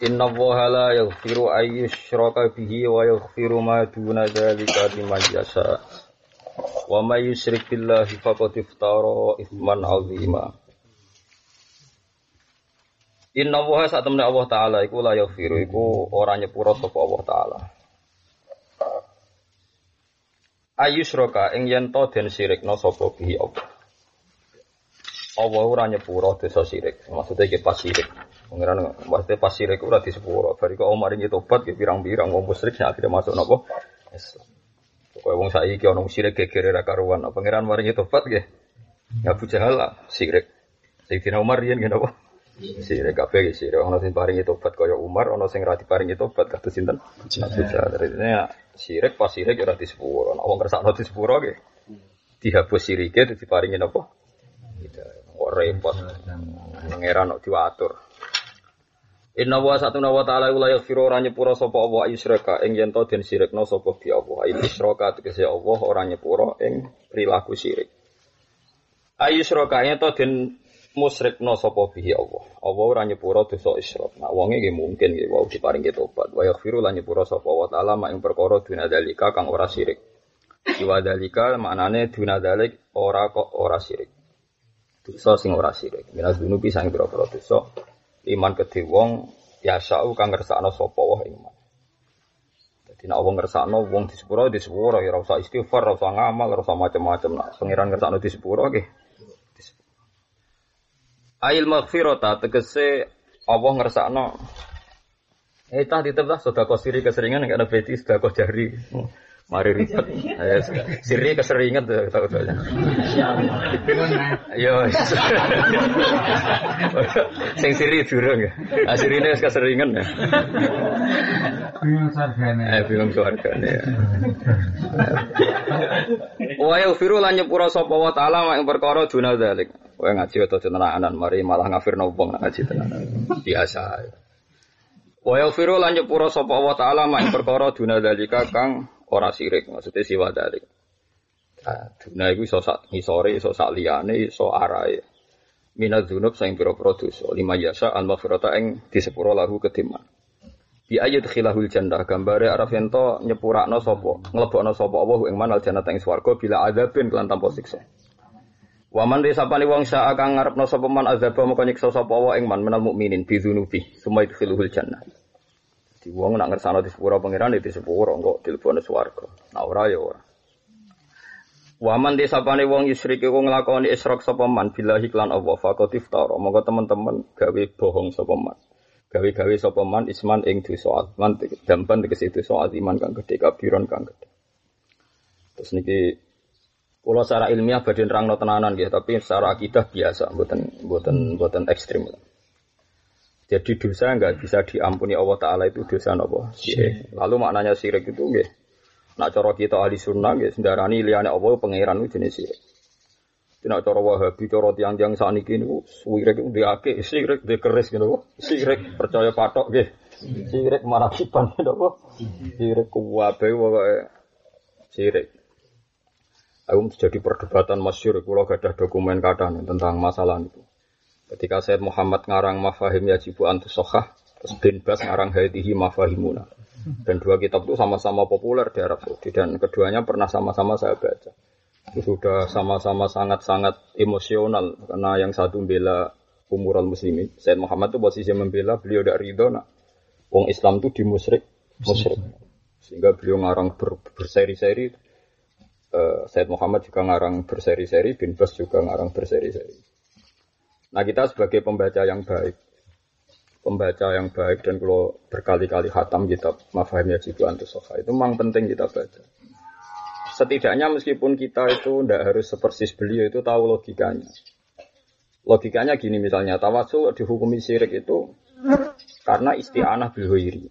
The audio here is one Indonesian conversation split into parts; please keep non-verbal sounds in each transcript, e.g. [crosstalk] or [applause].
Inna allaha la yaghfiru ay yushraka bihi wa yaghfiru ma duna dzalika liman yasha. Wa may yusyrik billahi faqad iftara ithman 'azima. Inna allaha temne Allah taala iku la yaghfiru iku ora nyepuro sapa Allah taala. Ayusroka ing yen to den sirikna sapa bihi Allah. Allah ora nyepuro dosa sirik. Maksudnya iki pas sirik. Pengiran maksudnya pas sirik ora disepuro. Bari kok omar iki tobat ki pirang-pirang wong musyrik sing akhirnya masuk napa? Islam. Pokoke wong saiki ana sirik gegere ra karuan. Pengiran maringi tobat nggih. Ya Abu Jahal lah sirik. Sayyidina Umar yen ngene apa? Sirik kabeh sirik. Ana sing paringi tobat kaya Umar, ana sing ra diparingi tobat kados sinten? Abu Jahal. Artinya sirik pas sirik ora disepuro. Nek wong kersakno disepuro nggih. Dihapus sirike diparingi napa? Gitu. Kok repot. Pangeran kok diwatur. Inna wa satuna wa ta'ala la yaghfiru ora nyepura sapa Allah isyraka ing yen to den sirikna sapa bi Allah. Ayi isyraka tegese Allah ora nyepura ing perilaku sirik. Ayi isyraka yen to den musyrikna sapa bi Allah. Allah ora nyepura dosa isyrak. Nah wonge nggih mungkin nggih wau diparingi tobat. Wa yaghfiru lan nyepura sapa wa ta'ala mak ing perkara duna dalika kang ora sirik. Iwa dalika maknane duna dalik ora kok ora sirik. Dosa sing ora sirik. Minas dunubi sang pira-pira dosa iman kedhe wong ya sa'u kang ngersakno sapa wae iman. Dadi nek wong ngersakno wong disepuro disepuro ya ora usah istighfar, ora usah ngamal, ora usah macam-macam. Nek pangeran ngersakno disepuro nggih. Ail maghfirata tegese Allah ngersakno Eh tah ditebah sedekah siri keseringan enggak ada beti sedekah jari. Mari ribet. [laughs] Eh, siri keseringan tuh tahu tahu. Yo. Sing siri durung ya. Ah sirine wis keseringan ya. Bingung sargane. Eh bingung suargane. Wa yaghfiru lan nyepura sapa wa taala mak ing perkara duna zalik. Kowe ngaji utawa tenanan mari malah ngafirno wong ngaji tenanan. Biasa. Wa yaghfiru lan nyepura sapa wa taala ing perkara duna zalika kang ora sirik maksudnya siwa dalik. Nah, duna iku iso sak ngisore, iso sak liyane, iso arahe. Minaz dzunub sing pira-pira. Lima yasa al maghfirata ing disepuro lahu kediman. Bi ayat khilahul jannah gambare araf to nyepurakno sapa, nglebokno sapa Allah ing manal jannah ing swarga bila azabin kelan tanpa siksa. Waman risapani wong syaa kang ngarepno sapa man azaba moko nyiksa sapa ing man menal mukminin bi dzunubi summa yadkhuluhul jannah. Di wong nak ngersano di sepuro pangeran itu sepuro kok dilebokno swarga. Nah ora ya ora. Waman desapane wong yusrik iku nglakoni isyrok sapa man billahi lan Allah faqad iftara. Monggo teman-teman gawe bohong sapa man. Gawe-gawe sapa man isman ing dosa man dampan tegese dosa iman kang gedhe kabiron kang gedhe. Terus niki Kalau secara ilmiah badhe nerangno tenanan nggih, tapi secara akidah biasa, mboten mboten mboten ekstrim. Jadi dosa nggak bisa diampuni Allah Taala itu dosa nopo. Lalu maknanya sirik itu nggih. Nak cara kita ahli sunnah nggih sendarani liyane Allah pangeran itu jenis sirik. Tidak cara wahabi, cara tiang-tiang saat ini niku sirik itu diake, sirik di keris gitu, sirik percaya patok nggih. Sirik marakiban gitu, sirik kuwabe wae sirik. Aku jadi perdebatan masyur, kalau gak ada dokumen kadang tentang masalah itu. Ketika Said Muhammad ngarang Mafahim Yajibu Antusokhah, terus bin Bas ngarang Hadihi Mafahimuna. Dan dua kitab itu sama-sama populer di Arab Saudi dan keduanya pernah sama-sama saya baca. Itu sudah sama-sama sangat-sangat emosional karena yang satu membela umural muslimin. Said Muhammad itu posisi membela beliau tidak ridho wong Islam itu dimusrik musyrik. Sehingga beliau ngarang ber, berseri-seri uh, Said Muhammad juga ngarang berseri-seri, bin Bas juga ngarang berseri-seri. Nah kita sebagai pembaca yang baik, pembaca yang baik dan kalau berkali-kali hatam kitab Mafahim Yajibu Antusofa itu memang penting kita baca. Setidaknya meskipun kita itu tidak harus sepersis beliau itu tahu logikanya. Logikanya gini misalnya, tawasul dihukumi syirik itu Karena isti'anah bil ghairi.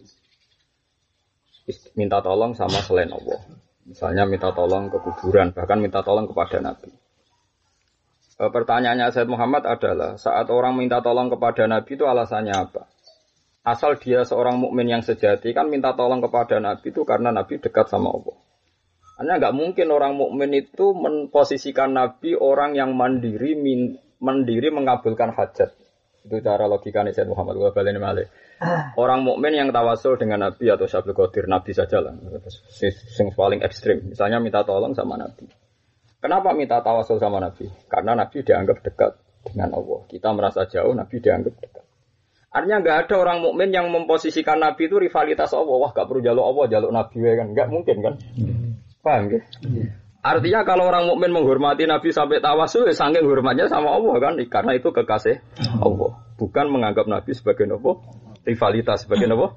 Ist- Minta tolong sama selain Allah. Misalnya minta tolong ke kuburan, bahkan minta tolong kepada Nabi. E, Pertanyaannya Said Muhammad adalah saat orang minta tolong kepada Nabi itu alasannya apa? Asal dia seorang mukmin yang sejati kan minta tolong kepada Nabi itu karena Nabi dekat sama Allah. Karena nggak mungkin orang mukmin itu memposisikan Nabi orang yang mandiri min- mandiri mengabulkan hajat. Itu cara logikanya Said Muhammad wa baleni malih. Orang mukmin yang tawasul dengan Nabi atau Syabul Qadir Nabi saja lah. Yang paling ekstrim. Misalnya minta tolong sama Nabi. Kenapa minta tawasul sama Nabi? Karena Nabi dianggap dekat dengan Allah. Kita merasa jauh, Nabi dianggap dekat. Artinya nggak ada orang mukmin yang memposisikan Nabi itu rivalitas Allah. Wah, gak perlu jaluk Allah, jaluk Nabi ya kan? Nggak mungkin kan? Paham ya? Artinya kalau orang mukmin menghormati Nabi sampai tawasul, ya saking hormatnya sama Allah kan? Karena itu kekasih Allah. Bukan menganggap Nabi sebagai nopo rivalitas, sebagai nopo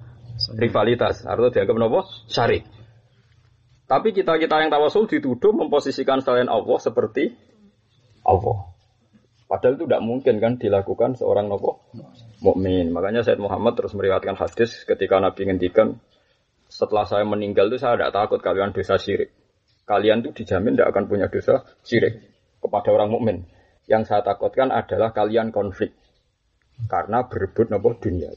rivalitas. Artinya dianggap nopo syarik. Tapi kita kita yang tawasul dituduh memposisikan selain Allah seperti Allah. Padahal itu tidak mungkin kan dilakukan seorang nopo mukmin. Makanya Said Muhammad terus meriwayatkan hadis ketika Nabi ngendikan setelah saya meninggal itu saya tidak takut kalian dosa syirik. Kalian tuh dijamin tidak akan punya dosa syirik kepada orang mukmin. Yang saya takutkan adalah kalian konflik karena berebut nopo dunia.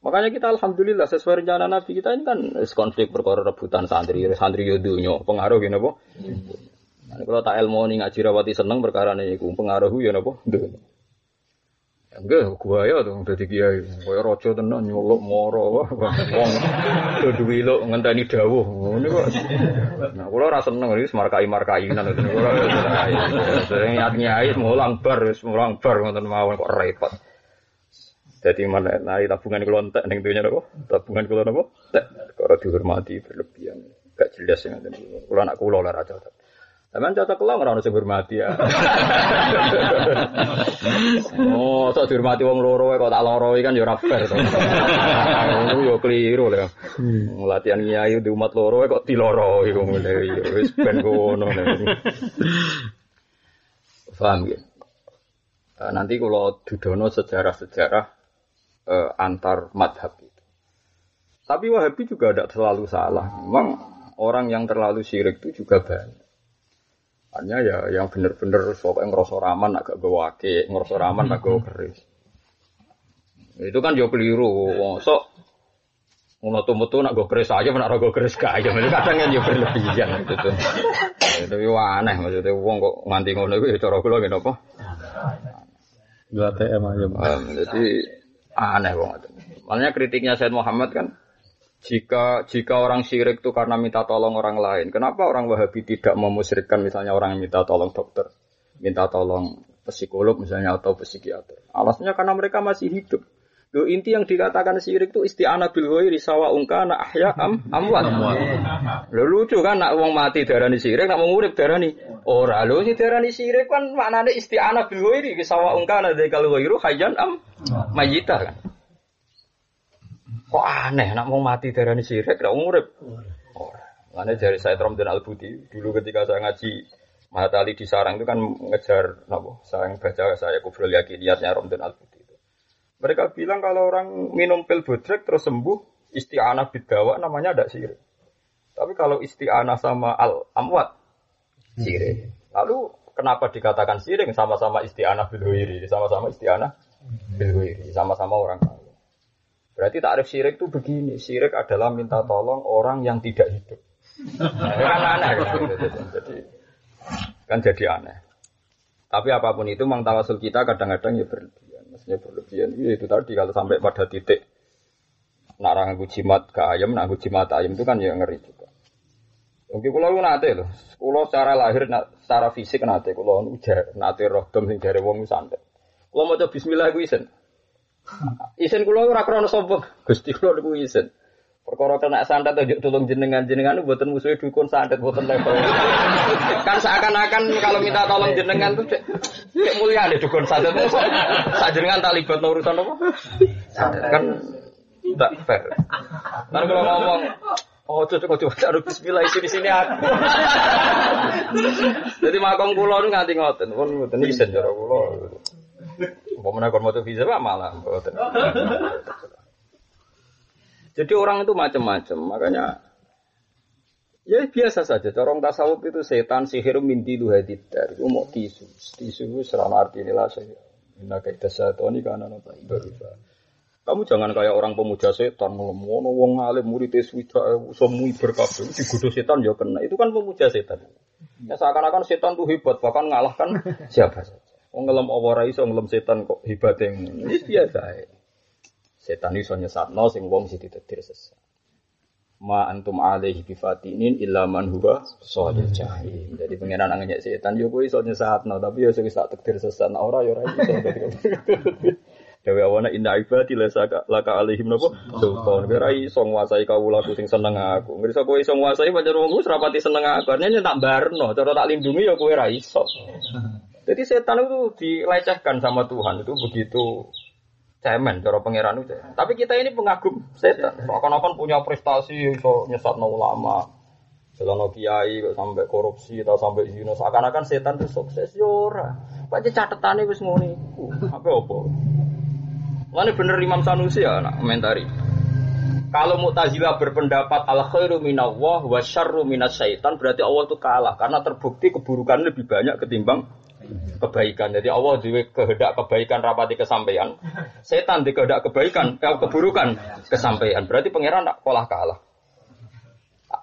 Makanya kita alhamdulillah sesuai rencana Nabi kita ini kan konflik perkara rebutan santri, santri yo dunya, pengaruh gitu napa? Nah, kalau tak ilmu nih ngaji rawati seneng perkara nih iku pengaruh ya napa? Enggak, gua ya tuh dadi kiai. Kaya raja tenan nyolok moro wong kudu wiluk ngenteni dawuh. Ngene kok. Nah, kula ora seneng iki markai-markainan ngoten kula. Sering nyat-nyai mulang bar, wis mulang bar ngoten mawon kok repot. Jadi mana nari tabungan kula entek ning dunya napa? Tabungan kula napa? Entek. Karo dihormati berlebihan. Gak jelas ya ngoten. Kula anak kula lah ra cocok. Teman cocok kula ora ono sing hormati ya. [laughs] oh, sok dihormati wong loro kok tak loro kan ya fair to. Ngono yo keliru lho. Latihan kiai di umat loro kok diloro iku ngene wis ben ngono. Paham ya? Nanti kalau dudono sejarah-sejarah eh, antar madhab itu. Tapi Wahabi juga tidak selalu salah. Memang orang yang terlalu syirik itu juga banyak. Hanya ya yang bener-bener pokoknya ngerasa raman agak gue wake, ngerasa raman agak gue keris. Itu kan jauh keliru. Wong sok ngono tuh metu nak gue keris aja, nak gue keris aja. Kadang kan jauh berlebihan gitu tuh. Itu aneh maksudnya wong kok nganti ngono itu ya cara kula ngene apa? Dua ATM aja. Jadi aneh banget. Makanya kritiknya Said Muhammad kan, jika jika orang syirik itu karena minta tolong orang lain, kenapa orang Wahabi tidak memusyrikkan misalnya orang yang minta tolong dokter, minta tolong psikolog misalnya atau psikiater? Alasannya karena mereka masih hidup. Lo inti yang dikatakan syirik itu isti'anah bil ghairi sawa ungkana ahya am amwat. Lo lucu kan nak wong mati darani syirik, nak wong urip darani ora. Lo sing darani syirik kan maknane isti'anah bil ghairi sawa ungkana dzakal ghairu hayyan am mayita kan. Kok aneh nak mau mati darani syirik, nak wong urip. Ora. Makanya dari saya Romdan Al Budi dulu ketika saya ngaji Mahatali di sarang itu kan ngejar napa? Saya baca saya kubrul yakiniyatnya Romdan Al Budi itu. Mereka bilang kalau orang minum pil bodrek terus sembuh isti'anah bidawa namanya ada syirik. Tapi kalau isti'anah sama al amwat syirik. Lalu kenapa dikatakan syirik sama-sama isti'anah bil ghairi, sama-sama isti'anah bil ghairi, sama-sama orang kaya. Berarti takrif syirik itu begini, syirik adalah minta tolong orang yang tidak hidup. Nah, kan aneh kan? [laughs] Jadi kan jadi aneh. Tapi apa pun itu mang tawasul kita kadang-kadang ya berlebihan. Maksudnya berlebihan ya itu tadi kalau sampai pada titik nak nganggo jimat ke ayam, nak jimat ayam itu kan ya ngeri juga. Mungkin kalau lu nate loh, kalau secara lahir, secara fisik nate, kalau ujar nate roh dom sing dari wong santet. Kalau mau coba Bismillah gue isen, isen kalau ora krono sombong, gusti kalau gue isen. Perkara kena santet aja tolong jenengan jenengan itu buatan musuh dukun santet buatan level. kan seakan-akan kalau minta tolong jenengan tuh cek mulia deh dukun santet. Saat jenengan tak libat urusan apa? Kan tak fair. Kan kalau ngomong Oh, cocok coba taruh bismillah isi di sini aku. Jadi makom kulo nu nganti ngoten, pun ngoten isen cara. Apa meneh kon moto visa malah. Jadi orang itu macam-macam, makanya ya biasa saja. Corong tasawuf itu setan sihir minti lu hadidar. Itu mau tisu, tisu itu arti inilah saya. Inna kaita satoni karena apa ibadah. Kamu jangan kayak orang pemuja setan, ngono wong alim murid swida semui berkabeh digoda setan ya kena. Itu kan pemuja setan. Ya seakan-akan setan tuh hebat, bahkan ngalahkan siapa saja. Wong ngelem apa iso ngelem setan kok hebat yang ini biasa. Ya. Setan iso nyesatno sing wong sing ditetir sesat. Ma antum alaihi bifatinin illa man huwa shalil jahim. Jadi pengenan angin setan yo kowe iso nyesatno tapi yo sing tak tektir sesat nah, ora yo ora iso. [laughs] Dewe awana inna ibadi laka laka alaihim napa sultan. Ora iso nguasai kawulaku sing seneng aku. Ngerti kowe iso nguasai pancen wong wis rapati seneng aku. Artinya tak barno, cara tak lindungi ya kowe ra iso. [laughs] Jadi setan itu dilecehkan sama Tuhan itu begitu cemen cara pangeran itu. Tapi kita ini pengagum setan. Seakan-akan punya prestasi iso nyesatno ulama. Selama kiai sampai korupsi atau sampai zina seakan-akan setan itu sukses ya ora. Pancen catetane wis ngono iku. Apa apa? Mana bener Imam Sanusi ya nak komentari. Kalau Mu'tazilah berpendapat al khairu minallah wa syarru minas syaitan berarti Allah itu kalah karena terbukti keburukan lebih banyak ketimbang kebaikan. Jadi Allah juga kehendak kebaikan rapati kesampaian. Setan di kehendak kebaikan, kalau keburukan kesampaian. Berarti pangeran tak kalah kalah.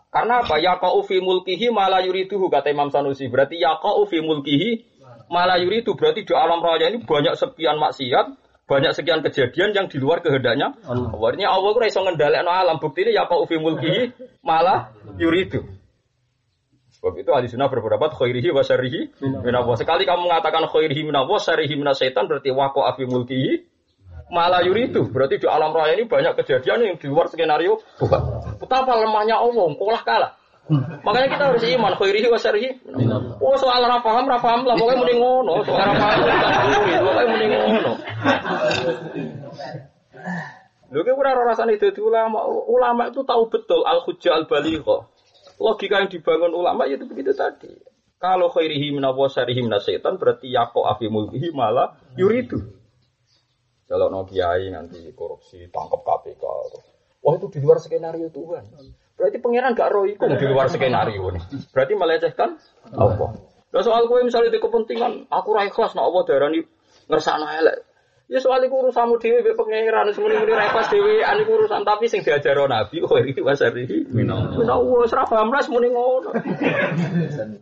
Karena apa? Ya kau fi mulkihi malah yuriduhu kata Imam Sanusi. Berarti ya kau fi mulkihi malah yuridu. Berarti di alam raya ini banyak sekian maksiat, banyak sekian kejadian yang di luar kehendaknya. Artinya Allah itu iso ngendhalekno alam. Bukti ini ya kau fi mulkihi malah yuridu. Sebab itu ahli sunnah berpendapat khairihi wa syarihi minallah. Sekali kamu mengatakan khairihi minallah, syarihi minasyaitan berarti waqo afi mulkihi malah yuridu. Berarti di alam raya ini banyak kejadian yang di luar skenario Tuhan. Betapa lemahnya Allah, kolah kalah. Makanya kita harus iman khairihi wa syarihi. Oh soal ra paham ra paham lah pokoknya mending ngono, soal ra paham pokoknya mending ngono. Lho ki ora rasane dadi ulama. Ulama itu tahu betul al hujjah al balighah. Logika yang dibangun ulama ya itu begitu tadi. Kalau khairihi minallah syarihi minasyaitan berarti yaqo afi mulkihi malah yuridu. Kalau no kiai nanti korupsi tangkap KPK. Wah itu di luar skenario Tuhan. Berarti pangeran gak roh iku di luar skenario nih. Berarti melecehkan apa? Nah soal gue misalnya di kepentingan, aku ra ikhlas nak Allah darani ngersakno elek. Ya soal iku urusanmu dhewe mbek pangeran semuanya muni ra ikhlas dhewe ane urusan tapi sing diajaro Nabi kok iki wasari. Minallah. Wis ra paham lah muni ngono.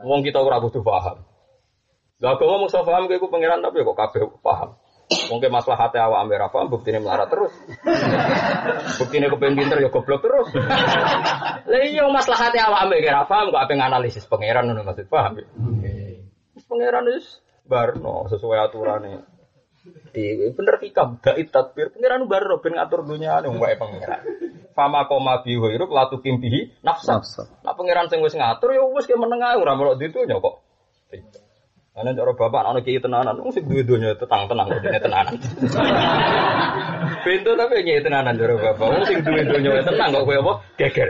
Wong kita ora butuh paham. Lah kok ngomong so paham iku pangeran tapi kok kabeh paham. Mungkin masalah hati awak ambil apa, buktinya melarat terus. Buktinya kepengen pinter ya goblok terus. Lah iya masalah hati awak ambil paham, kok apa analisis pangeran ngono maksud paham. Pangeran wis barno sesuai aturannya. Di bener hikam, dai tadbir pangeran barno ben ngatur dunia wong wae pangeran. Fama koma bihu iruk latu kimpihi nafsa. Nah pangeran sing wis ngatur ya wis ke menengah ora melok ditunya kok. Ana cara bapak ana kiai tenanan, wong sing duwe donya tenang-tenang kok dene tenanan. Pintu tapi nyai tenanan cara bapak, wong sing duwe donya tenang kok kowe apa? Geger.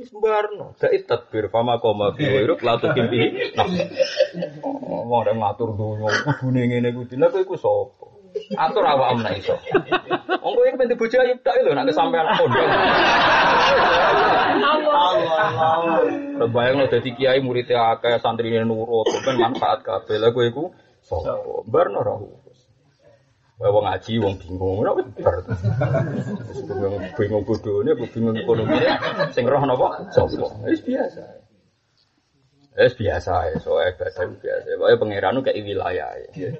Wis barno, dai tadbir fama koma bihu iruk latu. Oh, mau ada ngatur kudune ngene kuwi. Lah kowe iku sapa? Atur awak amna iso. Wong kowe pengen bojo ayu tak lho nek kesampean pondok. Allah. Bayang lo dadi kiai muridnya akeh santrine nurut, ben manfaat kabeh. Lah kowe iku sapa? Barno ra Wae wong ngaji wong bingung, ora bar. Bingung bingung bodone, bingung ekonomi. Sing roh napa? Sapa? Wis biasa. Wis biasa ya, soalnya ibadah biasa. Pokoknya pangeran itu kayak wilayah ya.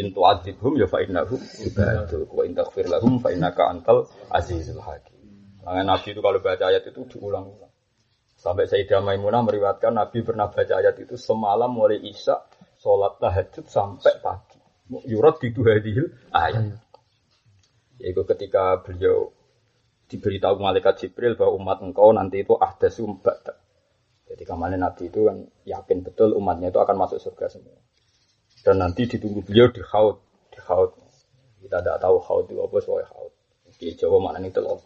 Intu adibhum ya fa innahum ibadul. Wa in taghfir lahum fa innaka antal azizul hakim. Makanya Nabi itu kalau baca ayat itu diulang-ulang. Sampai Sayyidah Maimunah meriwayatkan Nabi pernah baca ayat itu semalam mulai Isya sholat tahajud sampai pagi. Yurat di hadil ayat. Yaitu ketika beliau diberitahu malaikat Jibril bahwa umat engkau nanti itu ahdasu ba'da. Jadi kemarin Nabi itu kan yakin betul umatnya itu akan masuk surga semua. Dan nanti ditunggu beliau di haud, di haud. Kita tidak tahu haud itu apa soal haud. Di Jawa mana itu loh.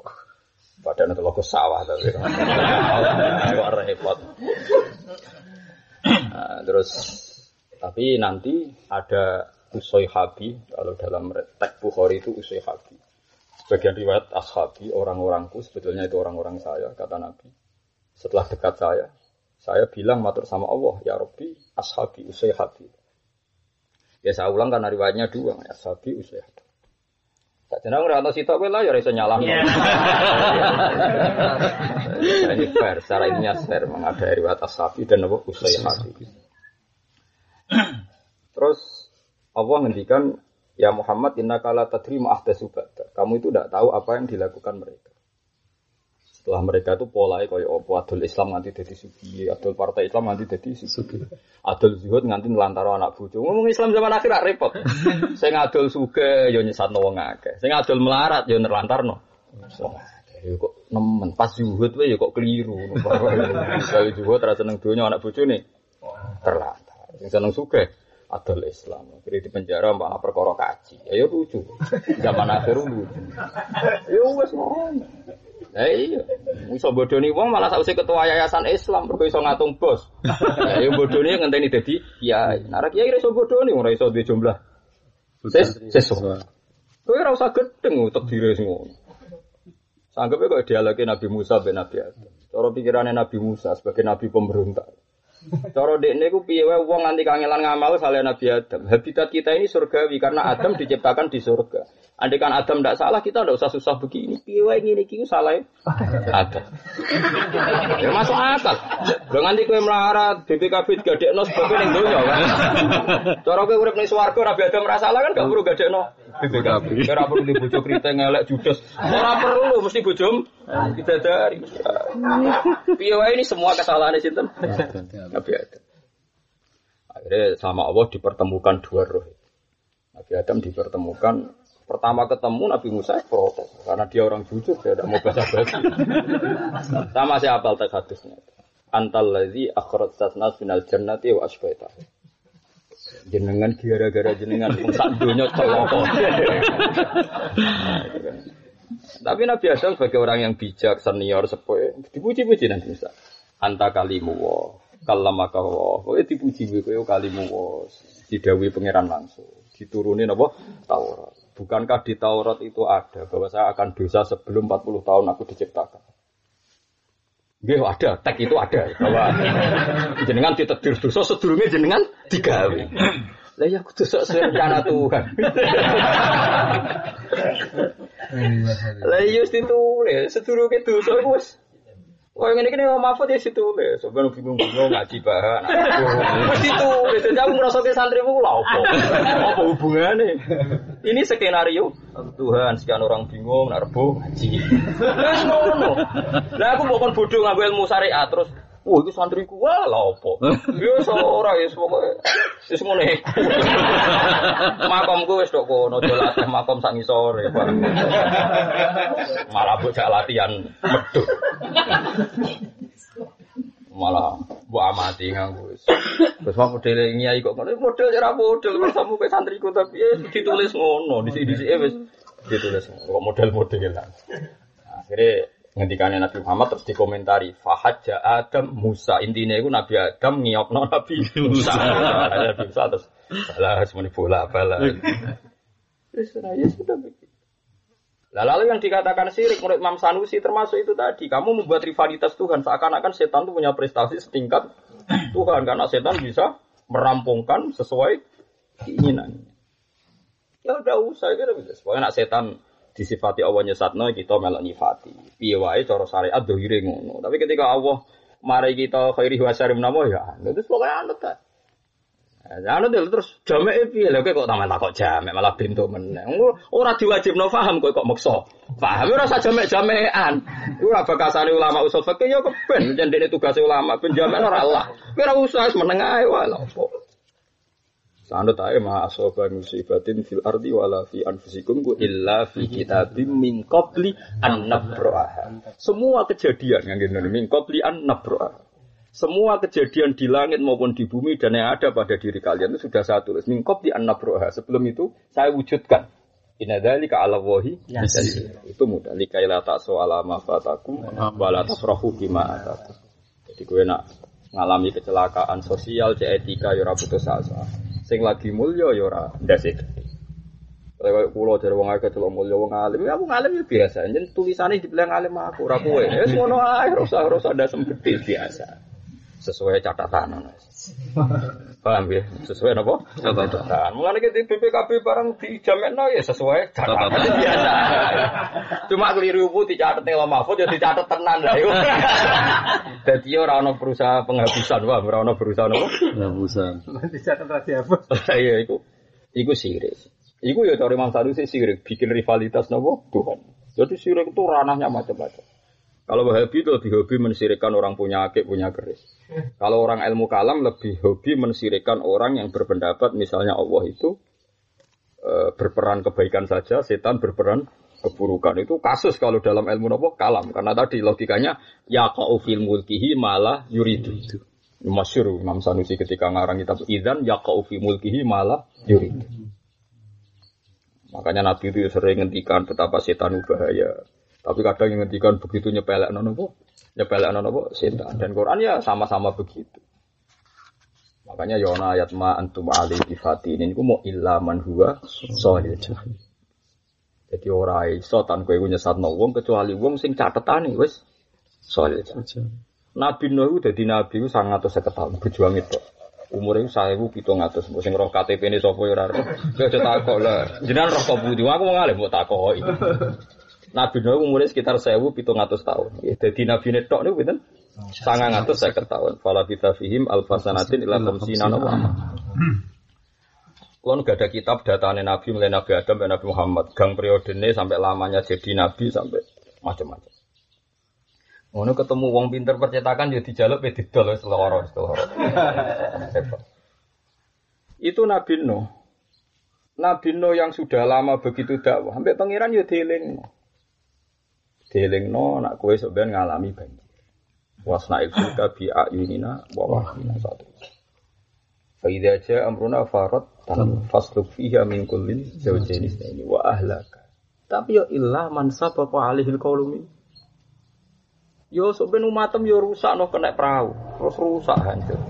Padahal itu loh sawah tapi. [laughs] Repot. Nah, terus tapi nanti ada usoi habi kalau dalam teks Bukhari itu usoi habi. Sebagian riwayat ashabi, orang-orangku, sebetulnya itu orang-orang saya, kata Nabi. Setelah dekat saya, saya bilang matur sama Allah, ya Rabbi, ashabi, usayhati. Ya saya ulang karena riwayatnya dua, ashabi, usayhati. Tak jeneng ora ana sitok kowe lah ya iso nyalahno. [laughs] Ini fair, secara ilmiah fair mengada riwayat ashabi dan apa usayhati. Terus Allah ngendikan Ya Muhammad inna kala tadri ahdatsu Kamu itu tidak tahu apa yang dilakukan mereka. Setelah mereka itu pola kaya apa adul Islam nganti dadi sugi, adul partai Islam nganti dadi sugi. Adul zuhud nganti nelantaro anak bojo. Ngomong Islam zaman akhir repot. [laughs] Sing adul suge yo nyesatno wong akeh. Sing adul melarat yo nelantarno. Ya kok nemen pas zuhud wae ya kok keliru. [laughs] Kali zuhud ra seneng donya anak bojone. Terlantar. Sing seneng suge adol Islam. Akhirnya di penjara mbak perkara kaji. Ya, ya lucu. Zaman akhir lucu. Ya wes ngono. Ya iya. Iso bodoni wong malah sausé ketua yayasan Islam mergo iso ngatung bos. Ya bodoni ngenteni dadi kiai. Nah kiai iso bodoni ora iso duwe jumlah. Ses ses. Kowe ora usah gedeng utek dire ngono. Sanggepe kok dialogi Nabi Musa ben Nabi Adam. Cara pikirannya Nabi Musa sebagai nabi pemberontak. Cara dekne ku piye wae wong nganti kangelan ngamal saleh Nabi Adam. Habitat kita ini surgawi karena Adam diciptakan di surga. Andai kan Adam tidak salah, kita tidak usah susah begini. Wae ngene iki salah [laughs] Adam. Ya masuk akal. Lho nganti kowe melarat BPKB digadekno sebab ning donya kan. Cara kowe urip ning swarga Nabi Adam salah kan gak perlu gadekno BPKB. Ora perlu di bojo kriteng elek judes. Ora perlu mesti bojom kita dari. Piye wae ini semua kesalahan sinten? Nabi Adam. Akhirnya sama Allah dipertemukan dua roh. Nabi Adam dipertemukan Pertama ketemu Nabi Musa protes karena dia orang jujur, dia tidak mau baca basi. [laughs] Sama saya apal teks hadisnya. Antal ladzi akhrajat nas minal jannati wa asbaita. Jenengan gara-gara jenengan sak dunya celaka. Tapi Nabi Adam sebagai orang yang bijak, senior, sepuh, dipuji-puji Nabi Musa. Anta kalimu wa, kalamaka wa. Kowe dipuji kowe kalimu wa. Didawi pangeran langsung. Diturunin apa? Taurat. Bukankah di Taurat itu ada bahwa saya akan dosa sebelum 40 tahun aku diciptakan? Nggih ada, tag itu ada bahwa jenengan ditedir dosa sedurunge jenengan digawe. Lah ya kudu sok rencana Tuhan. Lah iya ditulis sedurunge dosa wis Oh ini kena mahfud ya situ le. Sebenarnya bingung-bingung ngaji bahan. Mesti [laughs] itu. Jadi aku merasa ke santri mu lah apa? [laughs] Hubungannya? Ini skenario. Tuhan sekian orang bingung, narbo ngaji. Terus ngono. Lah aku bukan bodoh ngambil ilmu syariat terus Wah, itu santriku wah lah opo. [laughs] Ya ora ya pokoke wis ngene. [laughs] Makomku wis tok kono dolatih makom sak ngisore. Malah bocah latihan medhut. Malah mbok amati nganggo wis. Terus mau model nyai kok ngono model ora model wis sampe santriku tapi eh, ditulis ngono di sini wis ditulis kok model-modelan. Akhirnya ngendikane Nabi Muhammad terus dikomentari fahaja Adam Musa. Intinya itu Nabi Adam ngiyokno Nabi Musa. Nabi Musa terus salah semuanya bola bala ya sudah begitu Nah, lalu yang dikatakan syirik menurut Imam Sanusi termasuk itu tadi kamu membuat rivalitas Tuhan seakan-akan setan itu punya prestasi setingkat Tuhan karena setan bisa merampungkan sesuai keinginannya. Ya udah usah gitu. Bisa nak setan disifati Allah nyesatno kita melok nyifati. Piye wae cara syariat dohire ngono. Tapi ketika Allah mari kita khairi wa syarri menawa ya terus pokoke anut ta. Ya anut terus jamek piye lho kok tambah takok jamek malah pintu meneh. Ora diwajibno paham kok kok maksa. Paham ora usah jamek-jamekan. Iku ora bakasane ulama usul fikih ya keben jendene tugas ulama ben jamek ora Allah. Ora usah meneng ae wae lho. Sanut ae ma asoba musibatin fil ardi wala fi anfusikum ku illa fi kitabim min qabli an nabraha. Semua kejadian yang ngene min qabli an nabraha. Semua kejadian di langit maupun di bumi dan yang ada pada diri kalian itu sudah saya tulis min qabli an nabraha. Sebelum itu saya wujudkan. Inna dzalika 'ala Allahi Itu mudah likaila ta'su ala ma fatakum wa la tafrahu bima atakum. Jadi kowe nak ngalami kecelakaan sosial, cek etika ya ora putus asa. Sing lagi mulya ya ora ndase gede. Kayak kulo dari wong akeh celok mulya wong alim, ya wong alim ya biasa. Jen tulisane dibilang alim aku ora kowe. Ya ngono ae, ora usah ora usah ndasem gede biasa. Sesuai catatan. Paham ya? Sesuai apa? Catatan. Mulane kita di BPKB barang dijamekno ya sesuai catatan biasa. [laughs] Cuma keliru bu dicatet ning Mahfud ya dicatet tenan lah iku. [laughs] Dadi ora ana berusaha penghapusan, wah ora ana berusaha apa? Penghapusan. Dicatat rahasia apa? Iya iku. Iku sirik. Iku ya cari Imam Sanusi sirik, bikin rivalitas nopo Tuhan. Jadi sirik itu ranahnya macam-macam. Kalau Wahabi itu lebih hobi mensirikan orang punya akik, punya keris. Kalau orang ilmu kalam lebih hobi mensirikan orang yang berpendapat misalnya Allah itu e, berperan kebaikan saja, setan berperan keburukan. Itu kasus kalau dalam ilmu nopo kalam. Karena tadi logikanya ya fil mulkihi malah yuridu. Masyur Imam Sanusi ketika ngarang kitab Idan ya fi mulkihi malah yuridu. Makanya Nabi itu sering ngendikan betapa setan bahaya. Tapi kadang yang ngendikan begitu nyepelek nono bu, nyepelek nono bu setan. Dan Quran ya sama-sama begitu. Makanya Yona ayat ma antum ali tifati ini ku mau illa man huwa solil Jadi orang iso tan kowe nyesat wong kecuali wong sing catetane wis solil Nabi Nuh dadi nabi ku sangat tahun berjuang itu umure saya bu pitung atus, sing roh KTP ini sopo ya roh. Kau aja takok lah, jenengan roh budi, aku mau ngalih mau takok. Nabi Nuh umure sekitar sewu pitung atus tahun. Jadi Nabi Netok nih pinten? Sangang atus saya tahun. Fala kita fihim alfasanatin ila komsina nawa. Kalau gak ada kitab datanya Nabi mulai Nabi Adam dan Nabi Muhammad, gang periode ini sampai lamanya jadi Nabi sampai macam-macam. Ngono ketemu wong pinter percetakan ya dijaluk pe didol wis lara wis [laughs] Itu Nabi Nuh. Nabi Nuh yang sudah lama begitu dakwah, sampai pangeran ya dielingno. Dielingno nak kowe sampean ngalami banjir. Wasna ilfika bi ayunina wa wahina satu. Faidah aja amruna farat tan fasluk fiha min kullin zawjaini ini wa ahlaka. Tapi ya ilah man sababa alihil qaulumi Yo sebenarnya umatem yo rusak no kena perahu, terus rusak hancur.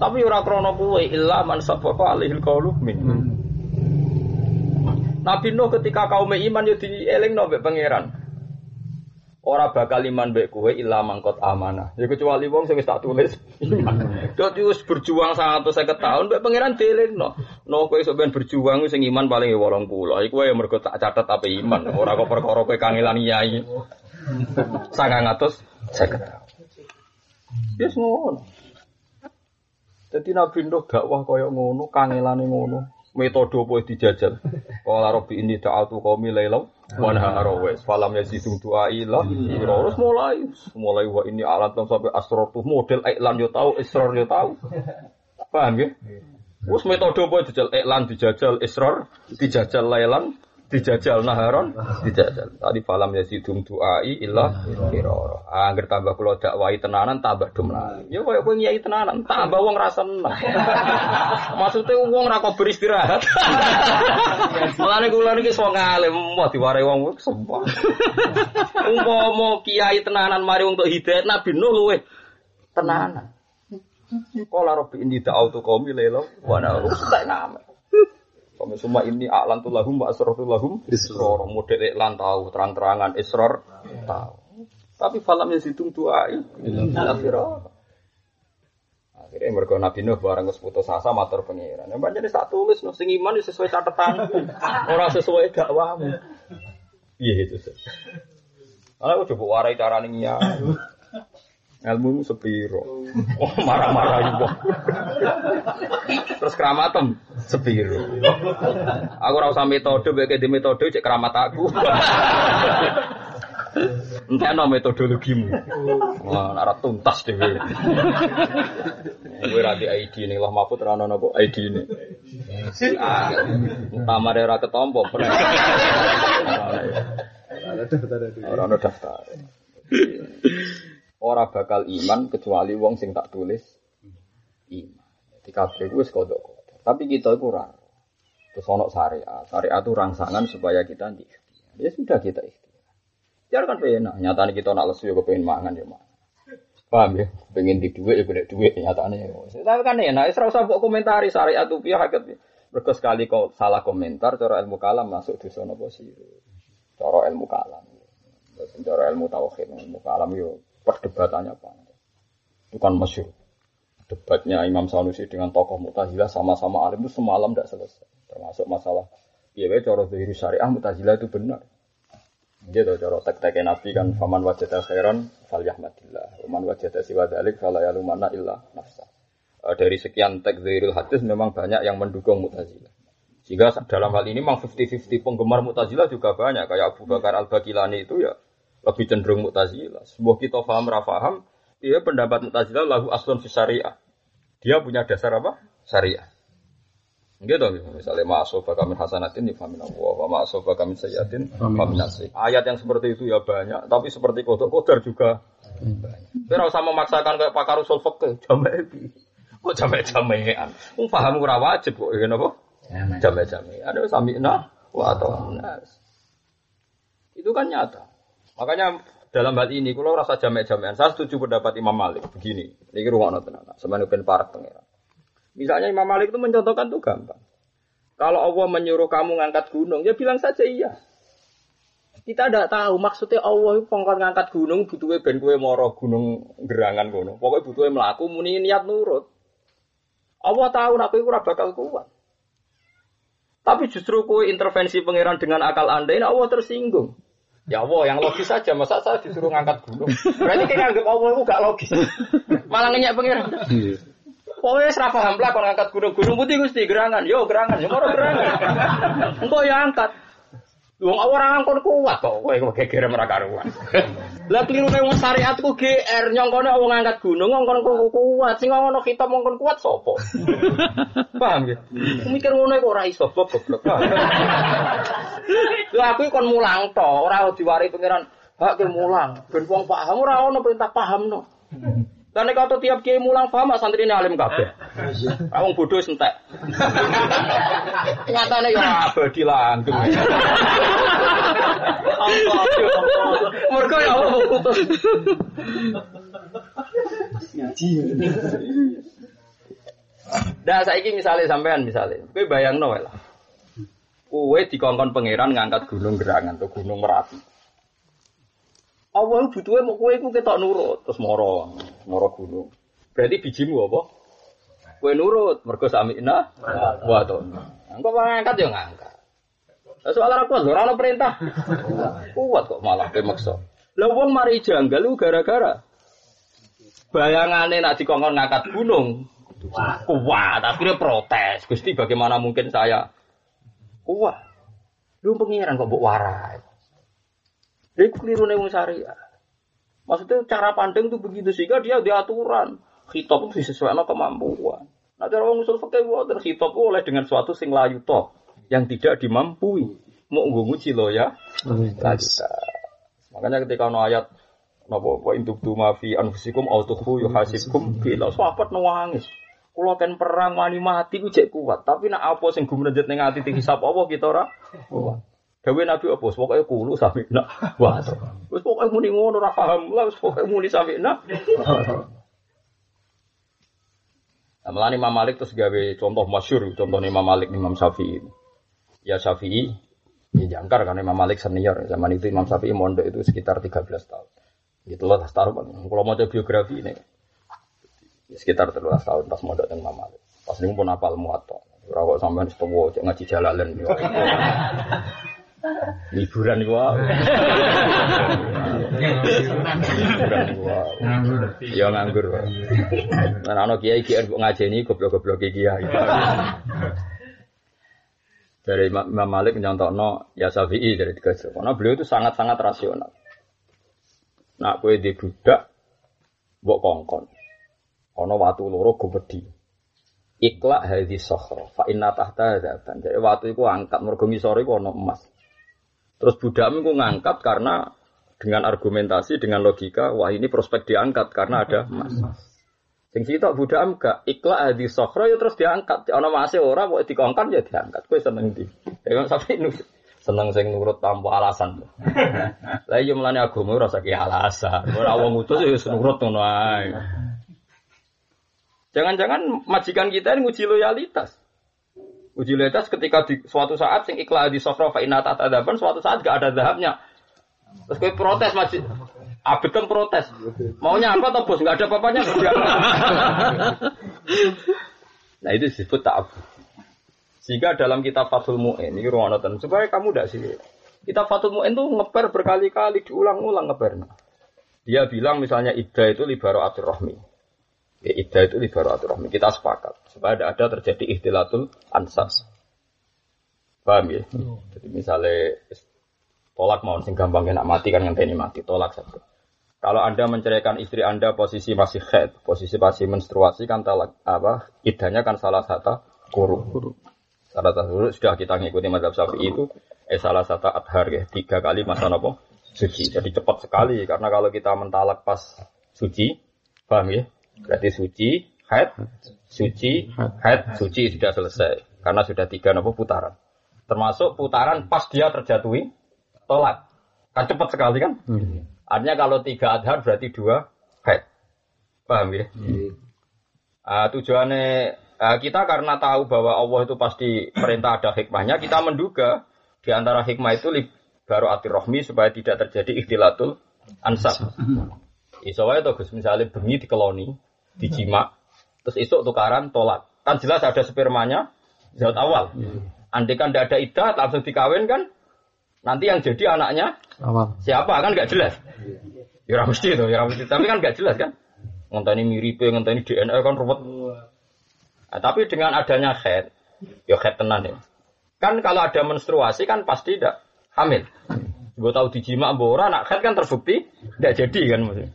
Tapi ora krono kuwe illa man sabaqa alihil qaulu min. Hmm. Nabi Nuh ketika kaum iman yo dielingno mbek pangeran. Ora bakal iman mbek kowe illa mangkot amanah. Ya kecuali wong sing wis tak tulis iman. Dadi wis berjuang 150 tahun mbek pangeran dielingno. No kowe sampean berjuang sing iman paling 80. Iku wae mergo tak catet apa iman. Ora kok perkara kowe kangelan atus saya tahun. Yes ngono. Jadi Nabi Nuh dakwah kaya ngono, kangelane ngono. Metode apa dijajal? Qala rabbi ini ta'atu qaumi lailau wa nahara wa falam yazidum du'ai la terus mulai. Mulai wa ini alat sampai asratu model iklan yo tahu israr yo tahu. Paham ya? Wes metode apa dijajal iklan dijajal israr dijajal lailan dijajal naharon? Dijajal. Tadi falam ya sidum duai ilah kiroro angger tambah kula dakwai tenanan tambah dum lali ya koyo kowe nyai tenanan tambah wong rasa seneng. [laughs] Maksudnya wong ra kok beristirahat. [laughs] Mulane kula niki sok ngalim mau diwarai wong sempah [laughs] umpama kiai tenanan mari untuk hidayat nabi nuh luwe tenanan. Kala robi ini da'autu qaumi lelo? Wa na'u tak nama kami semua ini aklan tuh lahum, asror tuh lahum, isror. Model iklan tahu, terang-terangan isror tahu. Tapi falam yang situng tuai, akhirnya. Akhirnya mereka Nabi Nuh barang ke putus asa matur pengiran. Yang banyak tak tulis, no, sing iman sesuai catatan, [laughs] orang sesuai dakwamu. Iya itu aku coba warai cara nih ilmu sepiro. Oh, marah-marah ibu. Terus keramatem sepiro. Aku ora usah metode bae di metode cek keramat aku. Entah no metodologimu. Wah, nara tuntas deh. Gue radi ID nih, lah mafut rano nopo ID ini. Tamar era ketompo. Orang daftar. Ora bakal iman kecuali wong sing tak tulis iman. Di kabeh wis kodok Tapi kita itu ora. Terus ono syariat. Syariat itu rangsangan supaya kita nanti Ya sudah kita ikhtiar. Biar kan enak. Nyatanya kita nak lesu ya kepengen mangan ya mangan. Paham ya? Pengen di duit ya gede duit nyatanya. Tapi kan enak. Serau usah buat komentari syariat itu pihak hakikat. Mergo sekali kok salah komentar cara ilmu kalam masuk dosa napa sirik. Cara ilmu kalam. Cara ilmu tauhid, ilmu kalam yo perdebatannya apa? Itu kan masyhur. Debatnya Imam Sanusi dengan tokoh Mu'tazilah sama-sama alim itu semalam tidak selesai. Termasuk masalah Iya, cara dari syariah Mu'tazilah itu benar. Gitu cara tek-tek Nabi kan faman wajada khairan falyahmadillah. Faman wajada siwa dzalik fala yalumana illa nafsa. Eh, dari sekian tek zahirul hadis memang banyak yang mendukung Mu'tazilah. Sehingga dalam hal ini memang 50-50 penggemar Mu'tazilah juga banyak. Kayak Abu Bakar Al-Bakilani itu ya lebih cenderung Mu'tazilah. Sebuah kita paham rafaham, dia pendapat Mu'tazilah lahu aslun fi syariah. Dia punya dasar apa? Syariah. Gitu, misalnya ma'asofa kami hasanatin ya famin Allah, wa ma'asofa kami sayyatin famin. Ayat yang seperti itu ya banyak, tapi seperti kodok kodar juga banyak. Tapi sama memaksakan kayak pakar usul fikih, jamai Kok jamai-jamaian? Wong paham ora wajib kok ngene apa? Jamai-jamaian. Ada samina wa atau nas. Itu kan nyata. Makanya dalam hal ini, kalau rasa jamai-jamaian, saya setuju pendapat Imam Malik begini. Ini ruang tenan. Ben para pengiran. Misalnya Imam Malik itu mencontohkan tuh gampang. Kalau Allah menyuruh kamu ngangkat gunung, ya bilang saja iya. Kita tidak tahu maksudnya Allah itu ngangkat gunung butuhnya ben kue moro gunung gerangan gunung. Pokoknya butuhnya melaku muni niat nurut. Allah tahu nak kue bakal kuat. Tapi justru kue intervensi pangeran dengan akal anda ini Allah tersinggung. Ya Allah, yang logis saja. Masa saya disuruh ngangkat gunung? Berarti kayak nganggep Allah itu gak logis. [laughs] Malah ngenyak pangeran. Iya. Pokoknya serah paham lah kalau angkat gunung-gunung putih gusti gerangan, yo gerangan, yo mau gerangan. Engkau ya angkat. Wong orang angkon kuat kok, kowe kok geger mereka ruan. [laughs] Lah keliru nek wong syariatku GR nyongkone wong angkat gunung ngongkon kuat, sing ngono kita ngongkon kuat sapa? [laughs] Paham ya? Mikir ngono kok ora iso goblok. Lah aku kon mulang to, ora diwari pangeran hak ke mulang. Ben wong paham ora ono perintah paham no. Dan nek atau tiap kiai mulang paham santri ini alim kabeh. [laughs] Wong bodoh sentek. Nyatane ya abadi langgeng. Mergo ya Allah putus. Dah saiki misalnya sampean misalnya, kowe bayangno wae lah. Kowe dikongkon pangeran ngangkat gunung gerangan atau gunung merapi. Allah butuhnya mau kue ku ketok nurut terus moro moro gunung. Berarti bijimu apa? Kue nurut mergo samina wa to. Engko ngangkat ya ngangkat. Soal ora kuat, ora perintah. [laughs] Kuat kok malah kowe maksa. Lah wong mari janggal gara-gara bayangane nak dikongkon ngangkat gunung. Kuat, akhirnya protes. Gusti bagaimana mungkin saya kuat? Lu pengiran kok mbok warai. Jadi keliru nih syariah. Maksudnya cara pandang itu begitu sehingga dia diaturan. Khitab itu disesuaikan kemampuan. Nah cara orang usul fakir dan khitab oleh dengan suatu sing layu toh yang tidak dimampui. Mau nguji lo ya. Makanya ketika ono ayat napa wa intuk tu ma fi anfusikum au tukhfu yuhasibkum bila sahabat nangis. Kula kan perang wani mati ku cek kuat, tapi nak apa sing gumrejet ning ati hisab apa kita ora kuat. Dewe Nabi apa? Pokoknya kulu sampai nak. [laughs] Wah, terus pokoknya muni ngono ora paham lah, pokoknya muni sampai nak. [laughs] Nah, Melani Imam Malik terus gawe contoh masyur, contoh Imam Malik Imam Syafi'i. Ya Syafi'i, ya jangkar karena Imam Malik senior. Zaman itu Imam Syafi'i mondok itu sekitar 13 tahun. Gitu loh, taruh kalau mau biografi ini. Ya, sekitar 13 tahun pas mondok dengan Imam Malik. Pas ini pun apal muat. Rawat sampean setuwo cek ngaji jalalan. [laughs] Liburan gua. [laughs] Liburan gua. Ya nganggur. Nah, ana kiai kiai kok ngajeni goblok-goblok kiai. Dari Imam Malik no ya Syafi'i dari tiga Karena beliau itu sangat-sangat rasional. Nak kue di budak, mbok kongkon. Ono watu loro gumedi. Iklak hadis sokhro, fa inna tahta hadapan. Jadi waktu itu angkat mergo ngisore iku ono emas. Terus budakmu ku ngangkat karena dengan argumentasi, dengan logika, wah ini prospek diangkat karena ada emas. Sing sitok budakmu gak ikhlas di sokro ya terus diangkat. Ana masih ora kok dikongkon ya diangkat. Kowe seneng di. Ya sampai nu seneng sing nurut tanpa alasan. [laughs] Lah iya melane agama ora saiki alasan. Ora wong utus ya nurut ngono ae. Jangan-jangan majikan kita ini nguji loyalitas. Uji loyalitas ketika di suatu saat sing ikla di sofra fa inna tatadaban suatu saat gak ada zahabnya. Terus kowe protes masih Abid kan protes. Maunya apa toh bos? Gak ada papanya. [laughs] nah itu disebut ta'abud. Sehingga dalam kitab Fathul Mu'in, ini ruang nonton, supaya kamu tidak sih. Kitab Fathul Mu'in tuh ngeper berkali-kali, diulang-ulang ngeper. Dia bilang misalnya iddah itu libaro atur rahmi. Ya, iddah itu libaro atur rahmi. Kita sepakat. Supaya tidak ada terjadi ihtilatul ansas. Paham ya? Jadi misalnya tolak mau sing gampang nak mati kan ngenteni mati, tolak saja. Kalau Anda menceraikan istri Anda posisi masih head, posisi masih menstruasi kan talak apa? Idahnya kan salah satu kuru. Salah satu sudah kita ngikuti madhab sapi itu eh salah satu adhar ya tiga kali masa nopo suci. Jadi cepat sekali karena kalau kita mentalak pas suci, paham ya? Berarti suci, head, suci, head, suci sudah selesai karena sudah tiga nopo putaran. Termasuk putaran pas dia terjatuhi tolak. Kan cepat sekali kan? Hmm. Artinya kalau tiga adhar berarti dua haid. Paham ya? Hmm. Uh, tujuannya uh, kita karena tahu bahwa Allah itu pasti perintah ada hikmahnya, kita menduga di antara hikmah itu baru atir rohmi supaya tidak terjadi ikhtilatul ansab. Isowai itu Gus misalnya bengi dikeloni, dijima, terus isuk tukaran tolak. Kan jelas ada spermanya zat awal. Andai kan tidak ada idah langsung dikawin kan, nanti yang jadi anaknya awal. Siapa kan nggak jelas. Ya ora mesti itu, ya mesti. Tapi kan nggak jelas kan. Ngenteni mirip, ngenteni DNA kan ruwet. Nah, tapi dengan adanya head, ya head tenan ya. Kan kalau ada menstruasi kan pasti tidak hamil. Gue tahu dijima mbok anak head kan terbukti tidak jadi kan maksudnya.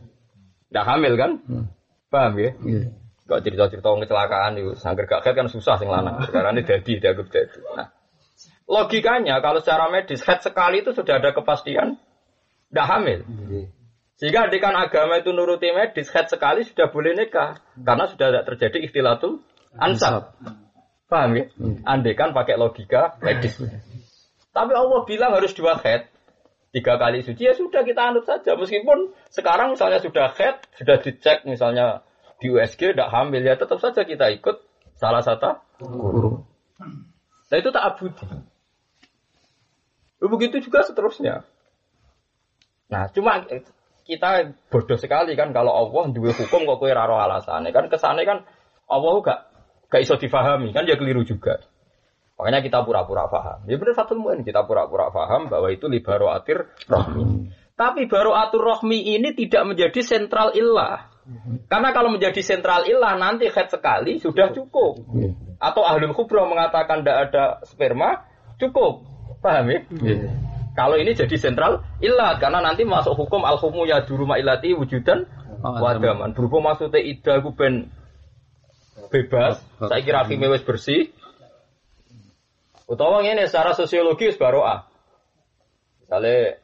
Tidak hamil kan? Hmm. Paham ya? Iya. Gak cerita-cerita kecelakaan itu, sangger gak head kan susah sing lanang. Sekarang ini jadi, dianggap jadi. Nah, logikanya kalau secara medis head sekali itu sudah ada kepastian tidak hamil. Sehingga adekan agama itu nuruti medis, head sekali sudah boleh nikah. Karena sudah tidak terjadi ikhtilatul ansab. Paham ya? Andekan pakai logika medis. Tapi Allah bilang harus dua head. Tiga kali suci ya sudah kita anut saja. Meskipun sekarang misalnya sudah head, sudah dicek misalnya di USG tidak hamil ya tetap saja kita ikut salah satu guru. Nah itu tak abudi. Begitu juga seterusnya. Nah, cuma kita bodoh sekali kan kalau Allah dua hukum kok kue raro alasannya kan ke sana kan Allah gak gak iso difahami kan dia keliru juga. Makanya kita pura-pura paham. Ya benar satu mungkin kita pura-pura paham bahwa itu libaro atir rohmi. Tapi baru atur rohmi ini tidak menjadi sentral ilah. Karena kalau menjadi sentral ilah nanti head sekali sudah cukup. Atau ahlul kubro mengatakan tidak ada sperma cukup. Paham ya? Yeah. Kalau ini jadi sentral ilat karena nanti masuk hukum al hukum ya di rumah ilati wujudan oh, wadaman. Berhubung maksudnya ida aku ben bebas, saya kira hakimnya wis bersih. Utawa ini secara sosiologis baru ah. Misalnya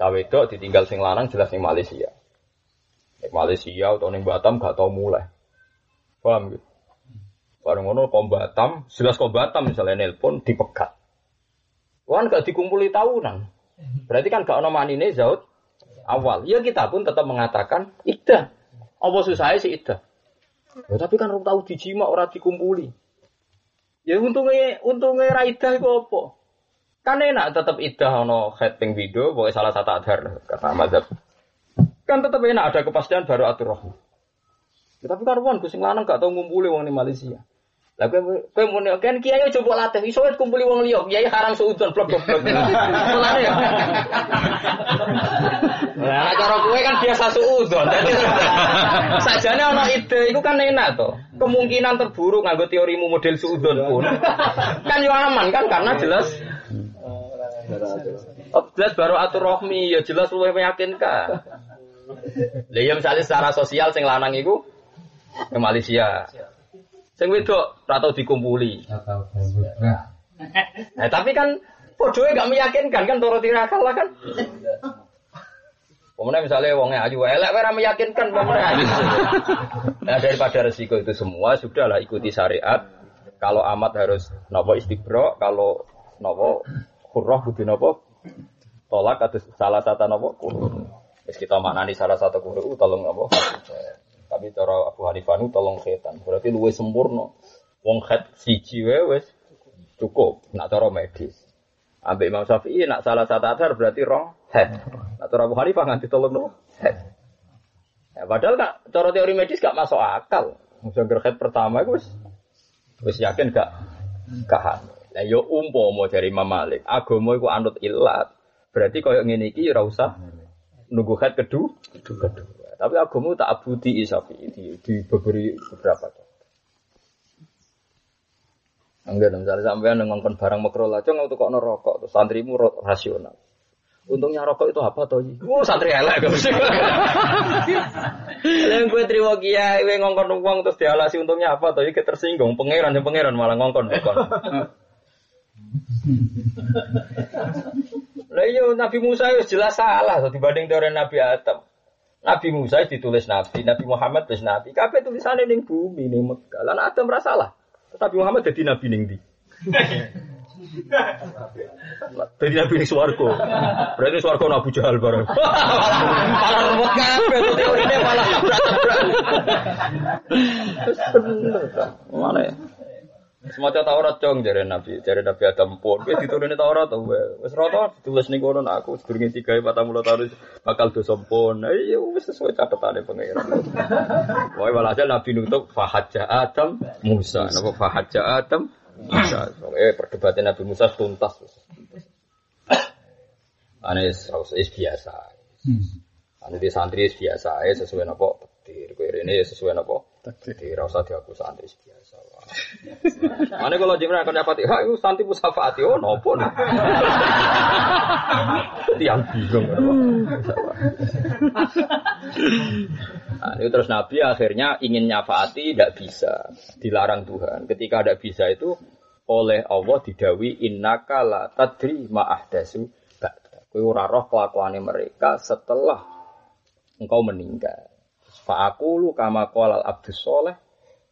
cawe itu ditinggal sing lanang jelas sing Malaysia. Nek Malaysia atau neng Batam gak tau mulai. Paham gitu? Bareng ngono kom Batam, jelas kom Batam misalnya nelpon dipegat. Wan gak dikumpuli tahunan. [laughs] Berarti kan gak ono manine zaut awal. Ya kita pun tetap mengatakan idah. Apa susah sih idah? Ya, tapi kan orang tahu dijima orang dikumpuli. Ya untungnya untungnya ra idah itu apa? Kan enak tetap idah ono heading video, boleh salah satu adhar kata mazhab. Kan tetap enak ada kepastian baru atur roh. Ya, tapi kan wan kusing lanang gak tau ngumpuli wong di Malaysia. Lah kowe kowe mun kan kiai coba latih iso kumpuli wong liya, kiai haram seudon blok blok blok. Mulane ya. Lah cara kowe kan biasa seudon. Dadi sajane ana ide iku kan enak to. Kemungkinan terburuk nganggo teorimu model seudon pun kan yo aman kan karena jelas Oh, jelas baru atur rohmi ya jelas luwih meyakinkan. Lah ya misalnya secara sosial sing lanang iku ke Malaysia. Sing wedok ora tau dikumpuli. Nah, tapi kan podoe gak meyakinkan kan toro tirakal lah kan. Pemenang misalnya wongnya ayu elek ora meyakinkan pemenang. Nah daripada resiko itu semua sudahlah ikuti syariat. Kalau amat harus nopo istibro, kalau nopo kurroh kudu nopo tolak atau salah satu nopo kurroh. Terus kita maknani salah satu kurroh tolong nopo. Tapi cara Abu Hanifah nu tolong setan. Berarti luwe sempurna. Wong khat siji wae wis cukup. Nak cara medis. Ambek Imam Syafi'i nak salah satu adhar berarti rong head. Nak cara Abu Hanifah nganti tolong no head. Ya, padahal kak cara teori medis gak masuk akal. Misalnya head pertama itu wis wis yakin gak hamil. Lah yo umpama dari Imam Malik, agama iku anut ilat. Berarti koyo ngene iki ora usah nunggu head kedua, kedua. Tapi agama tak abudi Syafi'i di, di beberapa Enggak, misalnya sampean ngongkon barang makro lah, cong untuk kok rokok, terus santrimu rasional. Untungnya rokok itu apa toh? Oh santri elek gak mesti. Lalu gue terima kiai, gue ngongkon uang terus dialasi untungnya apa toh? Kita tersinggung, pangeran yang pangeran malah ngongkon bukan. Lah iya Nabi Musa itu jelas salah so, dibanding teori Nabi Adam. Nabi Musa ditulis Nabi, Nabi Muhammad tulis Nabi. Kabeh tulisannya ning bumi ning Mekah. Lah Adam rasalah. Tapi Muhammad jadi nabi ning di. [laughs] Jadi nabi ning swarga. Berarti swarga Abu Jahal bareng. Malah remuk kabeh teorine malah berat-berat. Mana ya? Semacam Taurat cong dari Nabi, dari Nabi Adam pun. Kita diturunin Taurat tuh, wes rata tulis nih konon aku sedurungin tiga empat tamu tahun bakal dosa pun. Iya, wes sesuai catatan pengiran. Wah, walhasil Nabi nutup fahaja Adam Musa, napa fahaja Adam Musa. Eh perdebatan Nabi Musa tuntas. Ane is biasa. Ane di santri biasa, sesuai napa takdir. Kowe ini sesuai napa takdir. Ora usah diaku santri biasa. [laughs] Mana kalau jimra akan dapat hak itu santi musafaati oh nopo. [laughs] Tiang bingung. Nah, itu terus Nabi akhirnya ingin nyafaati tidak bisa, dilarang Tuhan. Ketika tidak bisa itu oleh Allah didawi innaka la tadri ma ahdasu Kowe ora roh kelakuane mereka setelah engkau meninggal. Fa aku lu kama qala abdus soleh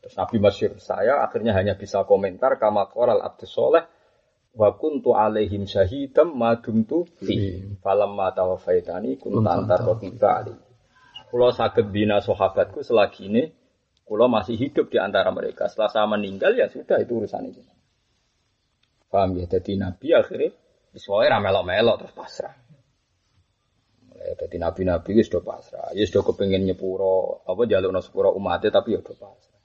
Terus Nabi Masyur saya akhirnya hanya bisa komentar kama koral abdus soleh wa kuntu alaihim syahidam madum tu fi falamma tawafaitani kuntu antar rokiba ali. Kulo sakit bina sahabatku selagi ini kulo masih hidup di antara mereka. Setelah saya meninggal ya sudah itu urusan itu. Paham ya? Jadi Nabi akhirnya Soalnya ramelok-melok terus pasrah. Jadi nabi-nabi itu sudah pasrah. Ya sudah kepengen nyepuro apa jalur sepuro umatnya tapi ya sudah pasrah.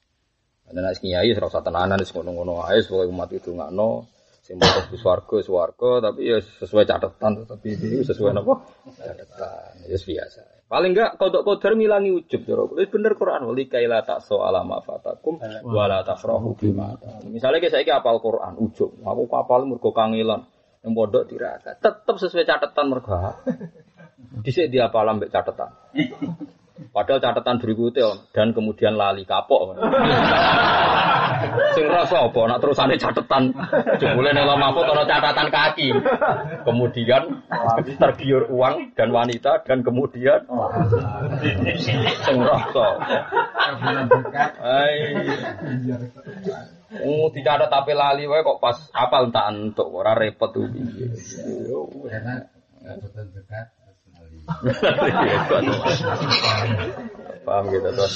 Dan nek kiai ora usah tenanan wis ngono-ngono ae supaya umat itu nggak no sing mau ke swarga swarga tapi ya sesuai catatan tapi ini sesuai apa catatan ya biasa. Paling enggak kodok kodar ngilangi ujub jero bener Quran wali kaila tak so alama fatakum wala tafrahu bima misalnya kayak saya apal Quran ujub. Aku kapal mergo kangilan yang bodoh tirakat tetap sesuai catatan mergo dhisik dia apal ambek catatan Padahal catatan berikutnya dan kemudian lali kapok. Sing rasa apa nak terusane catatan jebule nek lemah ana catatan kaki. Kemudian tergiur uang dan wanita dan kemudian sing rasa. Ai. Oh, tidak ada tapi lali wae kok pas apal tak entuk ora repot tuh. Karena dekat Paham gitu terus.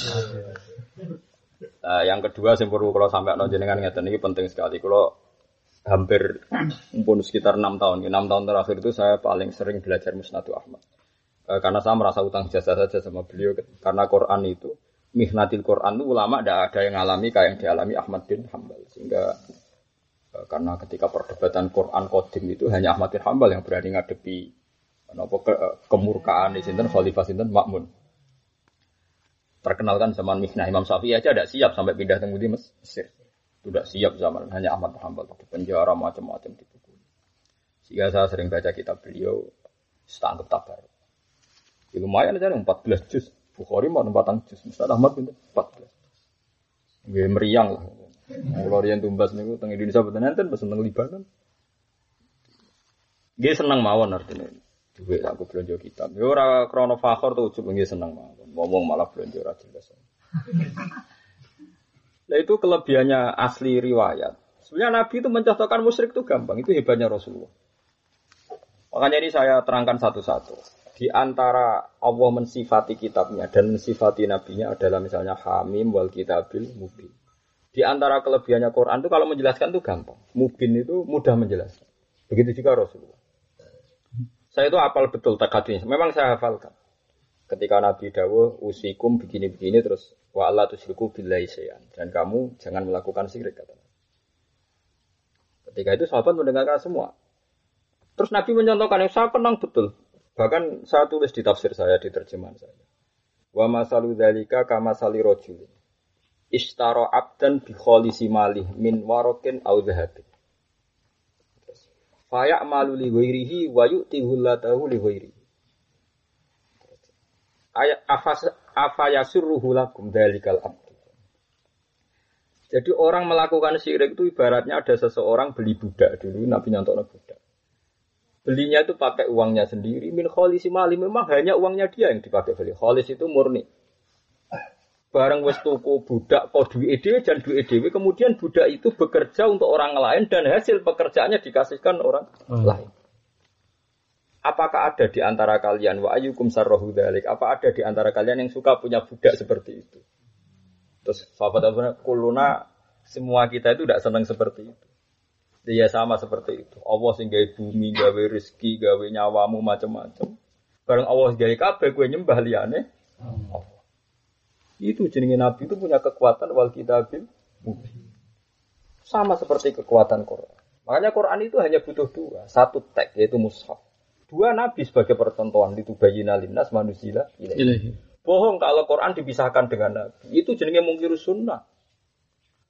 Nah, yang kedua sing perlu kalau sampai no jenengan ngeten ini penting sekali. Kalau hampir pun sekitar enam tahun, enam tahun terakhir itu saya paling sering belajar Musnadu Ahmad. E, karena saya merasa utang jasa saja sama beliau karena Quran itu mihnatil Quran itu ulama tidak ada yang alami kayak yang dialami Ahmad bin Hambal sehingga e, karena ketika perdebatan Quran kodim itu hanya Ahmad bin Hambal yang berani ngadepi Napa ke, eh, kemurkaan di sinten Khalifah sinten Makmun. Terkenal kan zaman Mihnah Imam Syafi'i aja tidak siap sampai pindah ke Mesir. Tidak siap zaman hanya Ahmad Hanbal di penjara macam-macam di buku. Sehingga saya sering baca kitab beliau setangkep tabar. Ya, lumayan aja 14 juz. Bukhari mau 4 juz. Ustaz Ahmad pinter 14. Gue meriang lah. Kalau yang tumbas nih, teng Indonesia betul nanti, pesen teng Libanon. Dia senang mawon artinya duit aku belanja kitab. Ya ora krana fakhor tuh ujug nggih seneng mawon. Ngomong malah belanja ora jelas. [laughs] Nah itu kelebihannya asli riwayat. Sebenarnya Nabi itu mencontohkan musyrik itu gampang. Itu hebatnya Rasulullah. Makanya ini saya terangkan satu-satu. Di antara Allah mensifati kitabnya dan mensifati nabinya adalah misalnya Hamim wal kitabil mubin. Di antara kelebihannya Quran itu kalau menjelaskan itu gampang. Mubin itu mudah menjelaskan. Begitu juga Rasulullah. Saya itu hafal betul takadnya. Memang saya hafalkan. Ketika Nabi Dawuh usikum begini-begini terus wa Allah tusyriku billahi syai'an dan kamu jangan melakukan syirik kata Ketika itu sahabat mendengarkan semua. Terus Nabi mencontohkan yang saya kenang betul. Bahkan saya tulis di tafsir saya, di terjemahan saya. Wa masalu dzalika kama sali rajulin. Ishtara abdan bi min warokin au dhahabin. Faya malu li ghairihi wa yu'tihu latahu li ghairihi. Ayat afayasirruhu lakum dalikal abdu. Jadi orang melakukan syirik itu ibaratnya ada seseorang beli budak dulu, Nabi nyontok budak. Belinya itu pakai uangnya sendiri. Min kholisi mali memang hanya uangnya dia yang dipakai beli. Kholis itu murni. Barang wes tuku budak kok duit edw dan duit edw. Kemudian budak itu bekerja untuk orang lain dan hasil pekerjaannya dikasihkan orang hmm. lain. Apakah ada di antara kalian wa ayyukum sarrohu dalik? Apa ada di antara kalian yang suka punya budak seperti itu? Terus sahabat Abu kuluna semua kita itu tidak senang seperti itu. Dia sama seperti itu. Allah sing gawe bumi, gawe rezeki, gawe nyawamu macam-macam. Bareng Allah gawe kabeh kowe nyembah liyane Allah. Itu jenenge Nabi itu punya kekuatan wal kitabil Sama seperti kekuatan Quran. Makanya Quran itu hanya butuh dua. Satu teks yaitu mushaf. Dua Nabi sebagai percontohan itu bayi nalimnas manusia ilahi. Bohong kalau Quran dipisahkan dengan Nabi. Itu jenenge mungkir sunnah.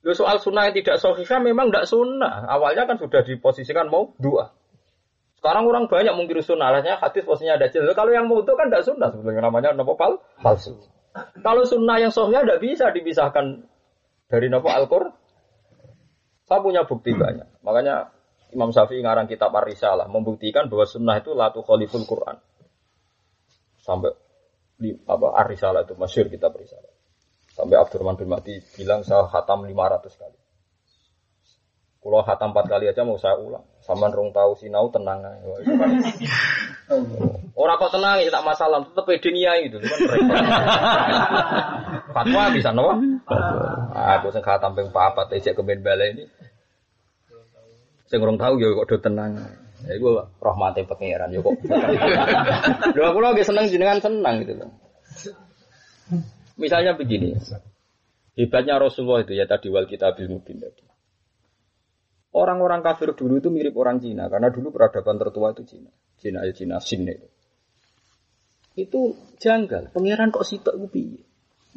Loh, soal sunnah yang tidak sahihah memang tidak sunnah. Awalnya kan sudah diposisikan mau dua. Sekarang orang banyak mungkir sunnah. Alasnya hadis posisinya ada jelas. Kalau yang mau itu kan tidak sunnah. Sebenarnya namanya nopo pal palsu. Kalau sunnah yang sahihah tidak bisa dipisahkan dari nopo Al-Qur'an. Saya punya bukti banyak. Makanya Imam Syafi'i ngarang kitab Ar-Risalah membuktikan bahwa sunnah itu latu khaliful Quran. Sampai di apa Arisalah itu masyur kita berisalah. Sampai Abdurrahman bin Mahdi bilang saya khatam 500 kali. Kalau khatam 4 kali aja mau saya ulang. Saman rong tahu sinau tenang. Orang kok tenang ya tak masalah, tetap dunia itu kan Fatwa bisa no? Aku sing khatam ping 4 ejek ke bala ini. Sing rong tahu ya kok do tenang. Ya gue rahmati pangeran yo kok. Lho aku lagi seneng jenengan senang gitu loh. Misalnya begini. Hebatnya Rasulullah itu ya tadi wal kitabil mubin tadi. Orang-orang kafir dulu itu mirip orang Cina karena dulu peradaban tertua itu Cina. Cina ya Cina Sin itu. Itu janggal. Pangeran kok sitok gue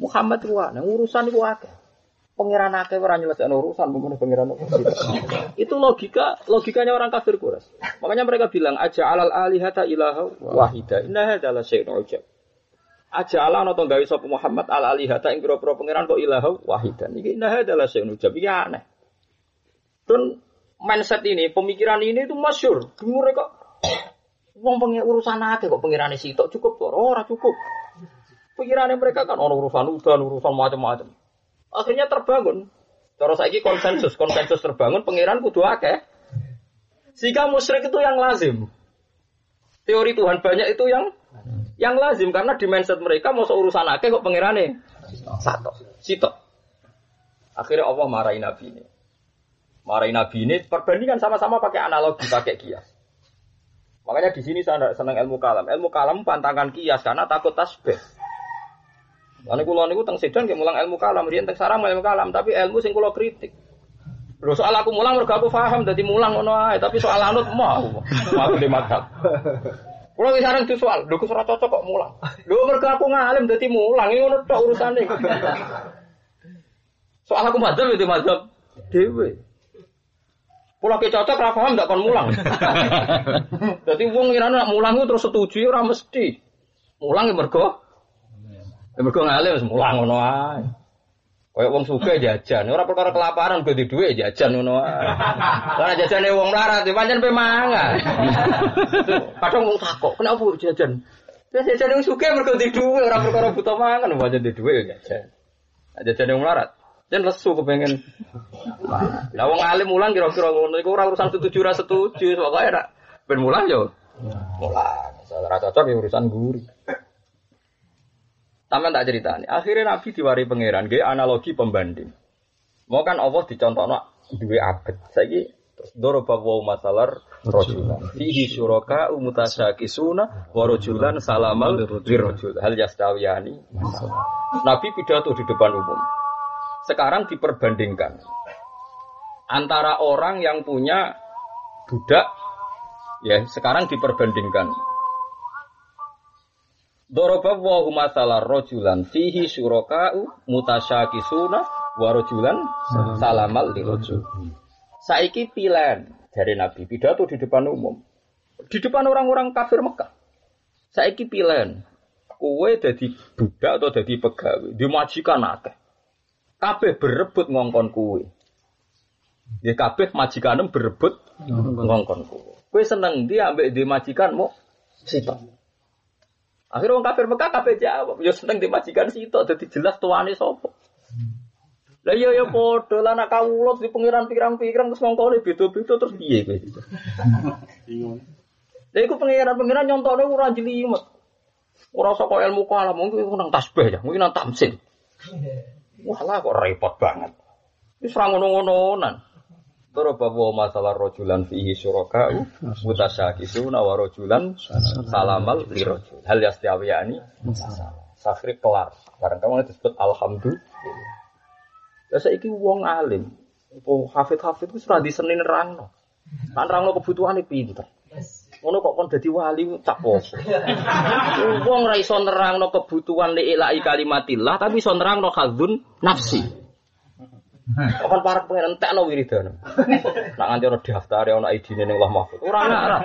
Muhammad itu urusan itu akeh. Pengiran akeh ora nyelesaikan urusan mengenai pengiran Itu logika logikanya orang kafir kuras. Makanya mereka bilang aja alal alihata ilaha wahida. Inna adalah syai'un ujab. Aja ala ana gawe sapa Muhammad al alihata ing pira-pira pengiran kok ilaha wahidan. Iki inna adalah syai'un ujab. Iki aneh. Dan mindset ini, pemikiran ini itu masyur. Gemure kok [coughs] wong pengen urusan akeh kok pengirane sitok cukup kok ora cukup. Pikirannya mereka kan orang urusan udan, urusan macam-macam. Akhirnya terbangun. Terus lagi konsensus, konsensus terbangun, pangeran kudu akeh. Sehingga musyrik itu yang lazim. Teori Tuhan banyak itu yang yang lazim karena di mindset mereka mau urusan akeh kok pangerane satu, sitok. Akhirnya Allah marahin Nabi ini. Marahin Nabi ini perbandingan sama-sama pakai analogi, pakai kias. Makanya di sini saya senang ilmu kalam. Ilmu kalam pantangan kias karena takut tasbih. Lalu kulo niku teng sedan kayak mulang ilmu kalam, riyen teng sarang ilmu kalam, tapi ilmu sing kulo kritik. Lho soal aku mulang mergo aku paham dadi mulang ngono ae, tapi soal anut mau. Mau di madhab. Kulo wis sareng soal, lho kok ora cocok kok mulang. Lho mergo aku ngalim dadi mulang, iki ngono tok urusane. Soal aku madhab itu madhab dhewe. Pulau ke cocok ra paham ndak kon mulang. [laughs] Dadi wong ngirane nak mulang terus setuju ora mesti. Mulang ya mergo Ya mergo ngalim mulang ngono ae. Kayak wong suka jajan, ora perkara kelaparan ganti dhuwit jajan ngono. Lah [laughs] jajane wong melarat ya pancen pe mangan. [laughs] Kadang wong takok, kenapa jajan? Ya jajan wong suka mergo ganti dhuwit ora perkara buta mangan pancen di dhuwit ya jajan. Jajan wong melarat. Jan lesu kepengen. Lah wong alim mulang kira-kira ngono iku ora urusan setuju ora setuju, pokoke ora ben mulang yo. Mulang. Ora cocok ya urusan guru. Taman tak cerita nih. Akhirnya Nabi diwari pangeran, gaya analogi pembanding. Mau kan Allah dicontohno duwe abet. Saiki doroba wa masalar rajulan. Fihi syuraka umutasyakisuna wa rajulan salamal lirajul. Hal yastawiyani. Nabi pidato di depan umum. Sekarang diperbandingkan antara orang yang punya budak ya sekarang diperbandingkan Doroba wa masalah rojulan fihi syuraka'u mutasyakisuna wa rojulan salamal li rojul. Saiki pilihan dari Nabi pidato di depan umum. Di depan orang-orang kafir Mekah. Saiki pilihan. Kue jadi budak atau jadi pegawai. Dimajikan akeh. Kabeh berebut ngongkon kue. Ya kabeh majikanem berebut ngongkon kue. Kue seneng dia ambek di majikanmu sitok. Akhirnya orang kafir Mekah kafir jawab, ya seneng dimajikan sitok, jadi jelas tuane sopo. Lah iya ya padha lah nak kawula di pengiran pirang-pirang terus ngongkone beda-beda terus piye kowe. Bingung. Lah iku pengiran-pengiran nyontone ora jelimet. Ora saka ilmu kalam mungkin nang tasbih ya, mungkin nang tamsil. Wah lah kok repot banget. Wis ora ngono-ngononan. Doroba wa masalah rojulan fihi syuraka mutasyakisuna wa rojulan salamal li rojul. Hal yastiyawiyani Safri kelar. Barang kamu disebut alhamdulillah. Ya saiki wong alim. Apa hafid-hafid ku ora disenin rangno. Kan rangno kebutuhane pinter. Ngono kok kon dadi wali tak poso. Wong ora iso nerangno kebutuhan li ilahi kalimatillah tapi iso nerangno khadzun nafsi. Kok kan para pengen entekno wiridan. Nak nganti ora daftar ana idine ning Allah Mahfud. Ora ngarah.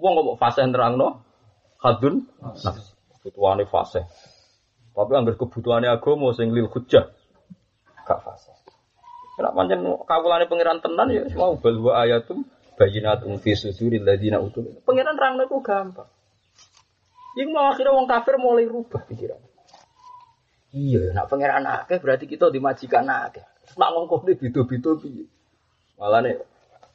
Wong kok fase nerangno khadzun nafsi. Kebutuhane fase. Tapi anggar kebutuhane agama sing lil hujjah gak fase. Nek pancen kawulane pangeran tenan ya mau wa ayatum bayinatum fi suduril ladina utul. Pangeran rangno ku gampang. Yang mau akhirnya wong kafir mulai rubah pikiran. Iya, nak pangeran akeh berarti kita dimajikan akeh. Nak ngongkong di bidu-bidu piye. Malah nih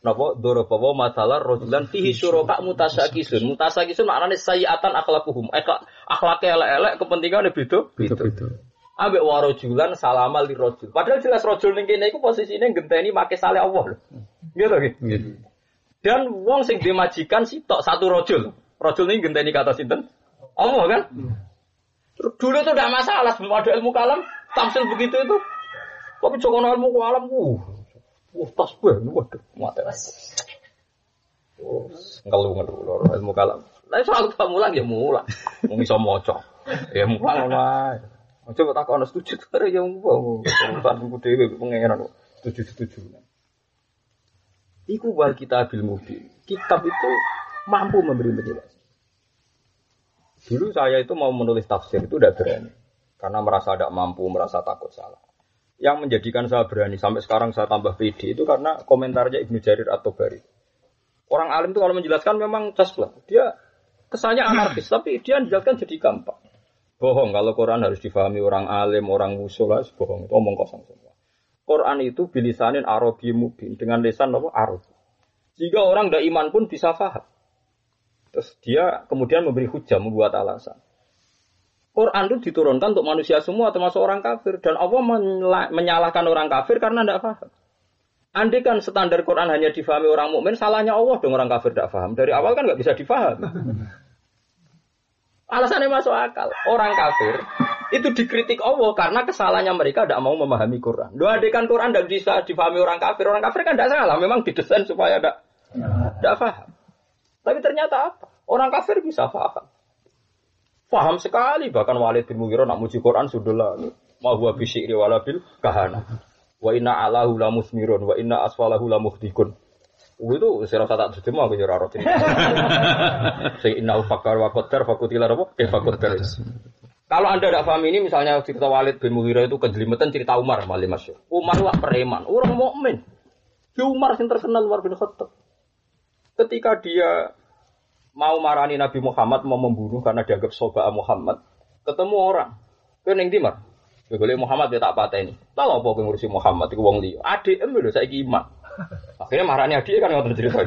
Napa dorobawa masalah rojulan fihi syuraka mutasakisun. Mutasakisun maknane sayyatan akhlakuhum. Eh akhlake elek-elek kepentingane beda. Beda-beda. Ambek warojulan salamal di rojul. Padahal jelas rojul ning kene iku posisine genteni make sale Allah lho. Gitu gitu. Dan wong sing dimajikan sitok satu rojul. Rojul ini genteni kata sinten? Allah kan? Dulu itu tidak masalah sebelum ada ilmu kalam, tamsil begitu itu. Tapi jokono ilmu kalam, uh, uh tasbih, waduh, mati. Oh, ngeluh ngeluh lor ilmu kalam. Lah soal kita mulang ya mulang, mau bisa moco, ya mulang lah. Coba tak kau setuju, ada yang mau, urusan buku dewi, pengengan setuju setuju. Iku wal kita bil mubin. Kitab itu mampu memberi penjelasan. Dulu saya itu mau menulis tafsir itu tidak berani. Karena merasa tidak mampu, merasa takut salah. Yang menjadikan saya berani sampai sekarang saya tambah pede itu karena komentarnya Ibnu Jarir atau Bari. Orang alim itu kalau menjelaskan memang caslah. Dia kesannya anarkis, tapi dia menjelaskan jadi gampang. Bohong kalau Quran harus difahami orang alim, orang musuh lah, bohong itu omong kosong. Quran itu bilisanin Arabi mubin dengan lisan apa Arab. Jika orang tidak iman pun bisa faham. Terus dia kemudian memberi hujah, membuat alasan. Quran itu diturunkan untuk manusia semua, termasuk orang kafir. Dan Allah menyalahkan orang kafir karena tidak paham. Andai kan standar Quran hanya difahami orang mukmin, salahnya Allah dong orang kafir tidak paham. Dari awal kan nggak bisa difaham. Alasannya masuk akal. Orang kafir itu dikritik Allah karena kesalahannya mereka tidak mau memahami Quran. Dua adekan Quran tidak bisa difahami orang kafir. Orang kafir kan tidak salah. Memang didesain supaya tidak tidak paham. Tapi ternyata apa? Orang kafir bisa paham. Paham sekali bahkan Walid bin Mughirah nak muji Quran sudahlah ma huwa bi syi'ri wala bil kahana. Wa inna alahu la musmirun wa inna asfalahu la muhdikun. Itu saya rasa tak terjemah aku nyuruh roti. Saya inna fakar wa qaddar fakutilah apa? Kaifa qaddar. Kalau anda tidak paham ini, misalnya cerita Walid bin Mughirah itu kejelimetan cerita Umar malah masuk. Umar wah preman, orang mukmin. Di Umar yang terkenal Umar bin Khattab. Ketika dia mau marani Nabi Muhammad mau membunuh karena dianggap soba Muhammad, ketemu orang. Kau neng dimar. Boleh Muhammad dia tak patah ini. Tahu apa yang ngurusi Muhammad itu wong liya. Adik em lho saya iman. Akhirnya marani adik kan ngotot cerita.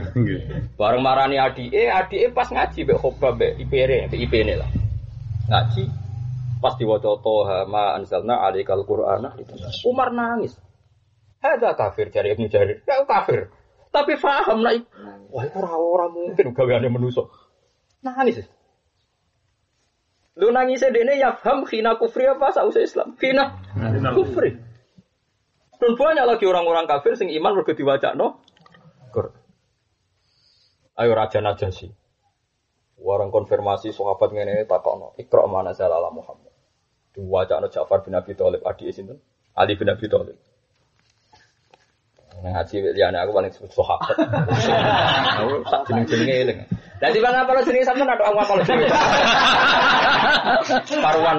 Bareng marani eh adik pas ngaji be khobab be IPR be IP ini lah. Ngaji. Pas diwaca Toha ma anzalna alaikal Qur'ana Umar nangis. Hada kafir jari Ibnu Jarir. Ya kafir. Tapi paham lah. Wah, itu ora mungkin gaweane menusuk. Nangis. Lu nangis dene ya paham khina kufri apa sausai Islam? Khina kufri. Dan banyak lagi orang-orang kafir sing iman mergo diwacakno Quran. Ayo raja najasi. Warang konfirmasi sahabat ngene takokno, Iqra mana ala Muhammad. Diwacakno Ja'far bin Abi Thalib adi sinten? Ali bin Abi Thalib. Nang ngaji liyane aku paling sebut sahabat. Aku tak jeneng-jenenge eling. Dadi bang apa jenenge sampean ada aku apa jenenge. Paruan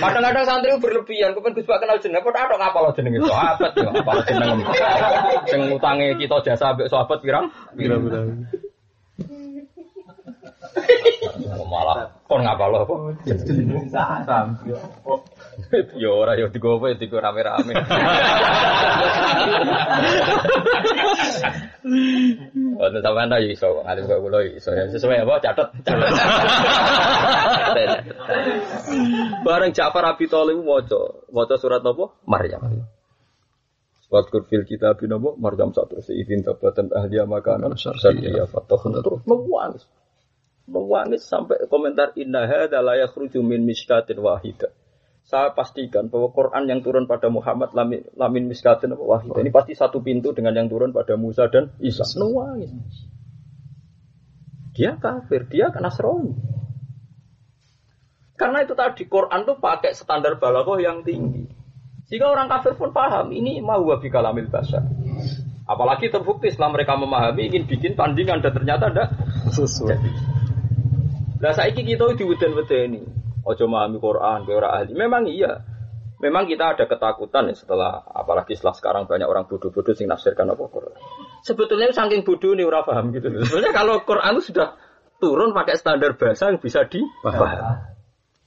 Kadang-kadang santri berlebihan, kepen Gus Pak kenal jeneng, kok ada ngapa lo jenenge sahabat ya, apa lo jeneng. Sing utange kita jasa mbek sahabat pirang? Pirang-pirang. Malah kon ngapa lo apa? [laughs] Yo ora yo digo apa digo rame-rame. [laughs] Oh, sampean ta iso ngalim kok kula iso ya sesuai apa catet. Bareng Ja'far Abi Thalib maca, maca surat napa? Maryam. Wadkur fil kitab napa? Maryam satu seizin tabatan ahli makanan syarqiyya fatahun terus nangis. Nangis sampai komentar inna hadza la yakhruju min miskatin wahidah saya pastikan bahwa Quran yang turun pada Muhammad lamin, lamin miskatin wahid. Ini pasti satu pintu dengan yang turun pada Musa dan Isa. Nangis. Dia kafir, dia kena Nasrani. Karena itu tadi Quran tuh pakai standar balaghah yang tinggi. Sehingga orang kafir pun paham ini mau wabi kalamil bahasa. Apalagi terbukti setelah mereka memahami ingin bikin tandingan dan ternyata ada sesuai. Nah saiki kita diweden-weden ini. Ojo memahami Quran, ke orang ahli. Memang iya. Memang kita ada ketakutan ya setelah apalagi setelah sekarang banyak orang bodoh-bodoh sing nafsirkan apa Quran. Sebetulnya saking bodoh nih orang paham gitu. Sebenarnya kalau Quran itu sudah turun pakai standar bahasa yang bisa dipahami.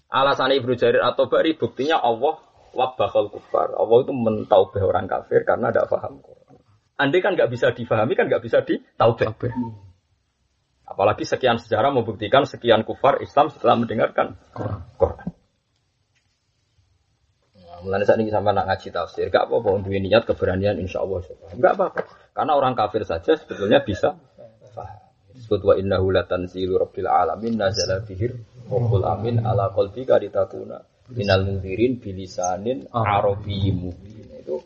Alasan Ibnu Jarir atau Bari buktinya Allah wabahal kufar. Allah itu mentaubah orang kafir karena tidak paham Quran. Andai kan nggak bisa difahami kan nggak bisa ditaubah. Apalagi sekian sejarah membuktikan sekian kufar Islam setelah mendengarkan Quran. Nah, mulai saat ini sama nak ngaji tafsir, gak apa-apa untuk niat keberanian insya Allah. Gak apa-apa. Karena orang kafir saja sebetulnya bisa faham. Disebut wa innahu latanzilu rabbil alamin nazala bihir Rabbul amin ala qalbika litakuna minal mundirin bilisanin arabiyyin mubin. Itu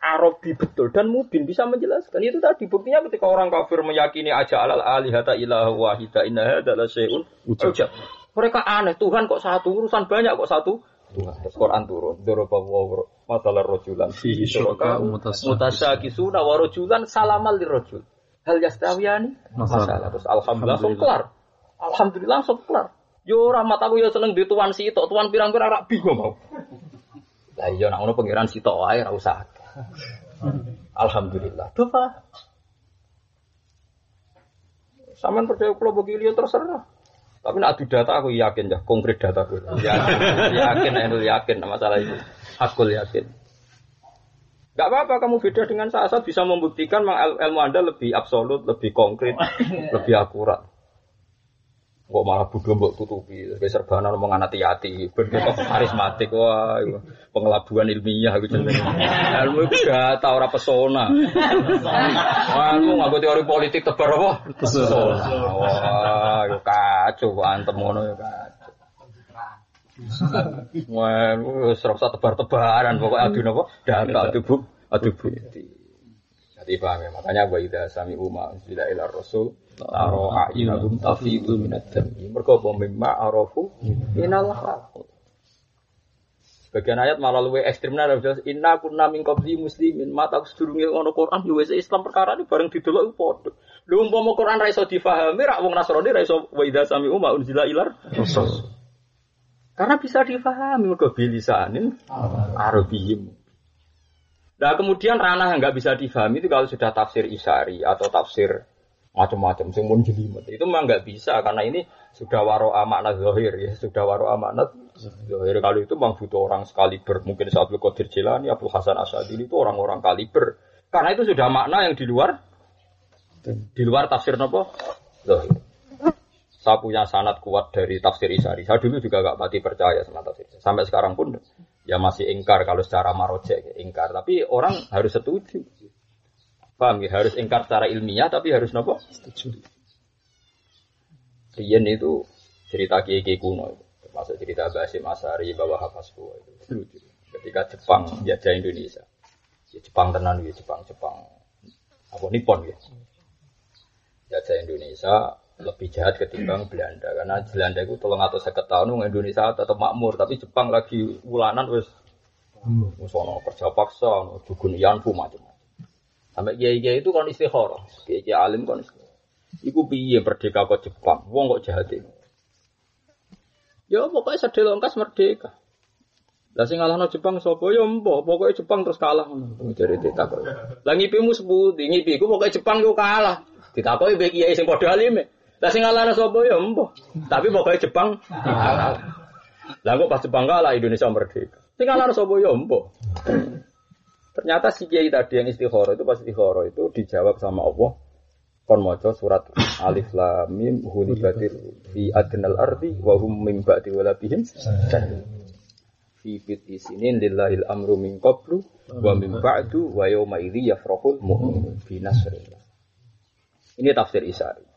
Arabi betul dan mubin bisa menjelaskan itu tadi buktinya ketika orang kafir meyakini aja alal alihata ilah wahida inna adalah syai'un ujab. Mereka aneh Tuhan kok satu urusan banyak kok satu Tuhan. Terus Quran turun. Doroba wa masalah rojulan fi syuraka mutasyakisuna wa rojulan salamal lirojul. Hal yastawiyani masalah. Terus alhamdulillah langsung kelar. Alhamdulillah langsung kelar. Yo rahmat aku ya seneng di tuan sitok, tuan pirang-pirang rak bingung mau. Lah iya nak ngono pangeran sitok wae ora usah. Alhamdulillah. Doa. Saman percaya kalau begini terserah. Tapi nak adu data aku yakin ya, konkret data aku. Yakin, yakin, yakin, yakin masalah itu. Aku yakin. Gak apa-apa kamu beda dengan saya, saya bisa membuktikan ilmu Anda lebih absolut, lebih konkret, lebih akurat. Kok malah bodoh mbok tutupi, serbanan ngomong anak hati begitu karismatik, wah, pengelabuan ilmiah gitu. Ilmu itu data ora pesona. Wah, lu nggak teori politik tebar apa? Pesona. Wah, yo kacau, antem ngono yo kacau. Wah, serasa tebar-tebaran, pokoknya adu nopo, data, adu buk, adu bukti. Jadi paham ya, makanya wa idza sami'u ma unzila ila rasul taro a'yunahum tafidu minad dami. Mergo apa mimma arafu minal haq. Sebagian ayat malah luwe ekstrim nah jelas inna kunna min qabli muslimin mata sedurunge ngono Quran yo wis Islam perkara ini bareng didelok padha. Lha umpama Quran ra iso difahami rak wong Nasrani ra iso wa idza sami'u ma unzila ila rasul. Karena bisa difahami mergo bilisanin Arabiyyin. Nah kemudian ranah yang nggak bisa difahami itu kalau sudah tafsir isari atau tafsir macam-macam sing jelimet. Itu memang nggak bisa karena ini sudah waro makna zahir ya. Sudah waro makna zahir. Kalau itu memang butuh orang sekaliber. Mungkin Abdul Qadir Jilani Abdul Hasan Asadili itu orang-orang kaliber. Karena itu sudah makna yang di luar di luar tafsir nopo zahir. Saya punya sanat kuat dari tafsir Isari. Saya dulu juga gak pati percaya sama tafsir. Sampai sekarang pun ya masih ingkar kalau secara marojek ingkar. Tapi orang harus setuju. Paham ya? Harus ingkar secara ilmiah tapi harus nopo? Setuju. Rian itu cerita kiai kuno itu. Termasuk cerita Basim Asari, Bawa Hafazku itu. Lucu. Ketika Jepang jajah Indonesia. Ya Jepang tenan ya Jepang, Jepang. Apa Nippon ya. Jajah Indonesia lebih jahat ketimbang Belanda. Karena Belanda itu tolong atau seket tahun Indonesia tetap makmur tapi Jepang lagi ulanan wes ono kerja paksa dukun yanfu macam-macam. Sampai kiai kiai itu kan istikharah kiai kiai alim kan Iku piye merdeka kok Jepang? Wong kok jahat ini? Ya pokoknya sedih longkas merdeka. Lah sing ngalahno Jepang sapa? Ya mbok pokoknya Jepang terus kalah. Ngono jadi ditakok lah ngipimu seputi ngipi. Iku pokoknya Jepang iku kalah. Ditakoki mbek kiai sing padha alime lah sing ngalahno sapa ya mbok. Tapi pokoknya Jepang Lah kok pas Jepang kalah Indonesia merdeka. Sing ngalahno sapa ya mbok. Ternyata si kiai tadi yang istikharah itu pas istikharah itu dijawab sama Allah kon maca surat [coughs] Alif Lam Mim hulibatir fi adnal ardi wa hum min ba'di walabihim fi fiti sinin lillahil amru min qablu wa min ba'du wa yawma idzi yafrahul mu'min bi nasrillah. Ini tafsir Isari.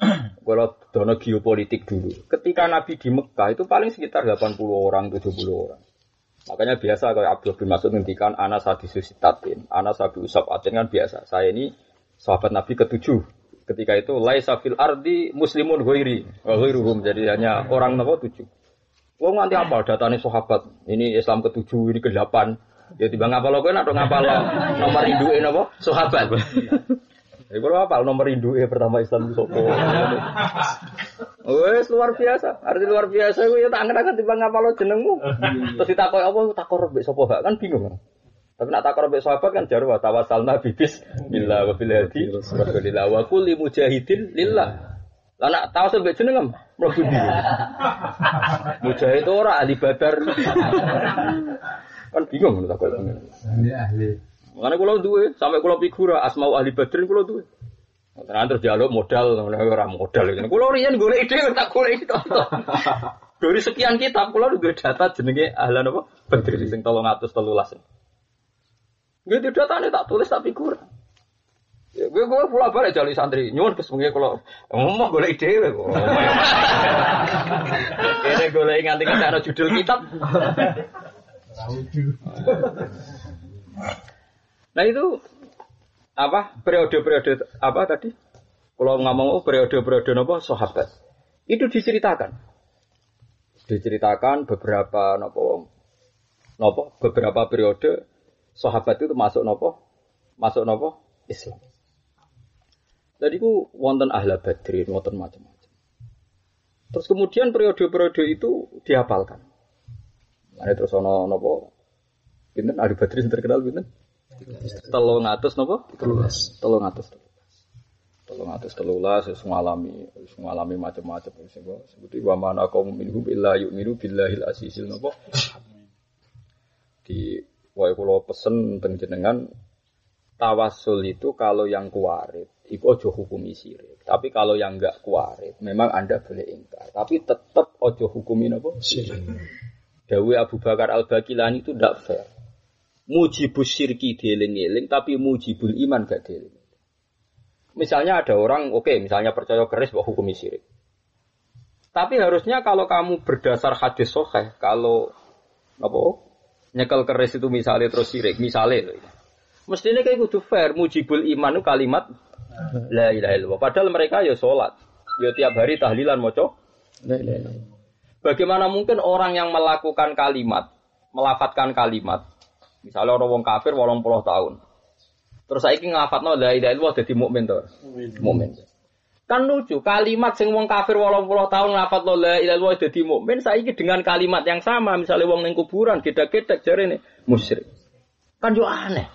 [clears throat] Kalau dono geopolitik dulu. Ketika Nabi di Mekah itu paling sekitar 80 orang, 70 orang. Makanya biasa kalau Abdul bin Mas'ud ngendikan anas hadisus sitatin, anas sabi usap atin kan biasa. Saya ini sahabat Nabi ketujuh. Ketika itu laisa fil ardi muslimun ghairi wa ghairuhum jadi hanya orang nomor tujuh. Wong nanti apa datanya sahabat. Ini Islam ketujuh, ini ke-8. Ya tiba ngapal kowe nek ngapal nomor induke napa? Sahabat. [laughs] Ya kalau apa nomor induk ya pertama Islam sopo. Wes luar biasa, arti luar biasa gue ya tak angen-angen tiba ngapal lo jenengmu. Terus ditakoi apa takor mbek sopo kan bingung. Tapi nak takor mbek sahabat kan jarwa tawasalna bibis billah wa bil hadi wa wa kulli mujahidin lillah. Lah nak tawas mbek jeneng mlebu ndi? Mujahid ora ahli badar. kan bingung takoi. Ahli ahli. Makanya kalau duwe sampai kalau figura asmau ahli badrin kalau duwe. Terus terus jaluk modal, orang modal. Kalau rian gue ide tak gue itu. [laughs] Dari sekian kitab, kalau udah data jenenge ahlan apa? Badrin sing tolong atus telulas. Gue itu data tak tulis tak figur. Ya, gue gue pula balik jalur santri. Nyuwun kesemuanya kalau ngomong gue ide kok. Ini gue lagi nganti nganti ada judul kitab. [laughs] Nah itu apa periode-periode apa tadi? Kalau ngomong oh, periode-periode apa sahabat itu diceritakan, diceritakan beberapa nopo nopo beberapa periode sahabat itu masuk nopo masuk nopo Islam. Jadi ku wonten ahla badrin, wonten macam-macam. Terus kemudian periode-periode itu dihafalkan. Nah, terus ono nopo, pinten ahli badrin terkenal pinten? Telung atus nopo? Telulas. Telung atus. Telung atus telulas wis ngalami wis ngalami macam-macam sing sebuti wa mana kaum minhum illa yu'minu billahil azizil nopo? Di wae kula pesen teng jenengan tawasul itu kalau yang kuarit itu ojo hukumi sirik. Tapi kalau yang enggak kuarit, memang Anda boleh ingkar. Tapi tetap ojo hukumi apa? Sirik. Dawi Abu Bakar Al-Bakilani itu tidak fair mujibus syirki dieling-eling tapi mujibul iman gak dieling. Misalnya ada orang, oke, okay, misalnya percaya keris bahwa hukum syirik. Tapi harusnya kalau kamu berdasar hadis soheh, kalau apa nyekel keris itu misalnya terus syirik, misalnya, mestinya kayak kudu fair, mujibul iman itu kalimat la ilaha illallah. Padahal mereka ya sholat, ya tiap hari tahlilan moco. Bagaimana mungkin orang yang melakukan kalimat, melafatkan kalimat, Misalnya orang wong kafir walau puluh tahun. Terus saya ingin ngafat no la ilaha illallah jadi mukmin tuh. Mukmin. Kan lucu kalimat sing wong kafir walau puluh tahun ngafat no la ilaha illallah jadi mukmin. Saya ingin dengan kalimat yang sama misalnya wong neng kuburan kita kita cari nih musyrik. Kan juga aneh.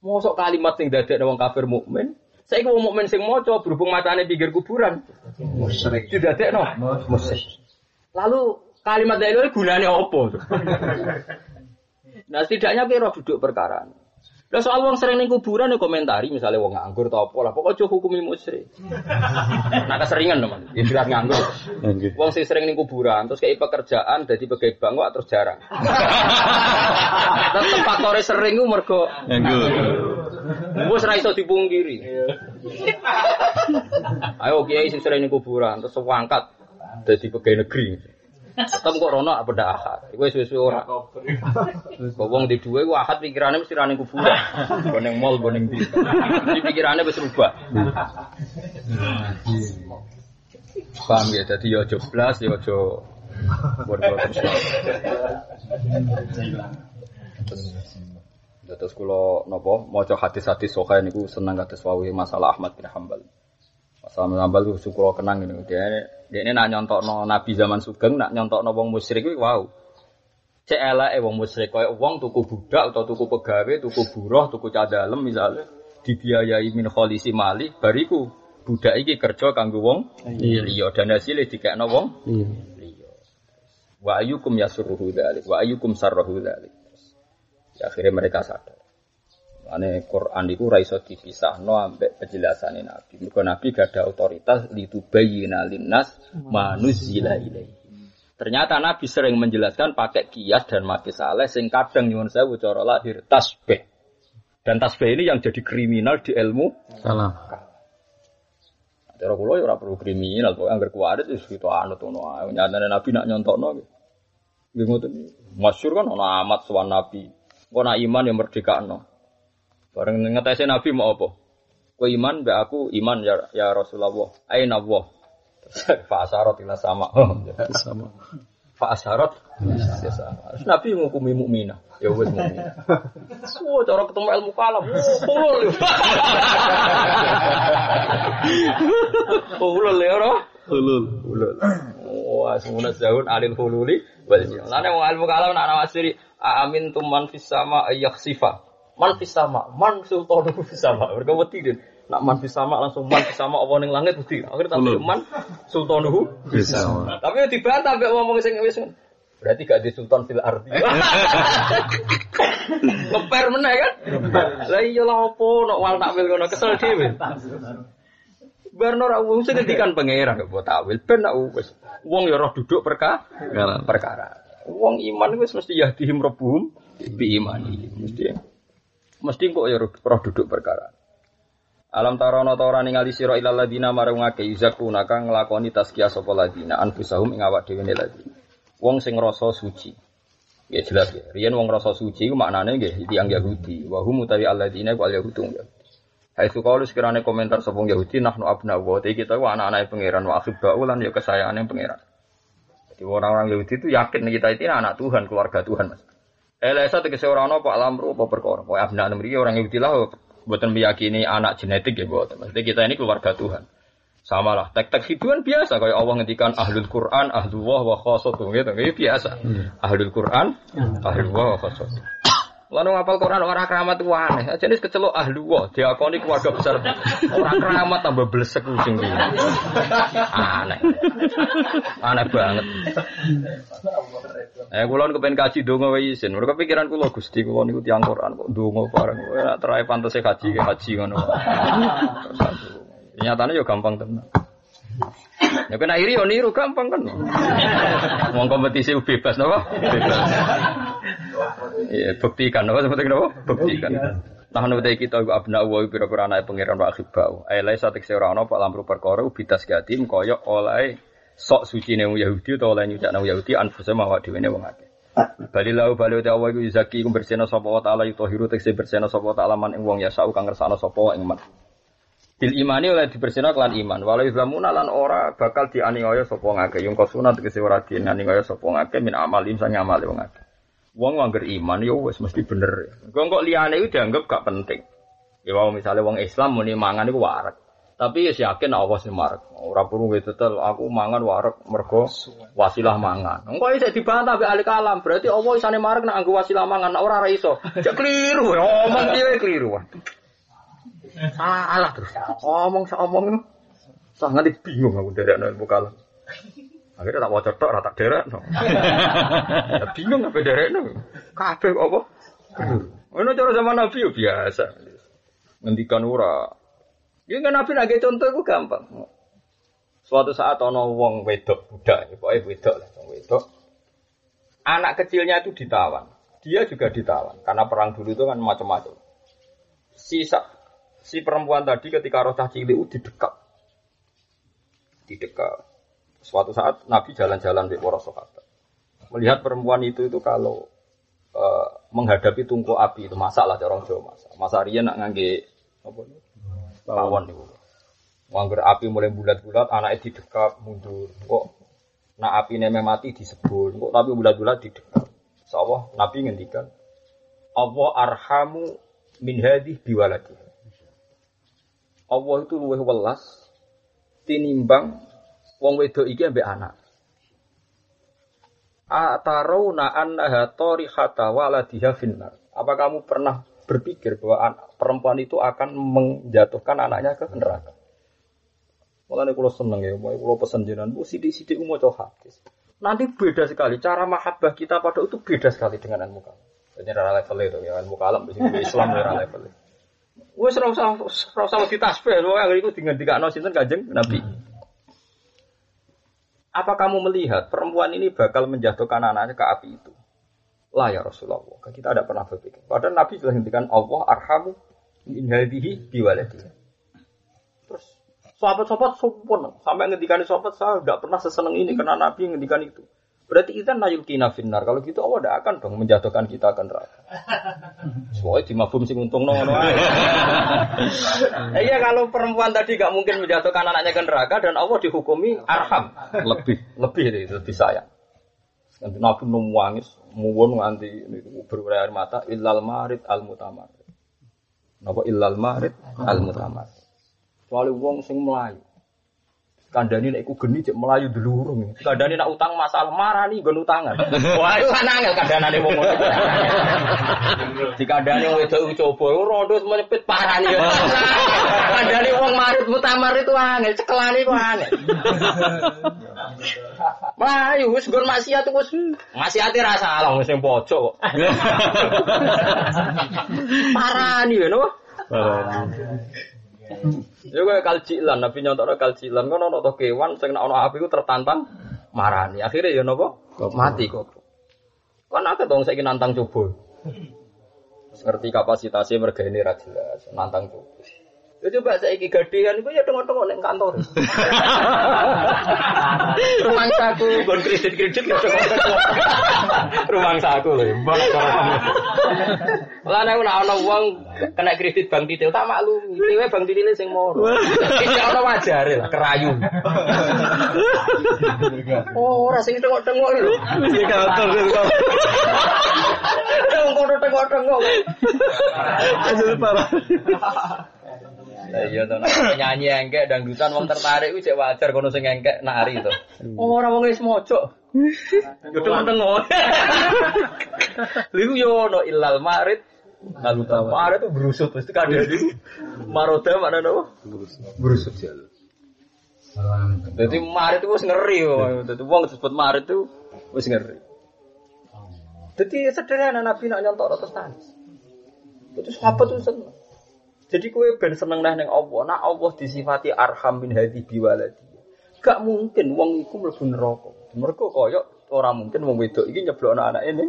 Mosok kalimat sing dadek wong kafir mukmin. Saya ingin wong mukmin sing moco berhubung matanya pinggir kuburan. Musyrik. No musyrik. Lalu kalimat la ilaha gunanya apa? [laughs] Nah setidaknya kira duduk perkara. Lah soal wong sering ning kuburan ya komentari misalnya wong nganggur atau apa lah pokoknya cukup hukumi musyrik. [laughs] nah keseringan teman, istilah nganggur. Lanjut. Wong sing sering ning kuburan terus kayak pekerjaan jadi pegawai bank kok terus jarang. [laughs] Tetep faktore sering ku mergo Nganggur. wis ra iso dipungkiri. Ayo kiai sing sering ning kuburan terus wangkat jadi pegawai negeri. Tetep kok rono apa ndak ahad. Iku wis wis ora. Kok wong di duwe ku ahad pikirane mesti ra ning kuburan. Go ning mall, go ning ndi. Jadi pikirane wis rubah. Paham ya, jadi ya aja blas, ya aja bodoh terus. Terus kula napa maca hadis-hadis sahih niku seneng kados wawi masalah Ahmad bin Hambal. Masalah bin Hambal ku syukur kenang ngene. Dia dia ini nak nyontokno nabi zaman sugeng nak nyontokno wong musyrik kuwi wow. Cek eleke wong musyrik koyo wong tuku budak atau tuku pegawe, tuku buruh, tuku cadalem misalnya dibiayai min kholisi mali bariku budak iki kerja kanggo wong liya dan hasilnya dikekno wong Iya. liya. Wa ayyukum yasurruhu dzalik wa ayyukum sarrahu dzalik. Ya, akhirnya mereka sadar. Ane Quran itu raiso dipisah no ambek penjelasan Nabi. Mereka Nabi gak ada otoritas litubayyina linnas manuzila ilaihi. Ternyata Nabi sering menjelaskan pakai kias dan mati saleh sing kadang nyuwun sewu cara lahir tasbih. Dan tasbih ini yang jadi kriminal di ilmu Salah. Cara kula ya ora perlu kriminal, pokoke anggere kuwarit wis kita anut ngono ae. Nyatane Nabi nak nyontokno nggih. Ngoten. Masyhur kan ana amat sowan Nabi. Kok nak iman ya merdekakno. Bareng ngetesi Nabi mau apa? Kowe iman mbak aku iman ya, ya Rasulullah. Aina Allah. Fa [laughs] asyarat ila sama. [laughs] [laughs] Sama. Fa asyarat ya sama. Nabi ngukumi mukminah. Ya wis mukminah. Oh, cara ketemu ilmu kalam. Ulul. Ulul ya ora? Ulul. Ulul. Wah, semuanya jauh alil hululi wong ilmu kalam nak nawasiri amin tum man fis sama yaksifa. Man fis sama, man sultanu fis sama. Mereka wedi din. Nak man fis sama langsung man fis sama apa ning langit wedi. Akhirnya tapi man sultanuhu Bisa. tapi ya dibantah mbek ngomong sing wis berarti gak di sultan fil ardi. [laughs] Ngeper meneh kan? Lah iya lah opo nek wal takwil ngono kesel dhewe. Barno ra wong sing ngendikan pangeran gak buat takwil ben nak wis wong ya roh duduk perkara perkara. Wong iman wis mesti yahdihim rabbuhum bi imani. Mesti mesti kok ya roh duduk perkara. Alam tarono ta ora ningali sira ilal ladina marang ngake yuzakuna kang nglakoni tazkiyah sapa ladina anfusahum ing awak dhewe ladina. Wong sing rasa suci. Ya jelas ya. Riyen wong rasa suci ku maknane nggih tiyang Yahudi. Wa hum utawi alladzina ku al-yahudu. Hai itu kalau sekiranya komentar sopong Yahudi nahnu abna wa te kita ku anak-anak pangeran wa akhibau lan ya kesayangan pangeran. Jadi orang-orang Yahudi itu yakin kita itu anak Tuhan, keluarga Tuhan, Mas. Elesa tegese ora ana apa alamru apa perkara. Pokoke abna mriki orang Yahudi lah mboten meyakini anak genetik ya mboten. Maksudnya kita ini keluarga Tuhan. Sama lah, tek-tek hiduan biasa kayak Allah ngendikan ahlul Quran, ahlullah wa khosotuh gitu, kayak biasa. Ahlul Quran, ahlullah wa khosotuh. Lalu ngapal Quran orang keramat itu aneh. Aja nih kecelok ahlullah, diakoni keluarga besar. Orang keramat tambah blesek kucing dia. Aneh. Aneh banget. Eh kula niku pengen kaji donga wae isin. Pikiran kula Gusti kula niku tiyang Quran kok donga bareng. Nek terae pantese kaji ke haji ngono. Nyatane yo gampang tenan. Ya kena iri yo niru gampang kan. Wong kompetisi bebas napa? Bebas. Iya, buktikan napa sebutnya napa? Buktikan. Nah nuti kita ku abna wa pira-pira anak pangeran wa akhibau. Ailai satik se ora ana pak lamru perkara gatim kaya oleh sok suci ne wong Yahudi utawa oleh nyucak wong Yahudi anfuse mawa dhewe wong akeh. Bali lau bali uti Allah iku zaki iku bersihna sapa wa taala yutahiru tekse bersihna sapa taala man ing wong ya sau kang ngersakno sapa ing man. Bil imani oleh dibersihna kelan iman. Walau islamuna lan ora bakal dianiaya sapa ngake. Yung kosuna tegese ora dianiaya sapa ngake min amalin sang amale wong akeh. Wong angger iman yo wis mesti bener. Kok kok liyane iku dianggap gak penting. Ya wong misalnya wong Islam muni mangan iku warak. Tapi ya yakin Allah sing marek. Ora perlu aku mangan warak mergo wasilah mangan. Engko iso dibantah mbek ahli kalam. Berarti Allah isane marek nek anggo wasilah mangan ora ora iso. Cek keliru. ya, Omong dhewe keliru. Salah terus. Omong sak omong. Sangat bingung aku derekno ilmu kalam. Akhirnya tak waca tok ora tak derekno. Ya bingung apa derekno. Kabeh kok apa? Ono cara zaman Nabi biasa. Ngendikan ora. Ya kan Nabi lagi contoh itu gampang. Suatu saat ono wong wedok budak, pokoknya wedok lah, wedok. Anak kecilnya itu ditawan. Dia juga ditawan karena perang dulu itu kan macam-macam. Si si perempuan tadi ketika roh cah cilik didekap. Didekap. Suatu saat Nabi jalan-jalan di para sahabat. Melihat perempuan itu itu kalau uh, menghadapi tungku api itu masalah orang Jawa masak. Masa Rian nak ngangge apa Tawon itu. Wangger api mulai bulat-bulat, anaknya didekap mundur. Kok nak api neme mati disebul. Kok tapi bulat-bulat didekap. Sawah Nabi ngendikan, Allah arhamu min hadih. Allah itu luwih welas tinimbang wong wedok iki ambek anak. Ataruna annaha tarihata waladiha finnar. Apa kamu pernah berpikir bahwa perempuan itu akan menjatuhkan anaknya ke neraka? Mulane kula seneng ya, mulai kula pesen jenengan, bu sidik-sidik maca hadis. Nanti beda sekali cara mahabbah kita pada itu beda sekali dengan ilmu kalam. Rara level itu ya ilmu kalam di Islam ya level. Wes ora usah ora usah ditasbih, yang iku dingendikakno sinten Kanjeng Nabi. Apa kamu melihat perempuan ini bakal menjatuhkan anaknya ke api itu? Lah ya Rasulullah. Kita tidak pernah berpikir. Padahal Nabi sudah hentikan Allah arhamu min hadhihi biwaladihi. Terus sahabat-sahabat sumpun sampai ngendikan sahabat saya tidak pernah seseneng ini karena Nabi ngendikan itu. Berarti kita nayul kina finnar. Kalau gitu Allah tidak akan dong menjatuhkan kita ke neraka. Soalnya di mabum sing untung nono. [laughs] Iya kalau perempuan tadi gak mungkin menjatuhkan anaknya ke neraka dan Allah dihukumi arham lebih lebih itu lebih sayang. Nanti Nabi nangis, muwon nganti berair mata illal marid al mutamar. Napa illal marid al mutamar. Soalnya wong sing melayu. Kandani nek iku geni cek melayu dulurung. Kandani nak utang masalah marah nih gon utangan. Wah, itu kan angel kandanane wong ngono. Dikandani wong wedok coba rondo menyepit parah nih. Kandani wong marit mutamar itu angel, cekelane iku angel. Melayu wis gon maksiat wis maksiate ra salah wong sing pojok kok. Parah nih no. Ya kayak kalcilan, Nabi nyontokno kalcilan kan ono to kewan sing nek api ku tertantang marani. Akhirnya ya napa? Mati kok. Kan akeh dong saiki nantang coba. Ngerti kapasitasnya merga ini ra jelas, nantang coba. Ya coba saya iki gadean itu ya tengok-tengok ning kantor. [laughs] Rumah saku, gon kredit-kredit ya tengok-tengok. Rumah saku lho, mbak. Lah nek ana ana wong kena kredit bank titil tak maklum. Dhewe bank titil sing moro. Iki ana wajare lah kerayu. Oh, ora sing tengok-tengok lho. Di kantor. Wong kono tengok-tengok. Jadi parah. Lah iya to nek nyanyi engkek dangdutan wong tertarik kuwi cek wajar kono sing engkek nari to. Oh ora wong wis mojo. Yo tengok-tengok. Liku yo ono ilal marid Lalu tamar itu berusut pasti kan dari maroda mana nopo? Berusut ya. Jadi marit itu wis ngeri. Dadi wong disebut marit itu wis ngeri. Jadi sederhana Nabi nak nyontok terus tangis. Terus apa tuh seneng? Jadi kue ben seneng nang Allah. Nak Allah disifati arham bin hadi biwaladi. Gak mungkin wong iku mlebu neraka. Mergo koyo ora mungkin wong wedok iki nyeblokno anak ini.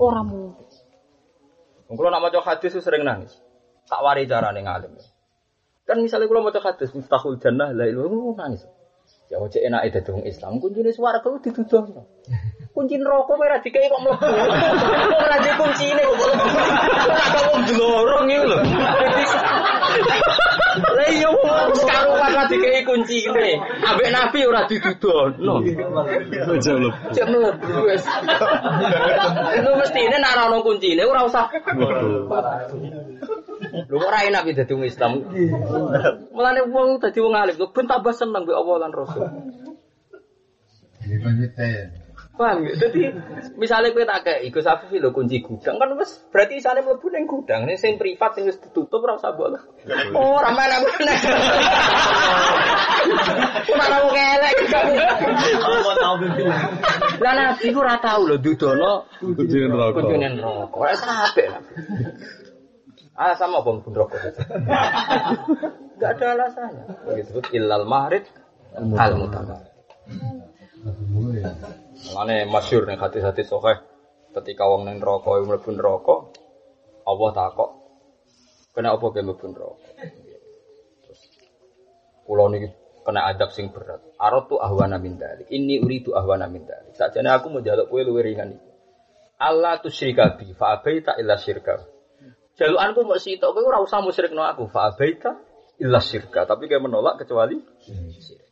Ora mungkin. Wong kula nak maca hadis sering nangis. Tak wari carane ngalim. Kan misalnya kula maca hadis Miftahul Jannah la ilaha nangis. Ya ojo enak itu Islam. Kuncine swarga ku dituduhno. [laughs] Kunci neraka ora dikai kok mlebu. Ora di kuncine kok kok glorong iki lho. Lah iya wong sekaruan ora dikai kuncine. Ambek nabi ora dituduhno. Aja lu. Cek mlebu wis. Itu mestine nek ora ono kuncine ora usah. Lho kok ora enak iki dadi wong Islam. Mulane wong dadi wong alim ben tambah seneng mbek Allah lan Rasul. Paham ya? Jadi misalnya kowe tak kayak Gus Afif lho kunci gudang kan wis berarti isane mlebu ning gudang. Ini sing privat sing wis ditutup ora usah mbok. Oh, ora [laughs] mana-mana. Ora mau kelek. Lah nabi ku ora tau lho dudono Kucing rokok. kunjungan rokok. Ora sampe. Alasan apa pun rokok? Enggak ada alasannya. Begitu illal mahrid al mutamar. Mane masyhur ning hati-hati sahih ketika wong ning neraka mlebu neraka Allah takok kena apa ke mlebu neraka. Terus kula niki kena adab sing berat. Aratu ahwana min dalik. Ini uridu ahwana min dalik. Sakjane aku mau njaluk kowe luwih ringan iki. Allah tusyrika bi fa abaita illa syirka. Jalukanku mau sitok kowe ora usah musyrikno aku fa abaita illa syirka, tapi kayak menolak kecuali syirik.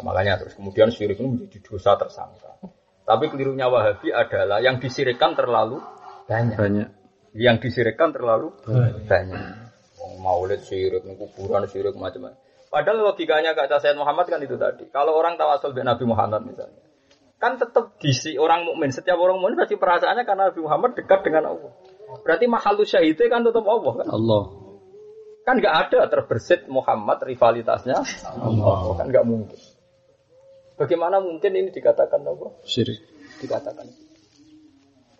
Nah, makanya terus kemudian syirik itu menjadi dosa tersangka. Tapi kelirunya Wahabi adalah yang disirikkan terlalu banyak. Banyak. Yang disirikkan terlalu banyak. Wong maulid syirik, kuburan syirik macam-macam. Padahal logikanya kata Sayyid Muhammad kan itu tadi. Kalau orang tawasul dengan Nabi Muhammad misalnya, kan tetap disi orang mukmin. Setiap orang mukmin pasti perasaannya karena Nabi Muhammad dekat dengan Allah. Berarti mahalu syahidnya kan tetap Allah kan? Allah. Kan nggak ada terbersit Muhammad rivalitasnya Allah. Kan nggak mungkin. Bagaimana mungkin ini dikatakan Allah? Syirik. Dikatakan.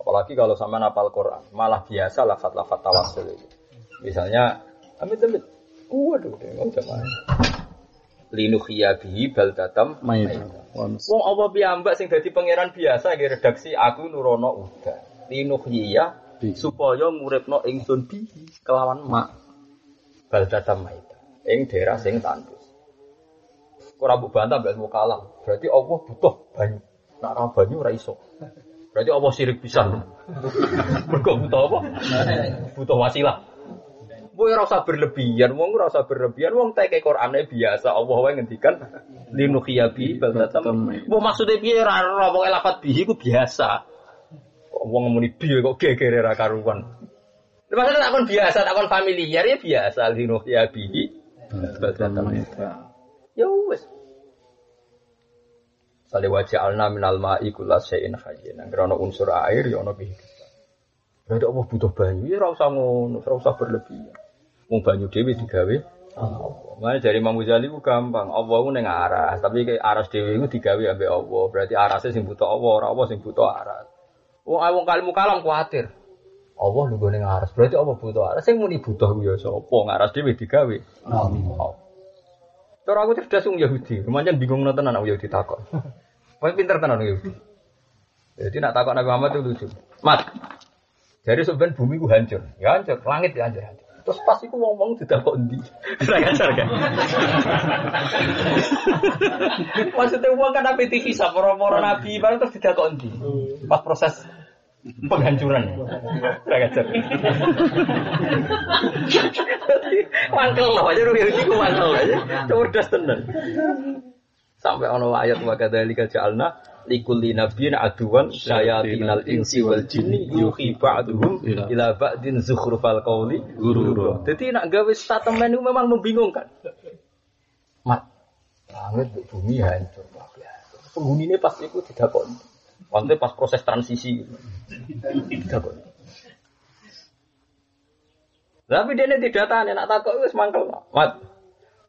Apalagi kalau sama napal Quran, malah biasa lafat-lafat tawasul itu. Misalnya, amit amit, waduh, nggak jamaah. Linuhiya bihi baldatam. Wong apa piyambak sing dadi pangeran biasa nggih redaksi aku nurono udah. Linuhiya Bi. supaya nguripno ingsun bihi kelawan mak baldatam maita ing daerah sing tandus. Ora mbok bantah mbek kalah. Berarti Allah butuh banyu. Nak ora banyu ora iso. Berarti Allah sirik pisan. [laughs] Mergo butuh apa? Butuh wasilah. Kowe ora usah berlebihan, wong ora usah berlebihan, wong teke Qur'ane biasa Allah wae ngendikan linuhiya bi baldatam. Wong maksude piye ora ora pokoke lafat bihi ku biasa. Wong muni bi kok gegere ra karuan. Maksudnya takon biasa, takon familiar ya biasa baldatam. Ya wis. Sale wajah alna minal ma'i kula syai'in hayyin. Nang ana unsur air ya ana kehidupan. Berarti Allah butuh banyu, ya ora usah ngono, ora usah berlebihan. Wong banyu dhewe digawe Allah. Makanya dari Imam Ghazali ku gampang. Allah ku ning aras, tapi kayak aras dhewe ku digawe ambek Allah. Berarti arasnya sing butuh Allah, ora Allah sing butuh aras. Wong wong kalimu kalam kuatir. Allah lu ning aras, berarti Allah butuh aras. Sing muni butuh ku ya sapa? Ngaras dhewe digawe. Allah. Cara aku cerdas wong Yahudi, kemarin bingung nonton anak Yahudi takon. Wong pinter tenan Yahudi. Jadi nak takon Nabi Muhammad itu lucu. Mat, jadi sebenarnya bumi ku hancur, ya hancur, langit ya hancur, hancur. Terus pas iku wong-wong tidak kok endi. Ora ngajar kan. Maksudnya wong kan apa TV sa para-para nabi barang terus tidak kok endi. Pas proses penghancuran. Ora ngajar. Mangkel loh aja rugi iki ku mangkel aja. Cerdas tenan. Sampai ono ayat wa kadzalika ja'alna likulli nabiyyin aduwan syayatinal insi wal jinni yuhi ba'duhum ila ba'din zukhrufal qawli gurura. Dadi nak gawe statement itu memang membingungkan. Mat, langit bumi hancur. Penghuninya pas itu tidak kok. Nanti pas proses transisi kok. Tapi dia tidak tahu, nak takut itu semangkel. Mat,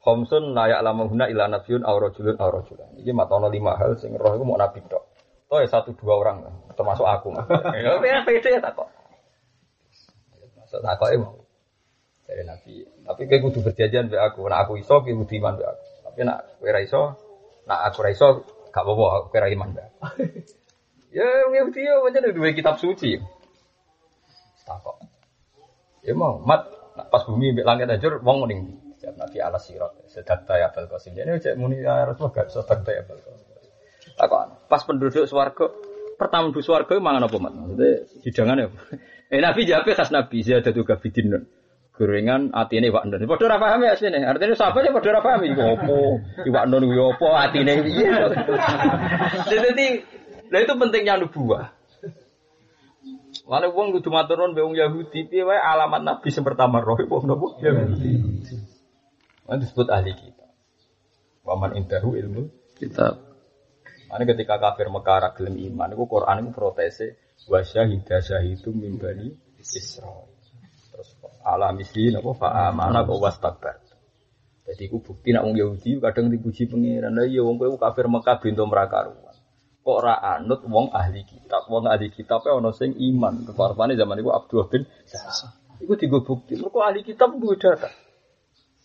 Khomsun layak lama guna ila nabiyun aw rajulun aw rajulan. Iki matono lima hal sing roh iku mau nabi tok. Toh ya satu dua orang termasuk aku. Ya pede pede tak kok. Maksud tak kok mau. Dari nabi. Tapi kayak kudu berjanjian be aku. Nak aku iso kayak kudu iman be aku. Tapi nak kowe ra iso, nak aku iso gak apa-apa kowe ra iman be aku. Ya wong Yahudi yo pancen duwe kitab suci. Tak kok. Ya mau mat pas bumi mbek langit hancur wong mending Setiap nabi ala sirat sedang ya bal qasim. Jadi cek muni ya Rasulullah gak sedang ya bal qasim. Takon, pas penduduk swarga pertama penduduk swarga mangan apa mat? Maksudnya hidangan ya. Eh nabi jawab khas nabi saya ada tugas bidin. Gorengan atine wak ndon. Padha ora paham ya asline. Artinya sahabat ya padha ora paham iku opo. Iwak ndon kuwi opo atine piye. [laughs] Jadi Nah itu pentingnya nubuah. Lalu wong kudu matur nuwun mbek wong Yahudi piye alamat nabi sing pertama roh wong napa Yahudi. Itu disebut ahli kita. Waman indahu ilmu Kitab. Ini ketika kafir Mekah ra gelem iman, itu Quran itu protese wa syahida syahidum min bani Israil. Terus ala misli napa fa amana wa wastakbar. Jadi iku bukti nak wong Yahudi kadang dipuji pangeran. Lah iya wong kowe kafir Mekah bento merakaruan. Kok ora anut wong ahli kitab. Wong ahli kitab ana sing iman. Keparpane zaman iku Abdullah bin Sasa. Iku digo bukti. Mergo ahli kitab duwe data.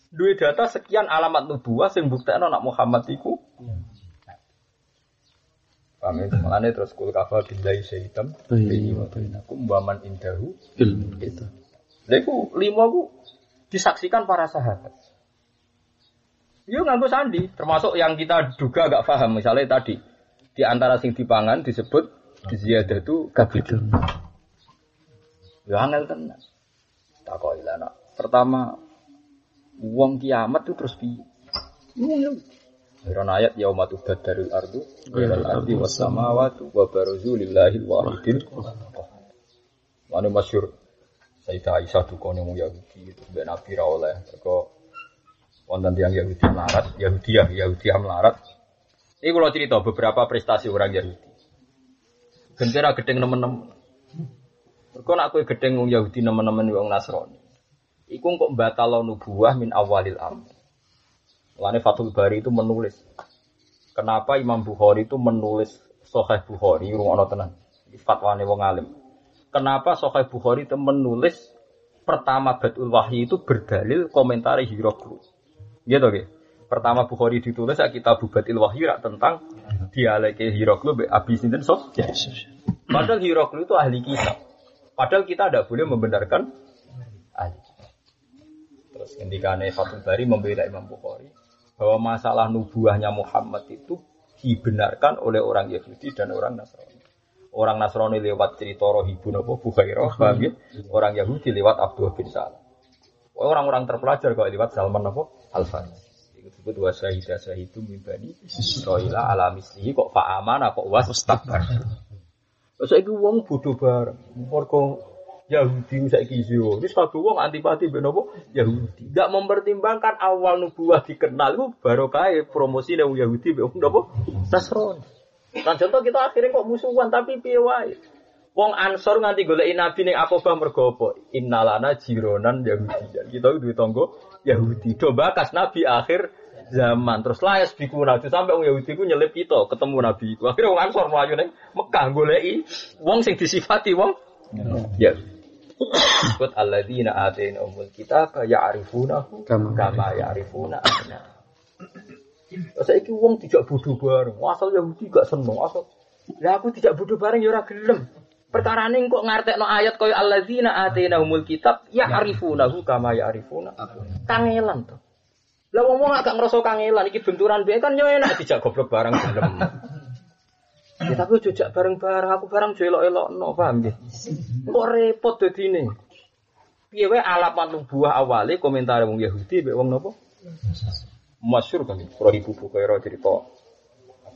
Duwe data sekian alamat nubuah sing buktekno nak Muhammad iku. Paham ya? Mulane terus kul kafa billahi syahitam. Baini wa bainakum wa man indahu Ilmu kita. Lha iku lima ku disaksikan para sahabat. Yo nganggo sandi, termasuk yang kita duga gak paham. Misalnya tadi di antara sing dipangan disebut ziyadah itu kabidun. Yo angel tenan. Takoki lah nak. Pertama wong kiamat itu terus piye? Iron ayat yauma tubaddarul ardu ghairal ardi was samawati wa baruzu lillahi wahidil Mana masyur Sayyidah Aisyah dukone wong Yahudi itu mbek Nabi ra oleh kok wonten tiyang Yahudi melarat, Yahudi ya, Yahudi melarat. Ini kalau cerita beberapa prestasi orang Yahudi. Gentera gedeng nemen-nemen. Kau nak kue gedeng wong Yahudi nemen-nemen wong Nasrani. Iku kok batal nubuah min awalil amr. Mulane Fathul Bari itu menulis. Kenapa Imam Bukhari itu menulis Sahih Bukhari rumah tenan. Iki fatwane wong alim. Kenapa Sahih Bukhari itu menulis pertama Batul Wahyi itu berdalil komentar Hiroklu. Gitu gitu. Pertama Bukhari ditulis ya kitab Batul Wahyi rak tentang dialek Hiroklu Abi Sinten Sos. Padahal Hiroklu itu ahli kitab. Padahal kita tidak boleh membenarkan ahli. Terus ketika Fathul Bari membela Imam Bukhari bahwa masalah nubuahnya Muhammad itu dibenarkan oleh orang Yahudi dan orang Nasrani. Orang Nasrani lewat cerita Rohibun apa Bukhairah, paham ya? Orang Yahudi lewat Abdullah bin Salam. Orang-orang terpelajar kalau lewat Salman apa? Al-Farisi. Itu disebut wa syahida syahidu min bani Israila ala mislihi kok fa'amana kok was takbar. Terus itu wong bodoh bareng. Mergo Yahudi saiki yo. Wis kabeh wong antipati mbek napa? Yahudi. Enggak mempertimbangkan awal nubuah dikenal itu baru kae promosi wong Yahudi mbek wong napa? Nasrani. Kan contoh kita akhirnya kok musuhan tapi piye wae. Wong Ansor nganti goleki nabi ning Aqabah mergo apa? Innalana jironan Yahudi. Kita duwe tangga Yahudi. Do bakas nabi akhir zaman terus layas biku nabi sampai wong Yahudi ku nyelip kita ketemu nabi ku. Akhirnya wong Ansor mlayu ning Mekah goleki wong sing disifati wong ya. Disebut alladzina atainahumul kitaba ya'rifunahu Kama. kama ya'rifuna abna. Saiki wong tidak bodoh bareng. Asal Yahudi gak seneng asal. Lah aku tidak bodoh bareng ya ora gelem. Perkara ini kok ngartekno ayat kaya alladzina atainahumul kitab ya'rifunahu kama ya'rifuna kangelan to. Lah wong wong agak ngerasa kangelan iki benturan biyen kan yo enak dijak goblok bareng gelem. Ya tapi jejak bareng-bareng aku bareng jo elok-elokno, paham nggih? Kok repot dadine. Piye wae alamat nubuah awale komentar wong Yahudi mek wong napa? Masyur kan, kalau ibu buka cerita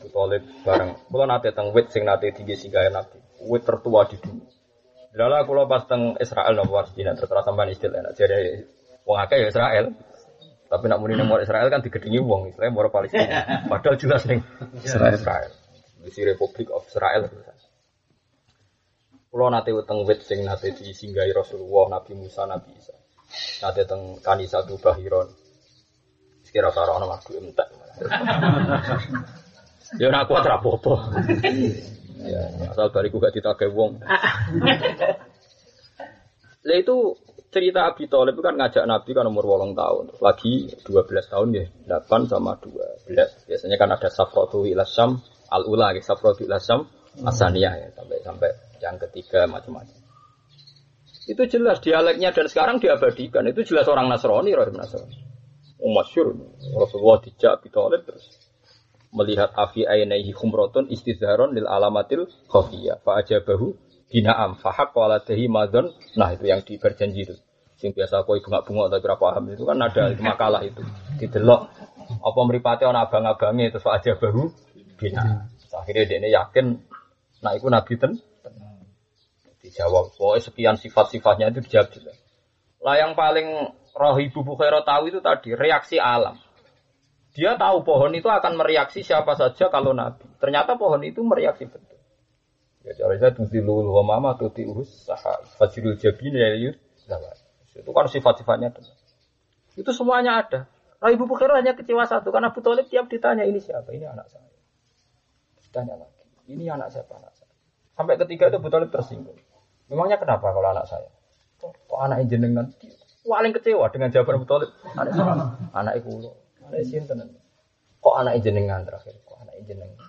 Abu Talib bareng. Kalau nate teng wit sing nate tinggi singgah nabi, wit tertua di dunia. Lala kalau pas teng Israel nopo Palestina tertera sampean istilah enak jadi wong akeh ya Israel. Tapi nak muni nomor Israel kan digedingi wong, istilahnya mau Palestina. Padahal jelas ning Israel. Israel. Di Republic of Israel. Kulo nate teng wit sing nate disinggahi Rasulullah, Nabi Musa, Nabi Isa. Nate teng Kanisa Bahiron. Sekira ora ana mabuk entek. Ya ora kuat ra apa-apa. Ya, asal bariku gak ditagih wong. Lah itu cerita Abi Thalib kan ngajak Nabi kan umur 8 tahun. Lagi 12 tahun ya, 8 sama 12. Biasanya kan ada Safratu ila Syam al-ula, ya, Safratu ila Syam asaniyah ya, sampai sampai yang ketiga macam-macam. Itu jelas dialeknya dan sekarang diabadikan. Itu jelas orang Nasrani, Rahim Nasrani. Oh, masyur. Rasulullah dijak Abi Thalib terus melihat afi ainaihi khumratun istizharon lil alamatil khafiyah. Fa ajabahu bina'am fa haqqa ala tahi madon. Nah itu yang di berjanji itu. Sing biasa koi bunga-bunga tapi ora paham. Itu kan ada makalah itu. Didelok. Apa mripate ana abang-abange terus fa ajabahu bina'am. Akhirnya dia yakin nah itu nabi ten. Dijawab. Pokoknya sekian sifat-sifatnya itu dijawab jelas lah yang paling roh ibu Bukhairah tahu itu tadi reaksi alam dia tahu pohon itu akan mereaksi siapa saja kalau nabi. Ternyata pohon itu mereaksi betul. Ya cara saya tutilul wa mama tuti urus saha fajrul jabin ya yud. Itu kan sifat-sifatnya. Itu semuanya ada. Nah, Ibu Bukhairah hanya kecewa satu karena Abu Talib tiap ditanya ini siapa? Ini anak saya. Ditanya lagi. Ini anak siapa anak saya. Sampai ketiga itu Abu Talib tersinggung. Memangnya kenapa kalau anak saya? Kok, anak jenengan? Paling kecewa dengan jawaban Abu Talib. Anak anak lo. Anak sinten. Kok anak jenengan terakhir? Kok anak jenengan?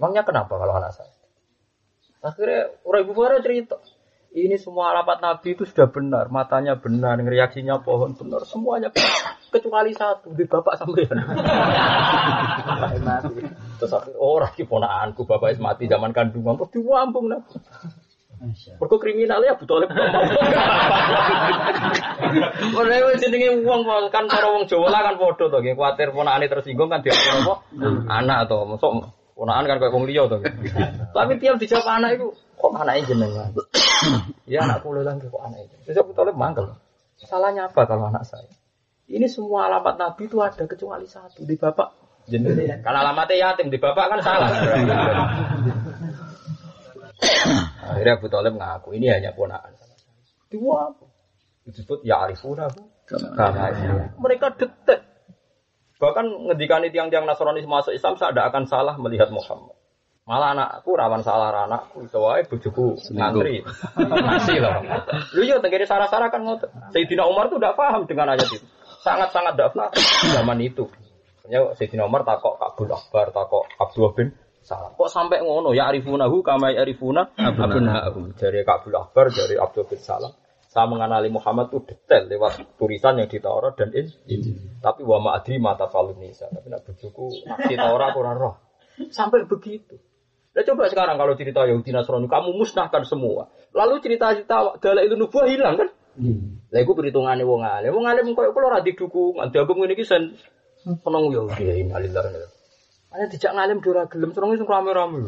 Memangnya kenapa kalau anak saya? Akhirnya orang ibu Farah cerita. Ini semua alamat Nabi itu sudah benar, matanya benar, reaksinya pohon benar, semuanya benar. Kecuali satu, di bapak sampean. Terus akhirnya, oh lagi ponaanku, bapak mati zaman kandungan, terus diwambung nah. Mergo kriminal ya betul Ora wis [laughs] jenenge wong kan para wong Jawa lah kan padha to nggih kuwatir ponakane tersinggung kan dia apa? Anak to, mosok ponakan kan kayak wong liya to. Tapi tiap dijawab anak itu kok anaknya jenengan. [coughs] ya anakku lagi kok anaknya. Terus aku tolong mangkel. Salahnya apa kalau anak saya? Ini semua alamat Nabi itu ada kecuali satu di bapak jenengan. Karena alamatnya yatim di bapak kan salah. [laughs] [coughs] Akhirnya Abu Talib ngaku ini hanya ponakan. Dua disebut ya arifunahu karena mereka detek. Bahkan ngedikan tiang-tiang Nasrani masuk Islam saya tidak akan salah melihat Muhammad. Malah anakku rawan salah anakku itu wae bojoku ngantri. Masih loh. Lu yo tenggiri sarah-sarah kan ngotot. Sayyidina Umar tuh tidak paham dengan ayat itu. Sangat-sangat tidak paham zaman itu. Ya Sayyidina Umar takok Kabul Akbar, takok Abdullah bin salah. Kok sampai ngono ya arifunahu kama arifuna abna'ahum. Dari Kabul Akbar, dari Abdul bin Salam. Saya mengenali Muhammad itu detail lewat tulisan yang di Taurat dan in. Tapi wa ma'adri mata falun nisa. Tapi nak bujuku di Taurat kurang roh. Sampai begitu. Nah coba sekarang kalau cerita Yahudi Nasrani, kamu musnahkan semua. Lalu cerita-cerita dalil nubuah hilang kan? Lah iku perhitungannya wong alim. Wong alim koyo kula ora didukung. Diagem ngene iki sen penong Yahudi ya innalillahi ada dijak ngalim dora gelem terus itu rame-rame.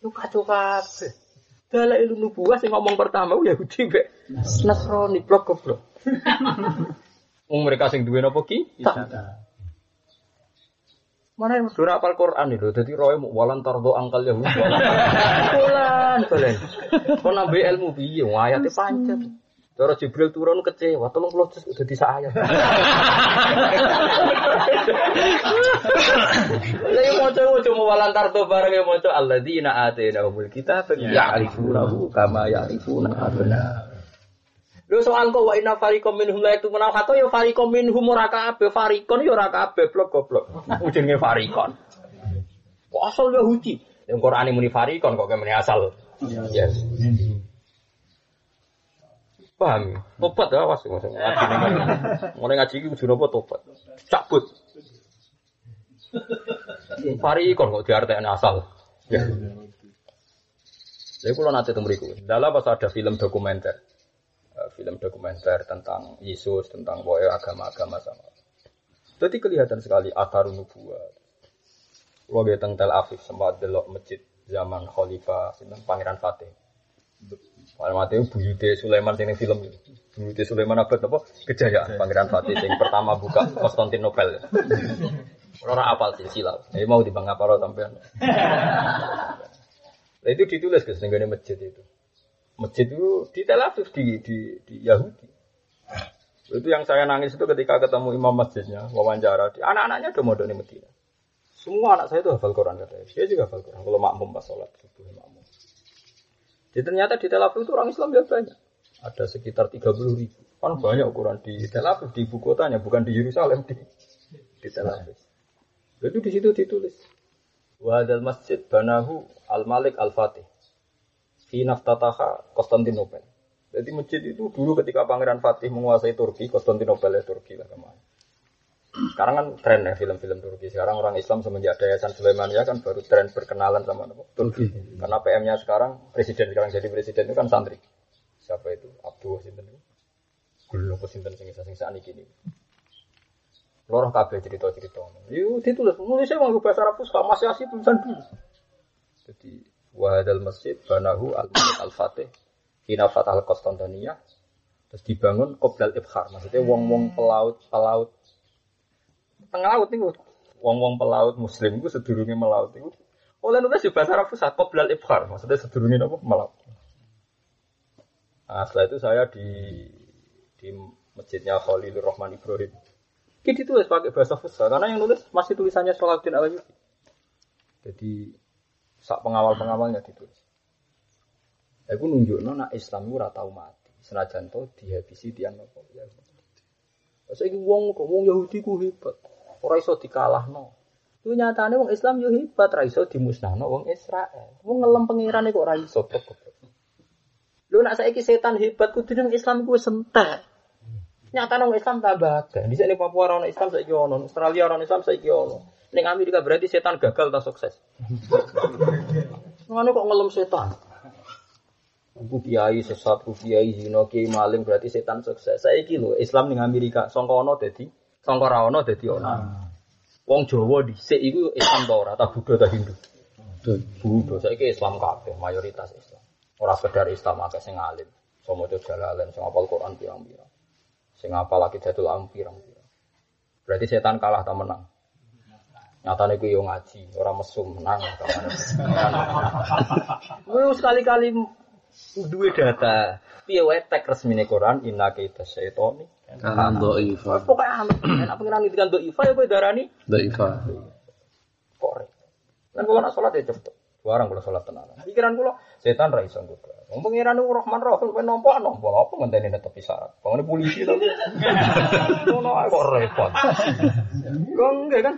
Lu kacau kabeh. Dalam ilmu nubuah sih ngomong pertama Yahudi mbek Nasrani blok goblok. [laughs] Wong mereka sing duwe napa ki? Mana yang surah apal Quran itu, jadi roy mau walan tardo angkal ya, bulan, [laughs] bulan. Kau nambah ilmu biye, ayatnya pancet. Cara Jibril turun kecewa, tolong kalau jus udah barang yang mau coba Allah di ina ate na umul kita ya arifunahu kama ya arifuna abna. Lu soal kok wa inna fariqam minhum la itu menau kata ya fariqam minhum ora kabeh farikon ya ora kabeh blok goblok. Ujungnya farikon. Kok asal Yahudi? Yang Quran ini muni farikon kok kemene asal. Yes. Paham? Tobat ya, awas maksudnya. [laughs] Mulai ngaji iki kudu napa tobat. Cabut. Pari kon kok diartekne asal. Ya. Jadi kalau nanti temeriku, dalam pas ada film dokumenter, film dokumenter tentang Yesus, tentang boy agama-agama sama. Jadi kelihatan sekali atarun nubuah. Kalau dia tentang Tel Aviv sempat delok masjid zaman Khalifah Pangeran Fatih. Mati buyute Sulaiman sing film itu. Buyute Sulaiman abad apa? Kejayaan Pangeran Fatih yang pertama buka Konstantinopel. Orang apal silsilah. Ini mau di Bangga Paro sampean. Nah itu ditulis ke sehingga masjid itu. Masjid itu di Tel Aviv di, di, di Yahudi. Itu yang saya nangis itu ketika ketemu imam masjidnya, wawancara. Anak-anaknya udah mau di Medina. Semua anak saya itu hafal Quran katanya. Dia juga hafal Quran. Kalau makmum pas sholat subuh makmum. Jadi ternyata di Tel Aviv itu orang Islam ya banyak. Ada sekitar 30 ribu. Kan banyak ukuran di Tel Aviv, di ibu kotanya, bukan di Yerusalem, di, di Tel Aviv. Jadi di situ ditulis. Wadal masjid banahu al Malik al Fatih. Fi naftataha Konstantinopel. Jadi masjid itu dulu ketika Pangeran Fatih menguasai Turki, Konstantinopel ya Turki lah ke mana. Sekarang kan tren ya film-film Turki. Sekarang orang Islam semenjak ada Yayasan Sulaimania kan baru tren berkenalan sama Turki. Karena PM-nya sekarang presiden sekarang jadi presiden itu kan santri. Siapa itu? Abdul Sinten apa Sinten sing sing saat ini. Lorong kabeh cerita-cerita. Itu ditulis. Nulisnya mau bahasa Arab Fusha, masih asli tulisan dulu. Jadi wahadal masjid banahu al al fatih hina fatah al Konstantinia terus dibangun qoblal ibhar maksudnya wong-wong pelaut pelaut tengah laut nih wong-wong pelaut muslim itu sedurunge melaut itu oleh nulis di bahasa Arab Fusha qoblal ibhar maksudnya sedurunge apa melaut nah setelah itu saya di di masjidnya Khalilur Rahman Ibrahim Ini ditulis pakai bahasa Fusha karena yang nulis masih tulisannya Salahuddin Alayubi jadi Sak pengawal-pengawalnya ditulis. Aku nunjukno nak Islam itu ora tau mati. Senajan to dihabisi tiang apa ya. Saiki wong kok wong Yahudi ku hebat. Ora iso dikalahno. Itu nyatane wong Islam yo hebat, ora iso dimusnahno wong Israel. Wong ngelem pangerane kok ora iso. Lho nak saiki setan hebat kudu Islam ku wis entek. Nyatane wong Islam tambah akeh. Di sini Papua ora ono Islam saiki ono, Australia ora ono Islam saiki ono. Ning Amerika berarti setan gagal tak sukses. Ngono kok ngelem setan. Ku kiai sesat, ku kiai zina, kiai maling berarti setan sukses. Saiki lho Islam ning Amerika sangka ono sangka ra ono dadi ono. Wong Jawa dhisik iku Islam ta ora, ta Buddha ta Hindu. Buddha saiki Islam kabeh, mayoritas Islam. Ora sekedar Islam akeh sing alim. Iso maca jalalain, sing hafal Quran pirang-pirang. Sing hafal Aqidatul Am pirang-pirang. Berarti setan kalah ta menang. Nyatane ku yo ngaji, ora mesum menang. [laughs] Lu sekali-kali duwe data. Piye wae tek resmine Quran inna kaita syaitani. Kanan do'ifa. Pokoke anut. Nek pengiran ya kowe darani Do'ifa. kok re. Kan kula nak salat ya cepet. Barang kula salat tenan. Pikiran kula setan ra iso nggodha. Wong pengiran niku Rahman Rahim kowe nampa nampa apa ngenteni netepi syarat. Pengene polisi to. [laughs] Ngono ae kok repot. Kok enggak kan?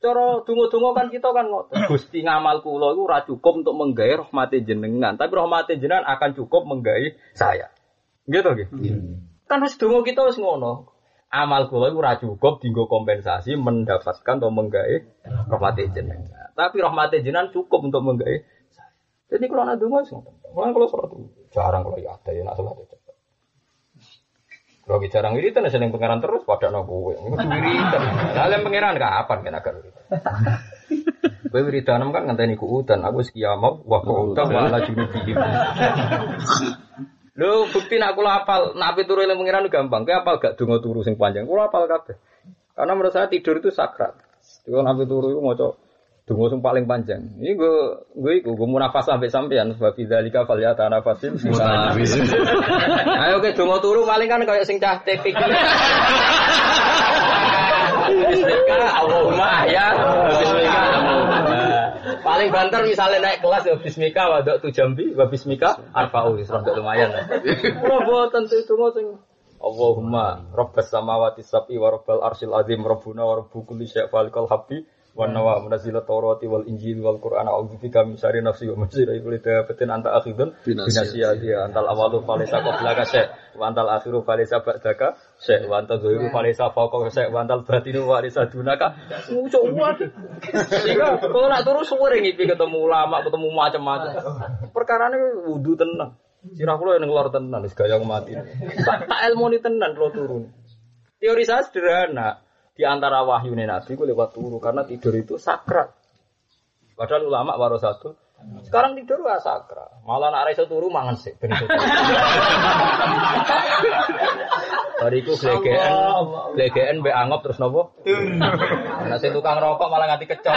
Cara donga-donga kan kita kan ngoten. Gusti ngamal kula iku ora cukup untuk menggawe rahmate jenengan, tapi rahmate jenengan akan cukup menggawe saya. Gitu nggih. Kan wis donga kita wis ngono. Amal kula iku ora cukup dienggo kompensasi mendapatkan atau menggawe rahmate jenengan. Tapi rahmate jenengan cukup untuk menggawe saya. Jadi kalau ana donga wis ngoten. Mulane kalau salat jarang kalau ya ada ya nak salat cepet. Kalau jarang wiridan seneng pangeran terus pada no kowe. Iku wiridan. Lah yang pangeran kapan kan agak wiridan. [laughs] Kowe wiridan kan ngenteni ku udan aku wis kiamat wa qauta wa ala junubihim. Lho bukti nak kula apal, nak ape turu eling pangeran gampang. Kowe apal gak donga turu sing panjang. Kula apal kabeh. Karena menurut saya tidur itu sakral. Jadi kalau ape turu iku maca donga sing paling panjang. Ini gue gue iku gue munafas sampai sampean sebab bidzalika falyata nafasin. [laughs] Ayo ke donga turu paling kan kayak sing cah tepik. Bismillah, [laughs] Allahumma ya. Bismillah. Paling banter misalnya naik kelas ya bismika wadok tu jambi wa bismika arba'u wis rada lumayan. Ora boten itu sing Allahumma rabbas samawati sab'i wa rabbal arsyil azim rabbuna wa rabbu kulli falikal wa nawa munazzila tawrati wal injil wal qur'an. A'udzu bika min syarri nafsi wa min syarri kulli dabatin. Anta akhidun binasiyati antal awalu falaysa qablaka syai' wa antal akhiru falaysa ba'daka syai' wa antal dhahiru falaysa fawqaka syai' wa antal batinu falaysa dunaka. Ngucuk wae sehingga kalau nak terus suwe ngipi ketemu ulama ketemu macam-macam. Perkara ini wudu tenang Sirah kula yang ngelor tenan, wis gaya mati. Tak ilmu ni tenan kalau turun. Teori saya sederhana. Di antara wahyu Nabi ku lewat turu karena tidur itu sakral. Padahal ulama baru satu. Sekarang tidur gak sakral. Malah nak iso turu mangan sih. Bariku [laughs] glegeken, glegeken mbek angop terus nopo? [laughs] Nah, sing tukang rokok malah nganti kecok. [laughs]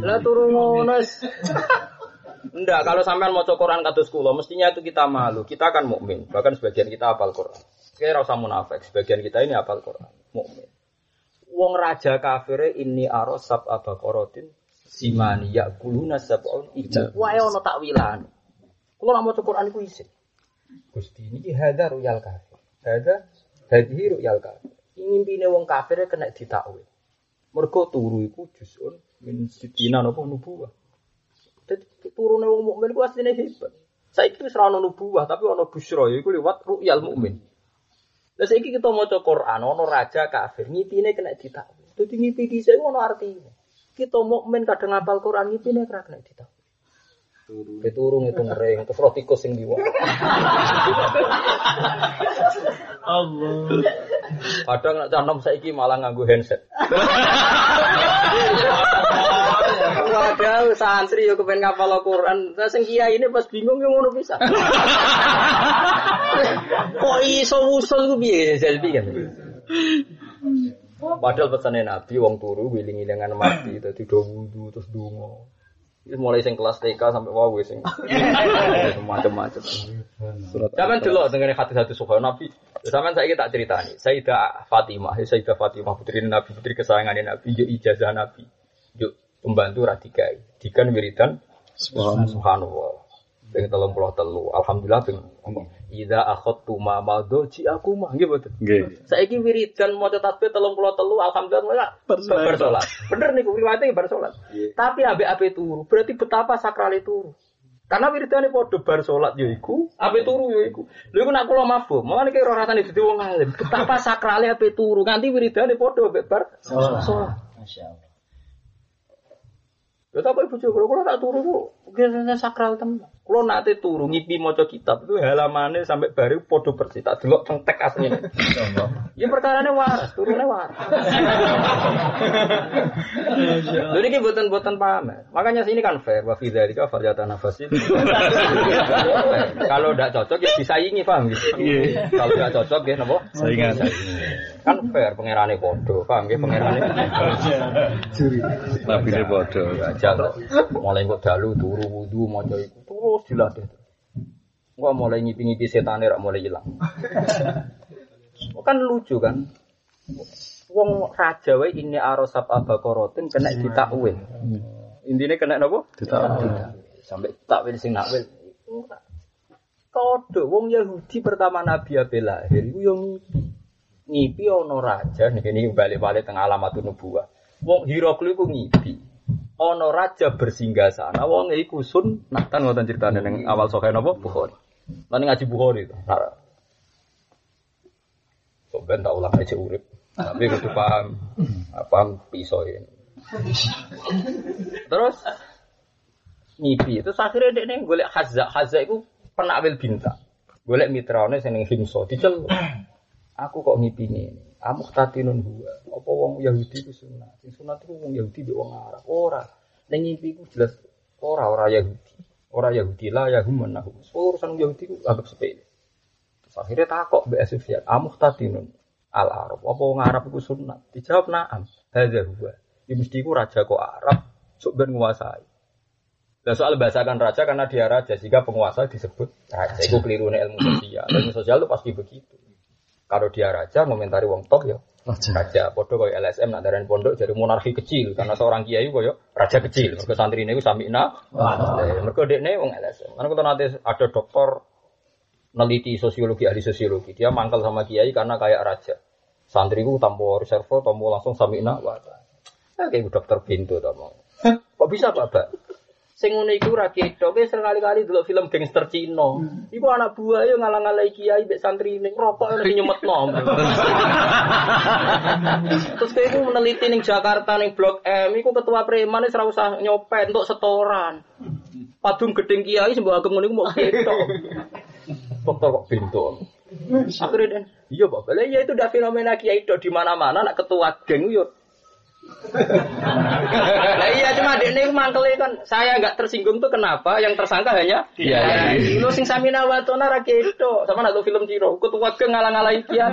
Lah turu ngono wis. Enggak, kalau sampean mau Quran kados kula, mestinya itu kita malu. Kita kan mukmin, bahkan sebagian kita hafal Quran. Kira usah munafik, sebagian kita ini hafal Quran, mukmin. Wong raja kafir ini aros sab abaqaratin simani yakuluna sab'un ibu. Wae ono takwilan. Kula nak maca Quran iku isih. Gusti niki hadza ruyal kafir. Hadza hadhihi ruyal kafir. Ngimpine wong kafir kena ditakwil. Mergo turu iku juzun min sitina napa nubuwah. Turune wong mukmin ku asline hebat. Saiki wis ora ono nubuwah tapi ono busra iku liwat ru'yal mukmin. Lah saiki kita maca Quran ono raja kafir ngipine kena ditakwil. Dadi ngipi dhisik ono artine. Kita mukmin kadang ngapal Quran ngipine ora kena ditakwil. Keturung itu ngering, terus roh tikus sing diwa. Allah. Kadang nak canom saiki malah nganggo handset. [laughs] Waduh, santri yo kepen ngapal Al-Qur'an. Lah sing kiai ini pas bingung yo ngono bisa. [laughs] Kok iso usul ku piye selfie kan? Padahal pesannya Nabi wong turu wiling dengan mati dadi do wudu terus donga. mulai sing kelas TK sampai wow sing [laughs] macam-macam. Sampeyan delok dengan hati-hati suka Nabi. Sampeyan saiki tak ceritani. Sayyidah Fatimah, ya Sayyidah Fatimah putri Nabi, putri kesayangan Nabi, yo ijazah Nabi. Yo pembantu radikai. Dikan wiridan Subhanallah. Ping 33. Alhamdulillah ping Ida akhadtu ma madho ji aku mah nggih mboten. Nggih. Saiki wiridan maca tasbih 33 alhamdulillah Bar salat. bar salat. Bener niku riwayate bar salat. Tapi ambek ape turu, berarti betapa sakrale turu. Karena wiridane padha bar salat ya iku, ape turu ya iku. Lha iku nek kula mabuk, mangane kira rasane dadi wong alim. Betapa sakrale ape turu, nganti wiridane padha ambek bar salat. Masya Allah. Ya tapi ibu kula kula tak turu kok kira sakral tenan. Kula nate turu ngipi maca kitab itu halamannya sampai baru padha persis tak delok teng tek asline. Ya perkarane waras, turune waras. Lha iki boten-boten pamer. Makanya sini kan fair wa fi dzalika falyata nafasi. Kalau ndak cocok ya disaingi paham gitu. Kalau ndak cocok ya napa? Saingan. Kan fair pangerane padha, paham pangerane. Nabi ne padha. Aja kok. Mulai kok dalu turu wudu maca iku terus dilatih. Enggak mulai ngipi-ngipi setane rak mulai hilang. kan lucu kan. Wong raja wae ini arosab abakorotin kena ditakwil. Intinya kena napa? Ditakwil. Sampai takwil sing nakwil. Kodok wong Yahudi pertama Nabi Abe lahir iku yo ngipi. Ngipi ana raja niki ini balik-balik teng alamatun nubuwah. Wong Hiroklu iku ngipi. Ana raja bersinggah sana wong iku sun nah kan ngoten critane ning awal sokhe napa Bukhari. Lan ngaji Bukhari to. Kok ben tak ulang aja urip. Tapi kudu paham. Apa pisau ini. Terus ngipi. Terus akhirnya dia golek Hazza. Hazza itu penakwil bintang. Golek mitrane sing ning Himso diceluk. Aku kok ngipi ini. Kamu tatinun gua. Apa wong Yahudi ku sunat. Sing sunat itu wong Yahudi mbek wong Arab. Ora. Ning ngipi ku jelas ora ora Yahudi. Ora Yahudi lah Yahum menahu. Urusan Yahudi ku anggap sepele. Terus akhirnya takok Mbak Sufyan, "Amuh tatinun al Arab. Apa wong Arab iku sunat?" Dijawab, "Na'am." Hadza huwa. Ya mesti iku raja kok Arab sok ben nguasai. Nah soal bahasakan raja karena dia raja jika penguasa disebut raja. Itu keliru ilmu sosial. Ilmu sosial itu pasti begitu. Kalau dia raja ngomentari wong top ya Raja. raja. Podo koyo LSM nak darani pondok jadi monarki kecil karena seorang kiai koyo raja kecil. Mergo santri niku samina. Lah, Mergo dekne wong LSM. Karena kalau nanti ada dokter neliti sosiologi ahli sosiologi dia mangkal sama kiai karena kayak raja. Santriku tanpa reservo, tanpa langsung samina. Wah, nah, kayak dokter pintu tau mau. Kok bisa Pak? Sing ngono iku ra ketok, wis sekali-kali delok film gangster Cina. Iku anak buah yo ngalang-alangi kiai mbek santri ning rokok lagi nyemetno. [laughs] Terus kayak iku meneliti ning Jakarta ning Blok M, iku ketua preman wis ora usah nyopet untuk setoran. Padung gedeng kiai sembah agem ngono iku mau ketok. Dokter kok pintu. Akhirnya iya Pak, Lah, iya itu udah fenomena kiai di mana-mana nak ketua geng yo Nah iya cuma dek ini mangkele kan saya nggak tersinggung tuh kenapa? Yang tersangka hanya? Iya, iya. Lu sing samina watona ra kedo. Sama nak film Ciro ketua geng ngalang-alangi kiai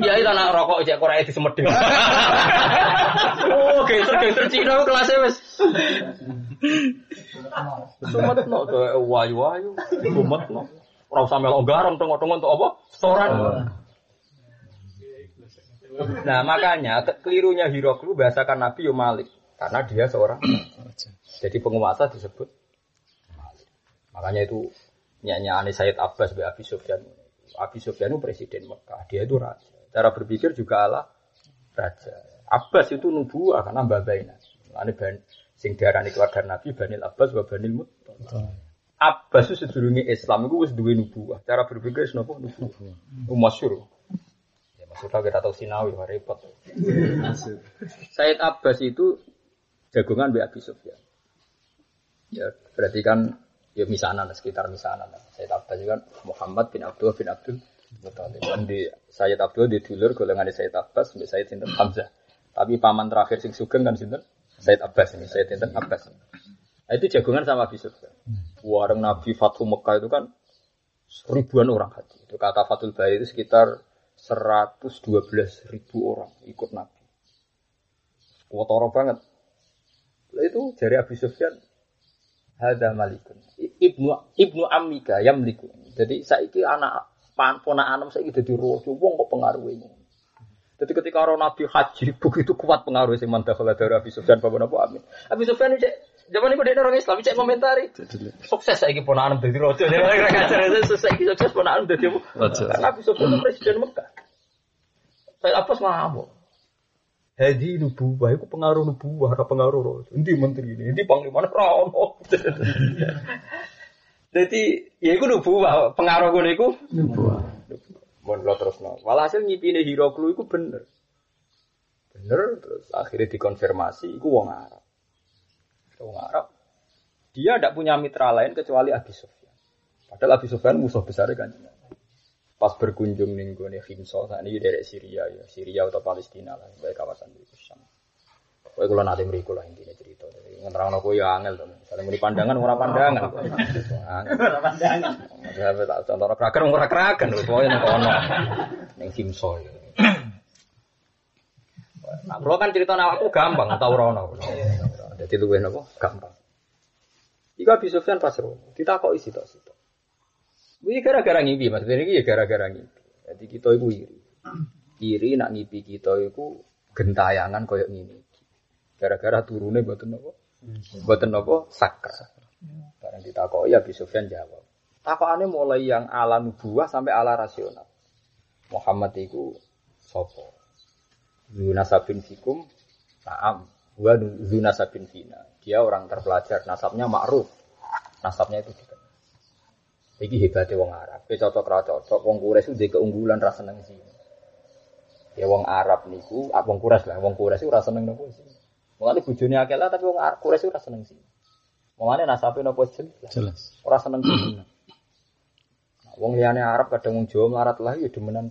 kiai lah nak rokok cek Korea di semedeng oh gangster gangster Cina kelasnya wes. Sumet no tuh wayu wayu sumet no sampe lo garam tengok-tengok untuk apa? Setoran Nah makanya ke- kelirunya Hiroklu bahasakan Nabi yo Malik karena dia seorang [coughs] jadi penguasa disebut Malik. Makanya itu nyanyi Sayyid Abbas be Abi Sufyan. Abi Sufyan itu presiden Mekah, dia itu raja. Cara berpikir juga ala raja. Abbas itu nubuah karena babaina. Ini ban sing diarani keluarga Nabi Banil Abbas wa Banil Muttalib. Abbas itu sedurunge Islam itu wis duwe nubuah. Cara berpikir wis napa nubuah. Itu masyhur. Ya maksudnya kita tahu Sinawi, wah repot. [laughs] Said Abbas itu jagongan Mbak Abi Sufyan. Ya, berarti kan ya misanan sekitar misanan. Said Abbas itu kan Muhammad bin Abdul bin Abdul Muthalib. Dan di Sayyid Abdul di dulur golongan Sayyid Abbas sampai Sayyid Sinten Hamzah. Tapi paman terakhir sing sugeng kan Sinten Sayyid Abbas ini, Sayyid Sinten Abbas. Nah, itu jagongan sama Abi Sufyan. Warung Nabi Fathu Mekah itu kan ribuan orang haji. Itu kata Fathul Bari itu sekitar 112 ribu orang ikut Nabi. Kotoro banget. Itu jari Abi Sufyan Hadza malikun. Ibnu Ibnu Amika yamliku. Jadi saiki anak pan ponakan saiki dadi raja wong kok pengaruhe. Jadi ketika orang Nabi haji begitu kuat pengaruh sing mandakhala dari Abi Sufyan bapak Nabi Amin. Abi Sufyan cek zaman ini dia orang Islam cek komentari. Sukses saiki ponakan dadi raja. Dia ora ngajar saiki sukses ponakan apa? Raja. Karena Abi Sufyan itu presiden Mekah. Saya apa ngamuk. Hadi nubuwah itu pengaruh nubuwah, ora pengaruh raja. Endi menteri ini, endi panglima ora ono. [laughs] Jadi ya iku nubuwah, pengaruh ngono iku Nubuah. Mun lo terus no. Walhasil ngipine Hiroklu iku bener. Bener terus akhirnya dikonfirmasi iku wong Arab. Wong Arab. Dia tidak punya mitra lain kecuali Abi Sufyan. Padahal Abi Sufyan musuh besar kan. Pas berkunjung ning gone Himso, saat ini dari Syria ya, Syria atau Palestina lah, baik kawasan itu Syam. Kowe kula nate mriku lah intine cerita. Ngeterangno kowe ya angel to. Misale muni pandangan ora pandangan. [laughs] Ora pandangan. Sampe tak contoh kraken ora kraken lho, pokoke nang kono. Ning Simso ya. Nah, kalau kan cerita awakku gampang, tau rono. Jadi luwih napa? Gampang. Jika Abi Sufyan pas rono, kita kok isi tok situ. Ini gara-gara ngipi, maksudnya ini ya gara-gara ngipi. Jadi kita itu iri. Iri nak ngipi kita itu gentayangan koyok ngini. Gara-gara turunnya buatan apa? Buatan apa? Sakra. Barang ditakoi ya Abi Sufyan jawab. Takokannya mulai yang ala nubuah sampai ala rasional. Muhammad itu sopo. Zunasabin fikum Naam. Wa zunasabin fina. Dia orang terpelajar. Nasabnya ma'ruf. Nasabnya itu dikenal. Iki hebatnya wong Arab. Kowe cocok ra cocok wong Quraisy itu keunggulan ra seneng sih. Ya wong Arab niku, ah, wong Quraisy lah, wong Quraisy ora seneng nopo sih. Mulane bojone akeh lah tapi wong Quraisy ora seneng sih. Mulane nasabe nopo jelas. Jelas. Ora seneng sih. Wong liyane Arab kadang wong Jawa melarat lah ya demenan.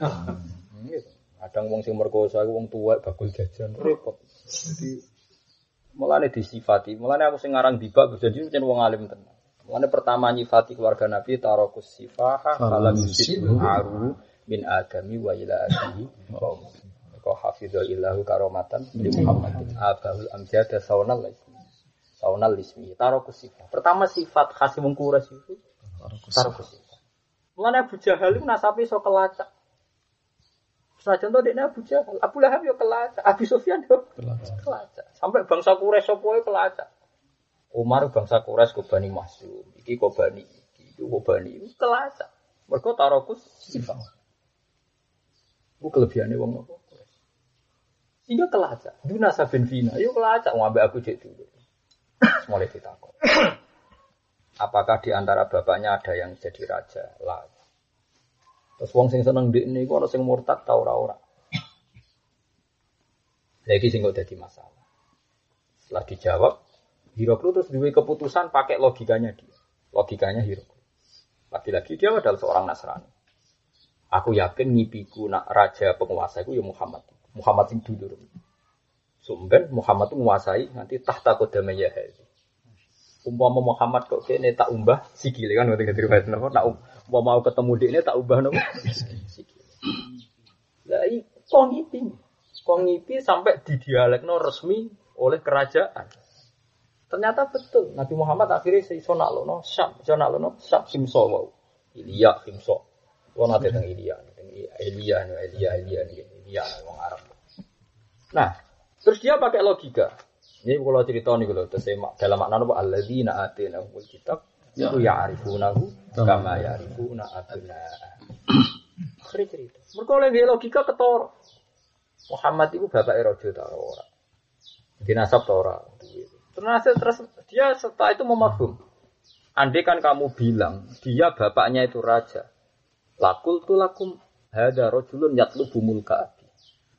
Hmm, gitu. Kadang wong sing merkosa iku wong tuwek bakul jajan repot. Jadi mulane disifati, mulane aku sing ngarang dibak jadi jen wong alim tenan. Mulane pertama nyifati keluarga Nabi tarokus sifaha falam yusibu aru min adami wa ila abihi Kau hafidhul ilahu karomatan li Muhammadin abahul amjada saunal ismi. Saunal ismi. Tarokus sifat. Pertama sifat khas wong Quraisy itu tarokus sifat. Mulane Abu Jahal itu nasabe iso kelacak. Senajan to dekne Abu Jahal, Abu Lahab yo kelacak, Abu Sufyan yo kelacak. Sampai bangsa Quraisy wae kelacak. Umar bangsa Quraisy kok Bani Masum, iki kok Bani iki, iki kok Bani iki kelacak. Mergo tarokus sifat. Ku kelebihane wong nopo? Sehingga kelacak. Duna sabin fina, yo kelacak ngambek aku cek dulu. Mulai ditakon. Apakah di antara bapaknya ada yang jadi raja? Lah. Terus wong sing seneng dik niku ana sing murtad ta ora ora. Lagi sing kok dadi masalah. Setelah dijawab, Hiroklu terus duwe keputusan pakai logikanya dia. Logikanya Hiroklu. Lagi-lagi dia adalah seorang Nasrani. Aku yakin ngipiku nak raja penguasa itu ya Muhammad. Muhammad sing dulur. Sumben Muhammad itu menguasai nanti tahta kodama Yahya. Umpama Muhammad kok kene tak umbah sikile kan ngoten riwayat napa nak um- umpama mau ketemu dekne tak ubah napa sikile. Lah iki. Kok ngipi sampai didialekno resmi oleh kerajaan. Ternyata betul Nabi Muhammad akhirnya iso naklono Syam, iso naklono Syam Himso wau. Ilya Himso. Kulo nate teng Ilya, teng Ilya, Ilya, Ilya, Ilya, wong Arab. Nah, terus dia pakai logika. Ini kalau cerita nih kalau terus dalam makna apa alladzina atinahul kitab itu ya'rifunahu kama ya'rifuna abna. Akhirnya cerita. Mereka oleh dia logika ketoro. Muhammad itu bapak Raja ta ora. Dinasab ta ora. Ternyata terus dia setelah itu memahum. Andai kan kamu bilang dia bapaknya itu raja. Lakul tu lakum hada rojulun yatlubu mulka abi.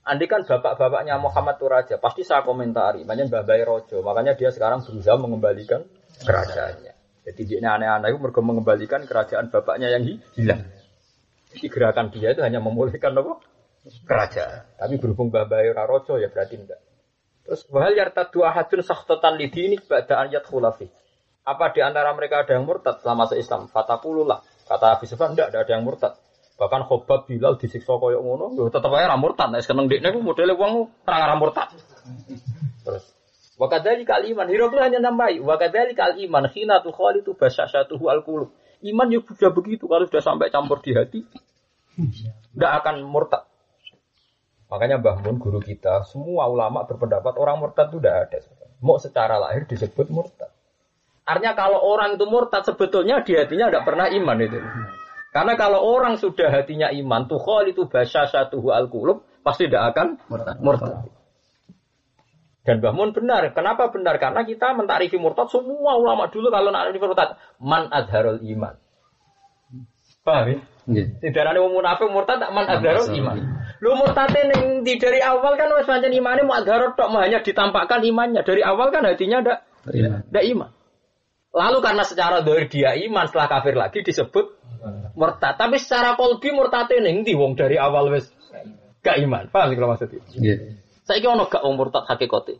Andai kan bapak-bapaknya Muhammad itu raja, pasti saya komentari. Banyak babai rojo, makanya dia sekarang berusaha mengembalikan kerajaannya. Jadi dia aneh-aneh itu mereka mengembalikan kerajaan bapaknya yang hilang. Jadi gerakan dia itu hanya memulihkan apa? Kerajaan. Tapi berhubung babai rojo ya berarti enggak. Terus wahal yarta dua hadun sahtatan lidi ini pada ayat khulafi. Apa di antara mereka ada yang murtad selama se-Islam? Fatakululah. Kata Abi Sufyan enggak ada yang murtad. Bahkan Khobab Bilal disiksa koyo ngono, yo tetep ae ra murtad. Nek seneng dekne ku modele wong. Terus Wa kadzalika iman. Hiroklu hanya nambahi. Wa kadzalika iman khina tu khalitu basyashatuhu al-qulub. Iman ya sudah begitu kalau sudah sampai campur di hati tidak akan murtad. Makanya Mbah Mun guru kita, semua ulama berpendapat orang murtad itu tidak ada. Mau secara lahir disebut murtad. Artinya kalau orang itu murtad sebetulnya di hatinya tidak pernah iman itu. Karena kalau orang sudah hatinya iman, tuh itu bahasa satu al kulub pasti tidak akan Murtad. murtad. Dan Mbah Mun benar. Kenapa benar? Karena kita mentarifi murtad semua ulama dulu kalau nak murtad man adharul iman. Paham ya? Nggih. Tidak ada wong munafik murtad tak man adharul iman. Lu murtadnya ning di dari awal kan wis pancen imane mu adharul tok mau hanya ditampakkan imannya. Dari awal kan hatinya ndak Iya. ndak iman. Lalu karena secara dari dia iman setelah kafir lagi disebut murtad. Tapi secara kolbi murtadnya ning ndi wong dari awal wis gak iman. Paham sih kalau maksudnya? Nggih. Saiki ono gak wong murtad hakikate?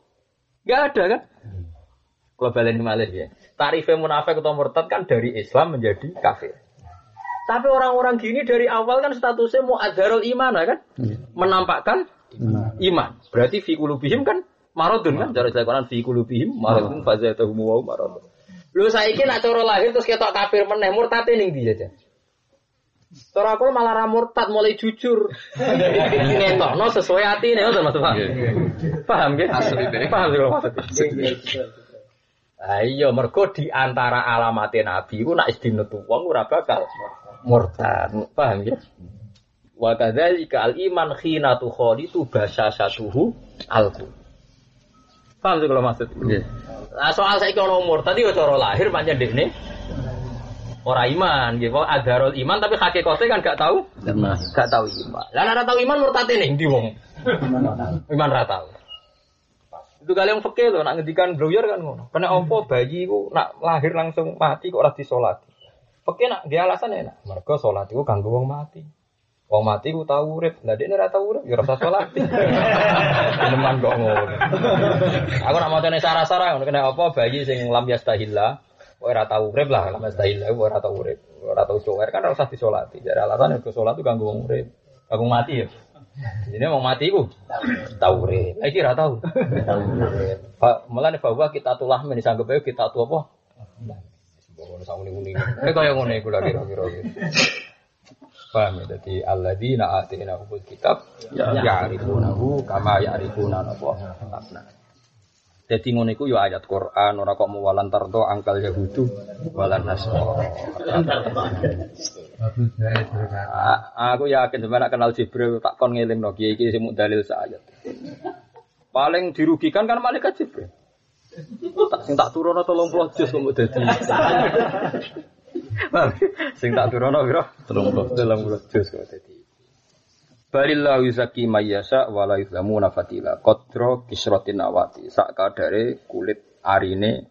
Gak ada kan? Kalau balen malih ya. Tarifnya munafik atau murtad kan dari Islam menjadi kafir. Tapi orang-orang gini dari awal kan statusnya mau adarul iman kan? Iya. Menampakkan iman. Berarti fi kulubihim kan marodun kan? Cara dilakukan fi kulubihim marodun fazatuhum wa marodun. Lu saiki nak cara lahir terus ketok kafir meneh murtad ning ndi aja. Cara aku malah ra murtad mulai jujur. [laughs] Ngetokno sesuai atine ngoten Mas Pak. Paham nggih? Asli deh. Paham sih maksudnya. Ah iya mergo di antara alamate nabi ku nak istimewa wong ora bakal murtad. Paham ya? Wa kadzalika al iman khina tu khalitu basasatuhu alqu. Paham sih kalau maksud? Nggih. Nah, soal saiki ono umur tadi yo cara lahir pancen dekne ora iman gitu. Adarul iman tapi hakikatnya kan gak tahu, Karena gak tahu iman. Lah ora tahu iman murtad ning ndi wong? Iman ra tahu. Itu kali yang fakir loh, nak ngendikan blower kan ngono. Kena opo bayi ku nak lahir langsung mati kok ora disolati. Fakir nak dia alasan enak. Mereka sholat itu kanggo wong mati. Wong mati ku tahu urip. Lah dia ora tahu urip, ya ora usah sholat. [laughs] Teman kok ngono. Aku nak macane sarah-sarah ngono kena apa bayi sing lam yastahilla. Kok ora tahu urip lah, lam yastahilla kok ora tahu urip. Ora tahu sholat kan ora usah disolati. Jadi alasan ke sholat itu kanggo wong urip. Kanggo mati ya. Ini mau mati ku tahu urip. Lagi ora tahu. Tahu urip. Fa mulane bahwa kita tulah men disanggep kita tu apa? Ngono sak muni-muni. Eh kaya ngono iku lagi kira-kira. Paham ya? Jadi alladzina atina hubul kitab ya'rifunahu kama ya'rifuna apa abna. Jadi ngono iku ya ayat Quran ora kok muwalan tardo angkal yahudu walan nasara. A- Aku yakin sebenarnya kenal Jibril tak kon ngeling no kiai kiai sing dalil sayat. Paling dirugikan kan malaikat Jibril. Tak sing tak turono 30 juz kok dadi. sing tak turono piro? 30 30 juz kok dadi. Balillahu yuzaki mayyasa wala yuzlamu nafatila Qadra kisratin awati Sak kadare kulit arine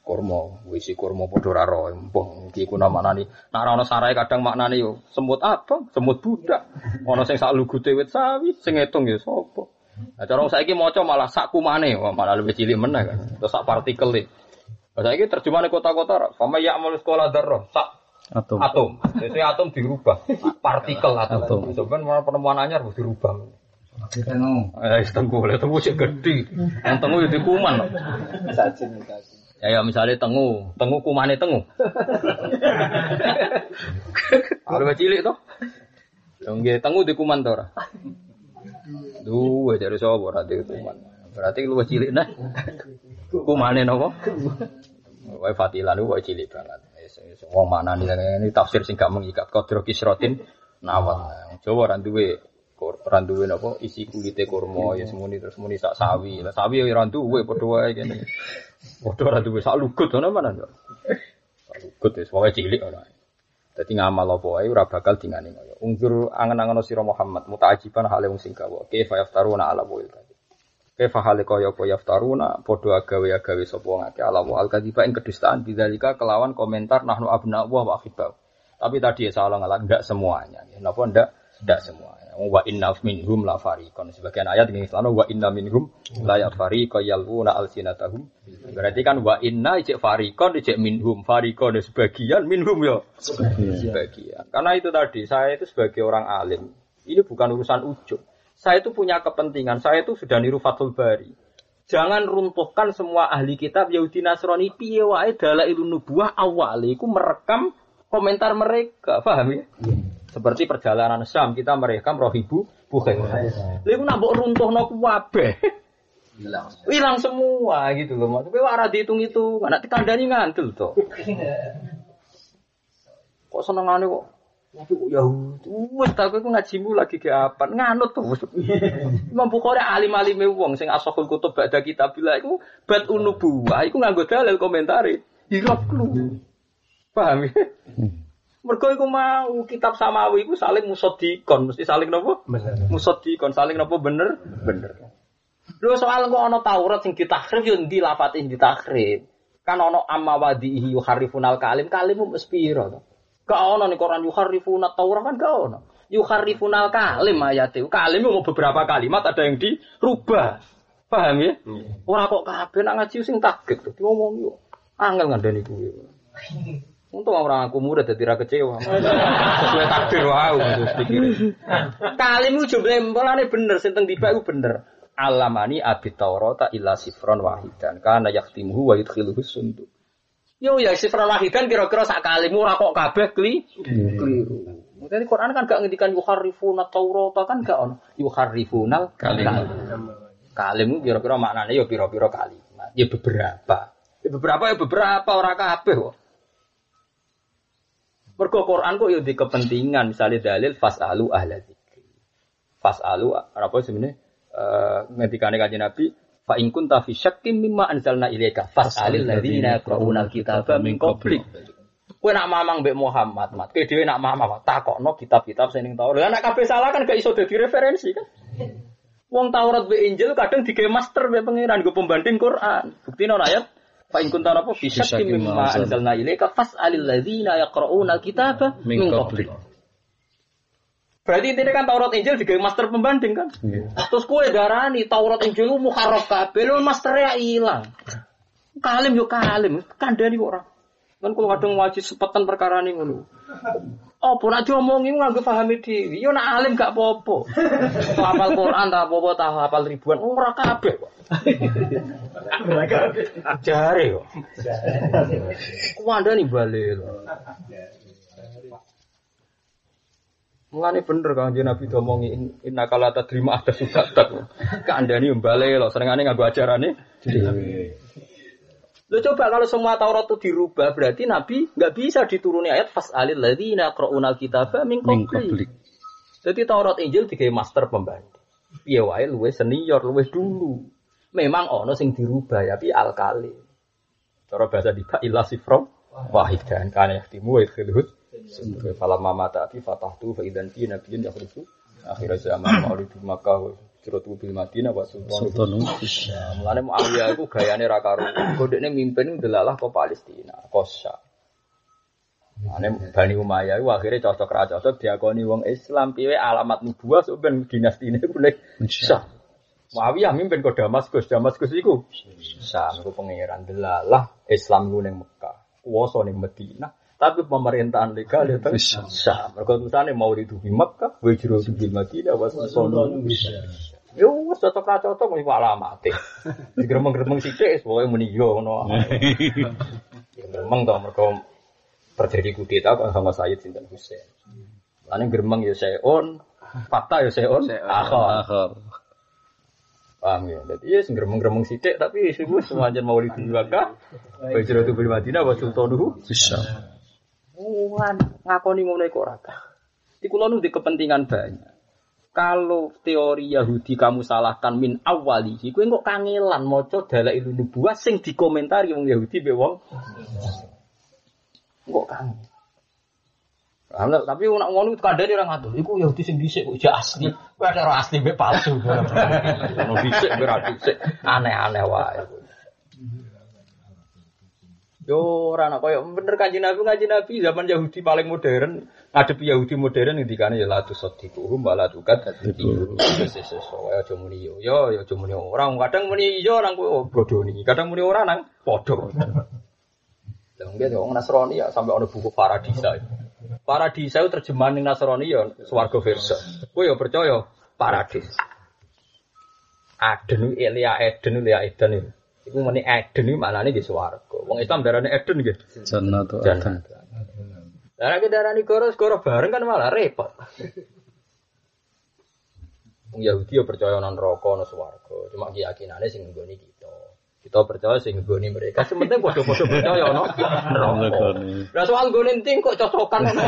kurma. Wisi kurma padha ra ro Mbah iki ku maknani. Nek ora ana sarae kadang maknani yo. Semut abang, semut budak. Ana sing sak lugute wit sawi sing ngitung ya sapa Nah, cara saiki maca malah sak kumane, wah malah lebih cilik meneh kan. Terus sak partikel e. Lah saiki terjemahane kota-kota, sama ya amal sekolah darah, sak atom. atom. Jadi atom dirubah, partikel atom. Atom. Sebenarnya malah penemuan anyar harus dirubah. Eh, tengku, lah tengku cek gede. Yang tengku itu kuman. Ya, ya misalnya tengu, tengu kumane tengu. [laughs] Kalau cilik. Yang nggih tengu di kuman ora. Duwe dari sapa ora di kuman. Berarti lu cilik nah. Kumane napa? Wae fatilan wae cilik banget. Wong mana nih ini tafsir sing gak mengikat kodro kisrotin nawat. Jawa ora duwe ora duwe napa isi kulite kurma ya semuni terus muni sak sawi. Lah sawi ya ora duwe padha wae kene. Padha ora duwe sak lugut ana mana. Sak lugut wis wae cilik ora. Dadi ngamal apa wae ora bakal dingane kaya. Ungkur angen-angen sira Muhammad mutaajiban hale wong sing gawa. Kaifa yaftaruna ala wal kadhib. Kaifa hale kaya apa yaftaruna padha agawe-agawe sapa wong akeh ala wal kadhiba ing kedustaan bidzalika kelawan komentar nahnu abna wa ahibbau. Tapi tadi ya salah ngalah enggak semuanya. Ya, Napa enggak? Enggak semuanya. Wa inna minhum la fariqon. Sebagian ayat ini selama wa inna minhum la yafariqa yaluna alsinatahum. Berarti kan wa inna ijek fariqon ijek minhum. Fariqon ya sebagian minhum ya sebagian. Karena itu tadi saya itu sebagai orang alim. Ini bukan urusan ujub. Saya itu punya kepentingan. Saya itu sudah niru Fathul Bari. Jangan runtuhkan semua ahli kitab Yahudi Nasrani piye wae dalailun nubuwah awal iku merekam komentar mereka, paham ya? Seperti perjalanan Syam kita merekam rohibu bukan. Lha iku nak mbok runtuhno kabeh. Hilang semua gitu loh. Maksudnya ora dihitung-hitung, anak dikandani ngantul to. Kok senengane kok Waduh kok Yahudi. Wes tak kowe ngajimu lagi ke apa? Nganut tuh. Imam Bukhari alim-alime wong sing asahul kutub ba'da kitabillah iku bat unubuwah iku nganggo dalil komentari. Hirap lu. Paham ya? Mergo iku mau kitab samawi iku saling musodikon, mesti saling nopo? Musodikon, saling nopo bener? Bener. Lho soal kok ana Taurat sing ditakrif yo ndi lafate sing ditakrif. Kan ana amma wadihi yuharifunal kalim, kalimmu mesti piro to? Gak ono nih Quran yuharifuna Taurat kan gak ono. Yuharifuna kalim ayat itu. Kalim mau beberapa kalimat ada yang dirubah. Paham ya? Orang kok kabeh nak ngaji sing takut tuh. Ngomong yo. Angel ngandani kuwi. [laughs] Untung orang aku murid jadi ra kecewa. Sesuai takdir wow terus pikir. Kalim itu jumlah mulane bener sing teng dibak bener. Alamani abit Taurata illa sifron wahidan kana yaktimuhu wa yudkhiluhu sundu. Yo ya sifron wahidan kira-kira sak kalimu ora kok kabeh kli keliru. Mungkin Quran kan gak ngendikan yuharrifuna Taurata kan gak ono. Yuharrifunal kalim. Kalim kira-kira maknanya yo pira-pira kalimat. Ya beberapa. Ya beberapa ya beberapa ora kabeh kok. Mergo Quran kok yo di kepentingan misalnya dalil fasalu ahla dzikri. Fasalu apa sebenarnya eh ngendikane kanjeng Nabi fa in kunta fi syakkin mimma anzalna ilaika fas'alil ladzina yaqra'una al-kitaba min qablik. Kowe nak mamang mbek Muhammad, mat. Kowe dhewe nak mamang takokno kitab-kitab sing ning Taurat. Lah nek kabeh salah kan gak iso dadi referensi kan. Wong Taurat mbek Injil kadang digawe master mbek pangeran nggo pembanding Quran. Buktine ana ayat Fa in kunta apa fi syakkin mimma anzalna ilaika fas'alil ladzina yaqra'una al-kitaba min qablik. Berarti intinya kan Taurat Injil juga master pembanding kan? Terus kue darani Taurat Injil lu muharraf kabeh lu masternya hilang. Kalim yo kalim, kandhani kok ora. Kan kalau kadang wajib sepetan perkara ning ngono. Apa nak diomongi nganggo pahami dhewe. Yo nak alim gak apa-apa. Hafal Quran ta apa-apa ta hafal ribuan ora kabeh kok. [laughs] Jare kok. Kuwandani bali lho. Mulane bener Kang Jeneng Nabi domongi inna kala tadrima ada suka tak. Kandani mbale lho senengane nganggo ajarane dhewe. Lo coba kalau semua Taurat itu dirubah berarti Nabi nggak bisa dituruni ayat fasalil ladzina qra'unal kitaba min qablik. Jadi Taurat Injil digawe master pembanding. Piye wae luwe senior, luwe dulu. Memang ono sing dirubah ya, tapi alkali. Cara bahasa di ilah sifro wahid kan kana yahtimu wa yadkhuluhu Sampai falam mama ta'ati fatahtu fa idan fi nabiyyin yakhruju akhir zaman maulid Makkah wa Ciratu bil Madinah wa sultan. Mulane Muawiyah iku gayane ra karo. Godekne mimpin delalah ke Palestina, Kosya. Ane Bani Umayyah iku akhire cocok ra cocok diakoni wong Islam piye alamat nubuwah sok ben dinastine ku nek sah. Muawiyah mimpin ke Damaskus, Damaskus iku sah iku pangeran delalah Islam iku ning Mekah, kuwasa ning Madinah. Tapi pemerintahan legal itu sah. Mereka tulisannya mau di Mekah, wajro di Madinah, was sono. Yo wis cocok ra cocok mesti alamate. Digremeng-gremeng sithik pokoke muni yo ngono. Ya gremeng to mergo terjadi kudeta kok sama Sayyid Sinten Husain. Lane gremeng ya seon, fakta ya seon, akhir. Paham ya? Jadi ya sing gremeng-gremeng sithik tapi wis semuanya mau di Mekah. Bajro tu bil Madinah wa sultanuhu bisa. Wan ngakoni ngono iku ora Di kula nu di kepentingan banyak. Kalau teori Yahudi kamu salahkan min awalihi, kowe kok kangelan maca dalail nubuwah sing dikomentari wong Yahudi be wong. Kok kangen. Nah, tapi nak ngono kadane ora ngatur. Iku Yahudi sing dhisik kok asli. Kowe ada ora asli be palsu. [laughs] Ono dhisik ra dhisik. Aneh-aneh wae. Yo ora ana bener kanjeng Nabi kanjeng Nabi zaman Yahudi paling modern ngadepi Yahudi modern ngendikane ya la tusaddiquhum wala tukat sesuatu ya aja muni yo yo ya aja muni ora kadang muni yo nang kowe bodoni kadang muni ora nang padha lha nggih wong Nasrani ya sampai ana buku Paradisa Paradisa itu terjemahan ning Nasrani ya swarga versa kowe ya percaya paradis Aden Elia Eden Elia Eden itu. Iku meni Eden iki maknane di swarga. Wong Islam darane Eden nggih. Jannatu Jannah. Adan. Lah nek darani goro goro bareng kan malah repot. Wong Yahudi yo percaya nang neraka ana swarga. Cuma keyakinane sing nggone kita. Kita percaya sing nggone mereka. Sementing padha-padha percaya ana neraka. Lah soal nggone enting kok cocokan ngono.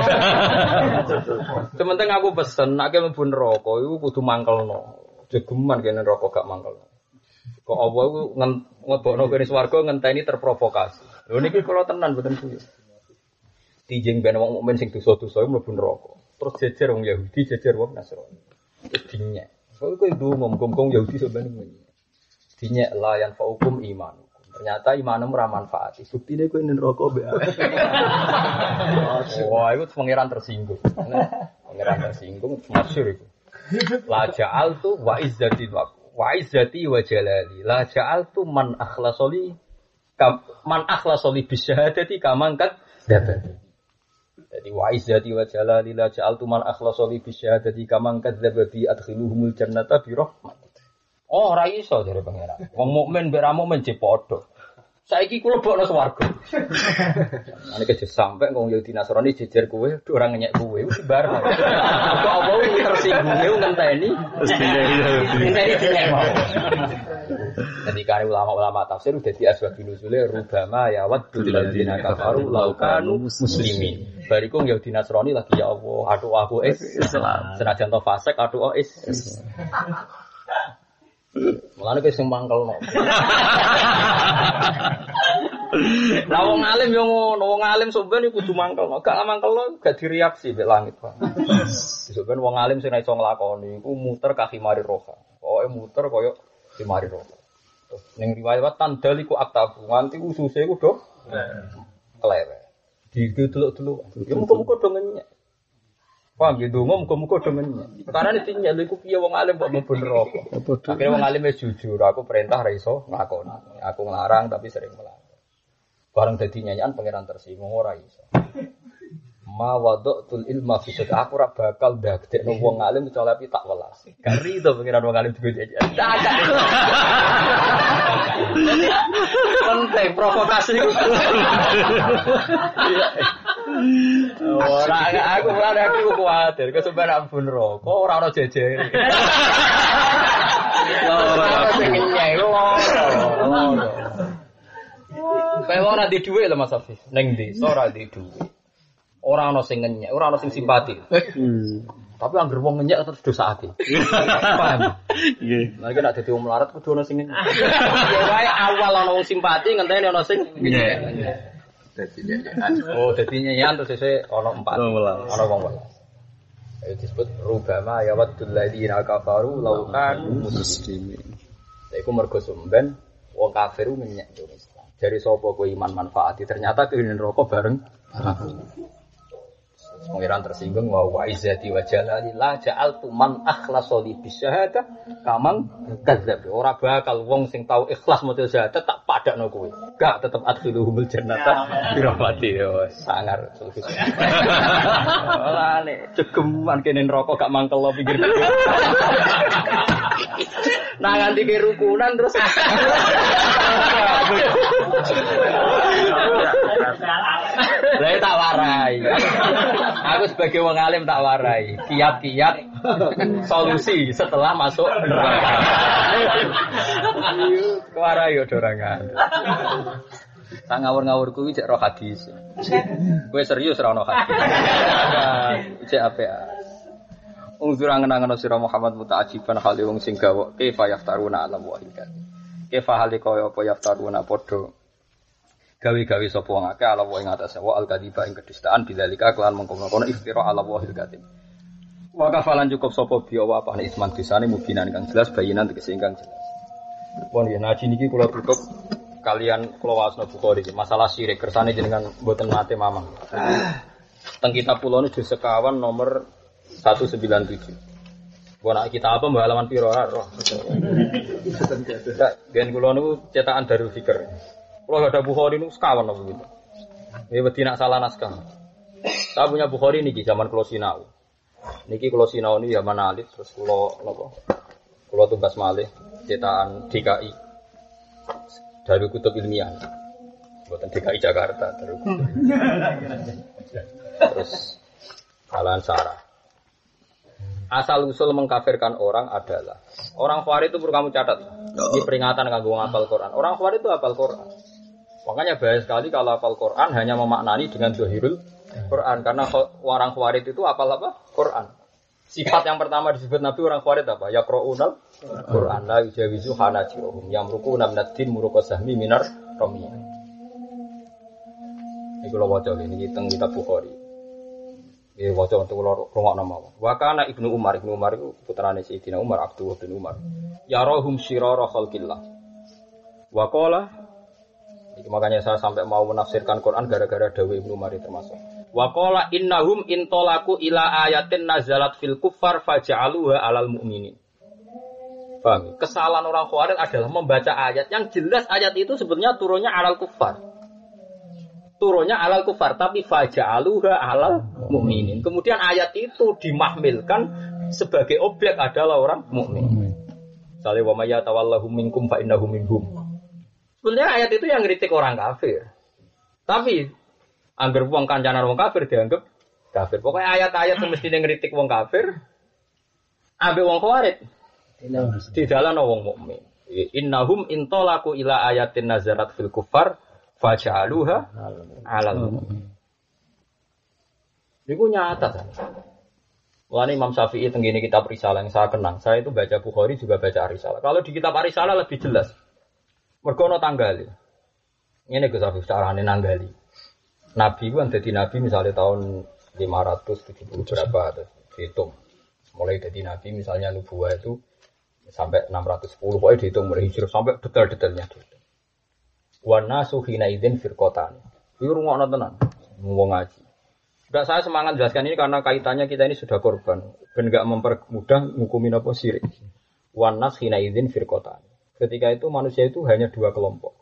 Sementing aku pesen nek mlebu neraka iku kudu mangkelno. Jegeman kene neraka gak mangkelno. Kok apa iku ngebokno kene swarga ngenteni terprovokasi. Lho niki kula tenan mboten kuwi. Dijeng ben wong mukmin sing dosa-dosa iku mlebu neraka. Terus jejer wong Yahudi, jejer wong Nasrani. Terus dinyek. Soale kowe ndonga wong Yahudi sebenarnya. Dinyek layan faukum iman. Ternyata imanmu ora manfaat. Buktine kowe ning neraka mbek aku. [laughs] Wah, itu pangeran tersinggung. Pangeran tersinggung masyhur itu. La ja'altu wa izzati wa wa izzati wa jalali. La ja'altu man akhlasoli kam, man akhlasoli bisyahadati kamangkat dapat. Jadi wa izzati wa jalali la ja'altu man akhlasoli bisyahadati kamangkat dapat bi adkhiluhumul jannata bi rahmat. Oh, ora iso dari pangeran. Wong mukmin mbek ra mukmin je padha. Saiki kula bokno swarga. Ane keje sampe wong Yahudi Nasrani jejer kowe, duh ora ngenyek kowe, wis bar. Kok apa tersinggung e ngenteni. Ngenteni dinyek mau. Jadi kare ulama-ulama tafsir udah di asbab nuzule rubama ya waddul ladzina kafaru laukanu muslimin. Bariku Yahudi Nasrani lagi ya Allah, aduh aku is Islam. Senajan to fasik aduh oh is. Mulane kowe sing mangkelno. [laughs] Lah wong alim yo ngono, wong alim sampeyan iku kudu mangkelno. Gak mangkelno gak direaksi mek langit, Pak. [laughs] Sampeyan wong alim sing iso nglakoni iku muter kaki mari roha. Pokoke muter koyo mari roha. Terus ning riwayat tandal iku aktabu, nganti ususe iku do kelewet. Didelok-delok. Ya muga-muga do ngenyek. Paham ya dongo muga-muga do ngenyek. Karena ini tinggal piye wong alim kok mlebu neraka. Akhirnya wong alim jujur, aku perintah ra iso nglakoni. Aku nglarang tapi sering melanggar. Bareng dadi nyanyian pangeran tersinggung ora iso. Ma wada'tul ilma fi sadri aku ora bakal ndadekno wong alim kecuali tak welas. Kari to pangeran wong alim digo jajan. Penting provokasi. Ora aku ora aku kuwatir, kesuwen ampun neraka ora ono jejer. Ora sing nyek loro. Kayak wong ora di dhuwit lho Mas Afif. Ning desa ora di dhuwit. Ora ana sing ngenyek, ora ana sing simpati. Tapi angger wong ngenyek terus dosa ati. [laughs] Paham? Nggih. Lagi nek dadi wong melarat kudu ana sing ngenyek. Ya wae awal ana wong simpati ngenteni ana sing ngenyek. Oh, dadi nyanyian terus sesuk ana empat. Ana wong welas. Itu disebut rubama ya waddul ladzina kafaru law kanu Muslimin. Lha iku mergo sumben wong kafir ngenyek Islam. Dari sapa kowe iman manfaati ternyata kene neraka bareng. Pengiran tersinggung wa wa izzati wa jalali la ja'altu man akhlasa li bisyahada kamang kadzdzab. Ora bakal wong sing tau ikhlas maca syahadat tak padakno kowe. Gak tetep adkhiluhumul jannata bi rahmati. Yo sangar sulfus. [laughs] Ora nek cegeman kene neraka gak mangkel lo pikir. Nah nganti ke rukunan terus [laughs] [laughs] Lah ya tak warai. Aku sebagai wong alim tak warai. Kiat-kiat solusi setelah masuk neraka. Warai yo dorangan. Tak ngawur-ngawur kuwi cek roh hadis. Kowe serius ra ono hadis. Cek apik. Ungzur angen-angen sira Muhammad muta'ajiban hale wong sing gawa kaifa yaftaruna ala wahid. Kaifa hale kaya apa yaftaruna padha gawe-gawe sapa wong akeh ala wa ing atase wa al kadiba ing kedustaan bidzalika kelan mengkono-kono iftira ala wahil kadhib. Wa kafalan cukup sapa biya wa apa isman disane mubinan kang jelas bayinan tegese ingkang jelas. Pun ya naji niki kula tutup kalian kula wasna Bukhari masalah syirik kersane jenengan mboten nate mamang. Teng kitab kula niku sekawan nomor 197. Gua nak kita apa mbak halaman piro roh. [laughs] Kula niku cetakan Darul Fikr. Kula ada Bukhari niku sekawan apa gitu. Ya wedi nak salah naskah. Saya punya Bukhari niki zaman kula sinau. Niki kula sinau ini zaman alit terus kula napa? Kula tugas malih. cetakan DKI dari kutub ilmiah. Buatan DKI Jakarta kutub. Terus Alan Sarah. Asal usul mengkafirkan orang adalah orang Khawarij itu perlu kamu catat. Ini peringatan kanggo ngapal Quran. Orang Khawarij itu hafal Quran. Makanya bahaya sekali kalau hafal Quran hanya memaknani dengan dohirul Quran karena orang Khawarij itu hafal apa? Quran. Sifat yang pertama disebut Nabi orang Khawarij apa? Ya Qur'anul Quran la yujawizu hanajiruhum yamruku namnatin muruqa sahmi minar ramiyah. Ini kalau waca ini kita kitab Bukhari. Ya waca untuk kalau rumah nama. Wakana ibnu Umar ibnu Umar itu putrane Sayyidina Umar Abdul bin Umar. Ya rohum shirara khalqillah. Wakola Ini makanya saya sampai mau menafsirkan Quran gara-gara Dawi ibnu Umar termasuk. Wakola innahum intolaku ila ayatin nazalat fil kuffar faja'aluha alal mu'minin. Paham? Kesalahan orang Khawarij adalah membaca ayat yang jelas ayat itu sebenarnya turunnya alal kufar. Turunnya alal kufar, tapi faja'aluha alal mukminin. Kemudian ayat itu dimahmilkan sebagai objek adalah orang mukmin. Misalnya wa may yatawallahu minkum fa innahu minhum. Sebenarnya ayat itu yang ngeritik orang kafir. Tapi anggar wong kancanan wong kafir dianggap kafir. Pokoknya ayat-ayat yang mesti ngeritik wong kafir ambil wong khawarij di dalam wong mukmin. Innahum intolaku ila ayatin nazarat fil kufar faja'aluha alal mu'min. Ini nyata kan. Imam Syafi'i tenggini kitab Risalah yang saya kenang. Saya itu baca Bukhari juga baca Risalah. Kalau di kitab Risalah lebih jelas. Mergo ono tanggali. Ini Gus Afif carane nanggali. Nabi itu jadi nabi misalnya tahun 570 berapa dihitung. Mulai jadi nabi misalnya nubuah itu sampai 610 pokoknya dihitung mulai hijrah sampai detail-detailnya dihitung. Wana suhina idin firkotan. Itu rumah tenan, ngomong ngaji. Enggak saya semangat jelaskan ini karena kaitannya kita ini sudah korban. Dan enggak mempermudah ngukumin apa sirik. Wanas hina idin firkotan. Ketika itu manusia itu hanya dua kelompok.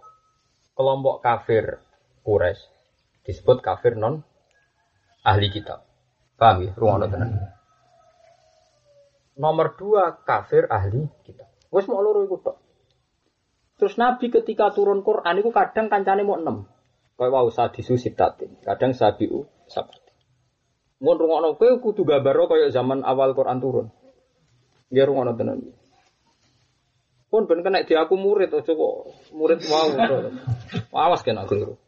Kelompok kafir Quraisy disebut kafir non ahli kitab. Paham ya? Rumah tenan. Nomor dua kafir ahli kitab. Wes mau loro iku tok. Terus Nabi ketika turun Quran itu kadang kancane mau enam. Kayak wau sadisu sitatin. Kadang sabiu sabati. Mun rungokno kowe kudu gambaro kaya zaman awal Quran turun. Ya rungokno tenan. Pun ben kena di aku murid aja kok murid mau. [laughs] Awas kena keliru.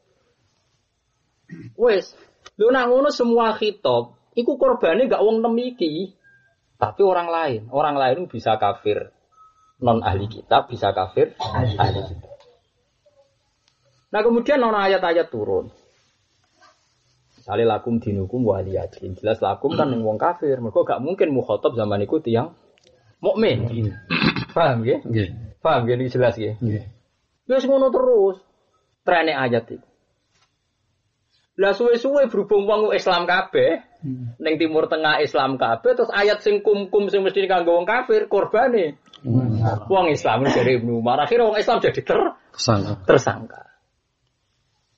Wes, lho nak ngono semua khitab, iku korbane gak wong nem iki. Tapi orang lain, orang lain bisa kafir non ahli kitab, bisa kafir ahli kitab. Nah kemudian non ayat-ayat turun. Misalnya lakum dinukum waliyadin. Jelas lakum kan yang [clears throat] wong kafir. Mereka gak mungkin mukhotob zaman itu tiang mukmin. Paham ya? Paham ya? Ini jelas ya? Ya ngono terus. Trennya ayat itu. Lah suwe-suwe berhubung wong Islam kabeh, hmm. ning Timur Tengah Islam kabeh terus ayat sing kum-kum sing mesti kanggo wong kafir korbane. Hmm. Wong Islam dari Ibnu Umar akhirnya wong Islam jadi ter tersangka. tersangka.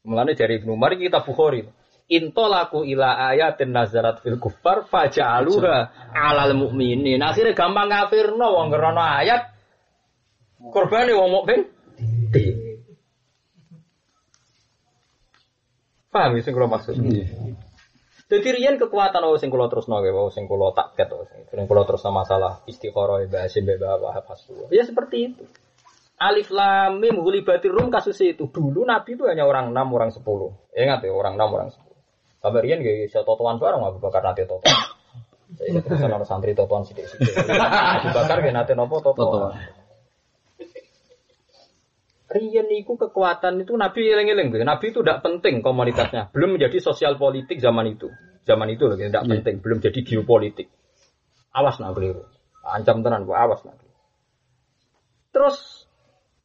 Mulane dari Ibnu Umar kita Bukhari. Intolaku ila ayatin nazarat fil kufar faja'aluha alal mu'minin. Akhirnya gampang kafirno wong krana ayat korbane wong mukmin. Paham ya sing kula maksud? Iya. Jadi rian kekuatan oh sing kula terusno nggih, oh sing kula takket oh sing kula terusno masalah istikharah bahasa mbek Bapak Hafasul. Ya seperti itu. Alif lam mim ghulibatir rum kasus itu. Dulu Nabi itu hanya orang 6, orang 10. Ingat ya, orang 6, orang 10. Sampai rian gak bisa totoan bareng Abu Bakar nanti totoan. [coughs] Saya keterusan orang santri totoan sidik-sidik. [coughs] Abu Bakar gak nanti nopo totoan. Rian itu kekuatan itu Nabi eleng-eleng. Nabi itu tidak penting komunitasnya. Belum menjadi sosial politik zaman itu. Zaman itu loh, tidak yeah. penting. Belum jadi geopolitik. Awas nak keliru. Ancam tenan, awas nak. Terus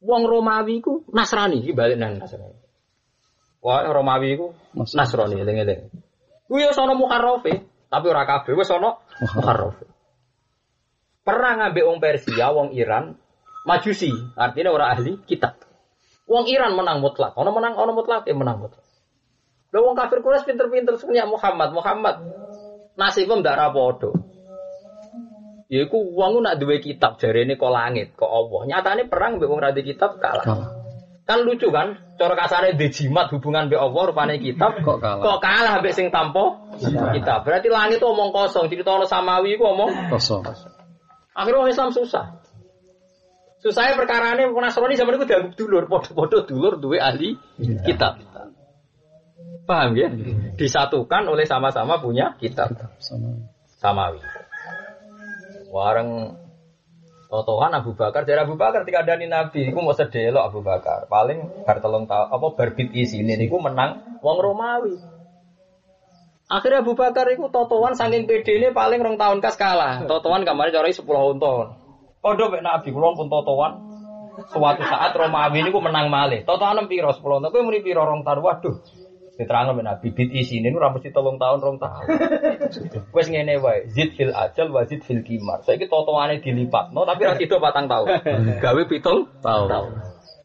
wong Romawi ku Nasrani, balik nang Nasrani. Wah Romawi ku Nasrani, eleng-eleng. Ku yo sono muharrafe, tapi ora kabeh wis sono muharrafe. Pernah ngambil wong Persia, wong Iran, Majusi, artinya orang ahli kitab. Wong Iran menang mutlak. Ono menang, ono mutlak, ya menang mutlak. Lo wong kafir Quraisy pinter-pinter sebenarnya Muhammad, Muhammad nasibnya ndak rapodo. Ya iku wong nak duwe kitab jarene kok langit, kok Allah. Nyatane perang mbek wong ra kitab kalah. Kan lucu kan? Cara kasare di jimat hubungan mbek Allah rupane kitab Kok kalah? Kok kalah mbek sing tampa kitab. Berarti langit itu omong kosong, cerita samawi iku omong Kosong. Akhirnya orang Islam susah. Susahnya perkara ini Nasrani zaman itu dianggap dulur, podo-podo dulur duwe ahli kitab. Paham ya? Disatukan oleh sama-sama punya kitab Sama. samawi. Wareng Totohan Abu Bakar, dari Abu Bakar ketika ada Nabi, itu mau sedelok Abu Bakar. Paling bar telung tahu apa berbit isi ini, niku menang wong Romawi. Akhirnya Abu Bakar itu totoan saking PD ini paling rong tahun kas kalah. Totoan kemarin cari 10 tahun. Kodo mek Nabi kula pun totoan. Suatu saat Romawi ini ku menang malih. Totoan piro 10 tahun. Kowe muni piro rong tahun. Waduh. Diterangno mek Nabi bit isine nu ora mesti telung tahun rong tahun. [laughs] Wes ngene wae, zid fil ajal wa zid fil kimar. Saiki totoane dilipatno tapi ra sida patang tahun. [laughs] Gawe pitung Tahu. tahun.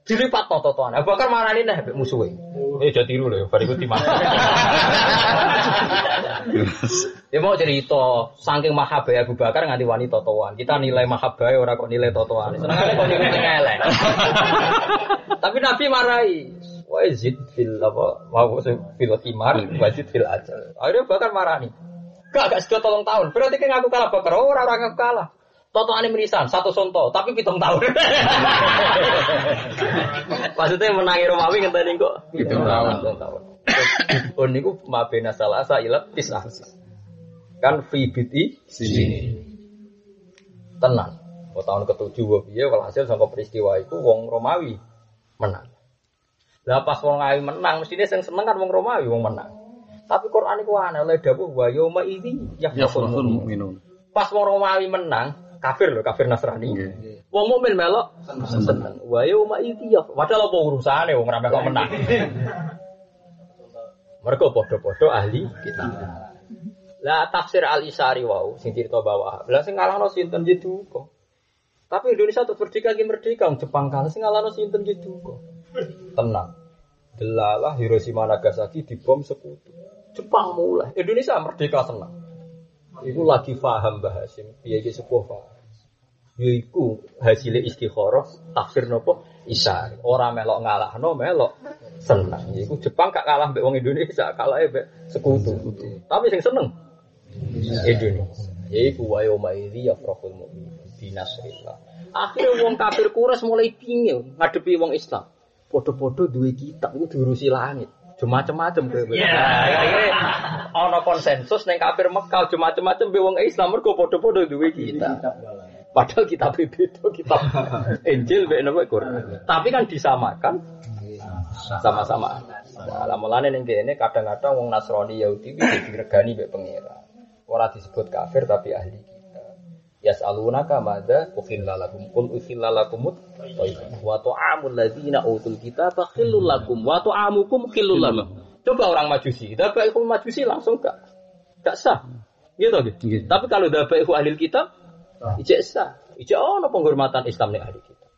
Dilipat no totoan. Abu Bakar marani nih mbek musuhe. Eh jadi tiru lho, bariku timah. [laughs] Ya mau cerita, saking mahabbah Abu Bakar nganti wani totoan. Kita nilai mahabbah ora kok nilai totoan. Senengane kok nilai elek. Tapi Nabi marahi. Wajid fil apa? Mau fil kimar, wajid fil ajal. Akhirnya Bakar marani. Gak gak sudah tolong tahun. Berarti kan aku kalah Bakar. Oh, orang orang kalah. Totoane merisan, satu sonto, tapi pitung tahun. [laughs] Maksudnya menangi Romawi ngenteni kok Pitung tahun. Pitung tahun. Oh [coughs] niku mabena salasa ilat tisah. Kan fi biti Sini. tenang. Tahun ketujuh wae piye walhasil saka peristiwa iku wong Romawi menang. Lah pas wong Romawi menang mestine sing seneng kan wong Romawi wong menang. Tapi Quran iku aneh oleh dawuh wa yauma idzi Ya yafrahul mu'minun. Pas wong Romawi menang, kafir loh, kafir Nasrani. Wong mukmin melok seneng. Wa yauma idzi ya. Padahal apa urusane wong ora kok menang. [laughs] Mereka podo-podo ahli kita. Lah tafsir Al Isari wau sing cerita bawah. Lah sing ngalahno sinten gitu kok. Tapi Indonesia tuh merdeka merdeka, Jepang kalah sing ngalahno sinten gitu kok. Tenang. Delalah Hiroshima Nagasaki dibom sekutu. Jepang mulai. Indonesia merdeka senang. Iku lagi paham bahasim. Piye iki sepuh paham. Yaiku hasilnya istikharah tafsir nopo isari. Ora melok ngalahno melok seneng. Yaiku Jepang gak kalah mbek wong Indonesia, kalah mbek sekutu. Tapi sing seneng Indonesia. Yaiku wa yauma idzi yafrahul mu'min binasrillah. Akhirnya wong kafir kuras mulai pingin ngadepi wong Islam. Podo-podo duwe kitab iku diurusi langit. Macam-macam kowe. Ya, akhirnya ana konsensus ning kafir Mekah macam-macam be wong Islam mergo podo-podo duwe kitab. Padahal kitab beda kitab [laughs] Injil be napa Quran. Tapi kan disamakan sama-sama. Nah, mulane ning kene kadang-kadang wong Nasrani Yahudi bisa diregani mbek pangeran. Ora disebut kafir tapi ahli kita. Yas'alunaka madza ukhilla lakum qul ukhilla lakum wa ta'amul ladzina utul kitaba khillul lakum wa ta'amukum khillul lakum. Coba orang Majusi, dabaihul Majusi langsung gak gak sah. Gitu gitu. Tapi kalau dabaihu ahli kitab ijek sah. Ijek ono penghormatan Islam nih ahli kitab.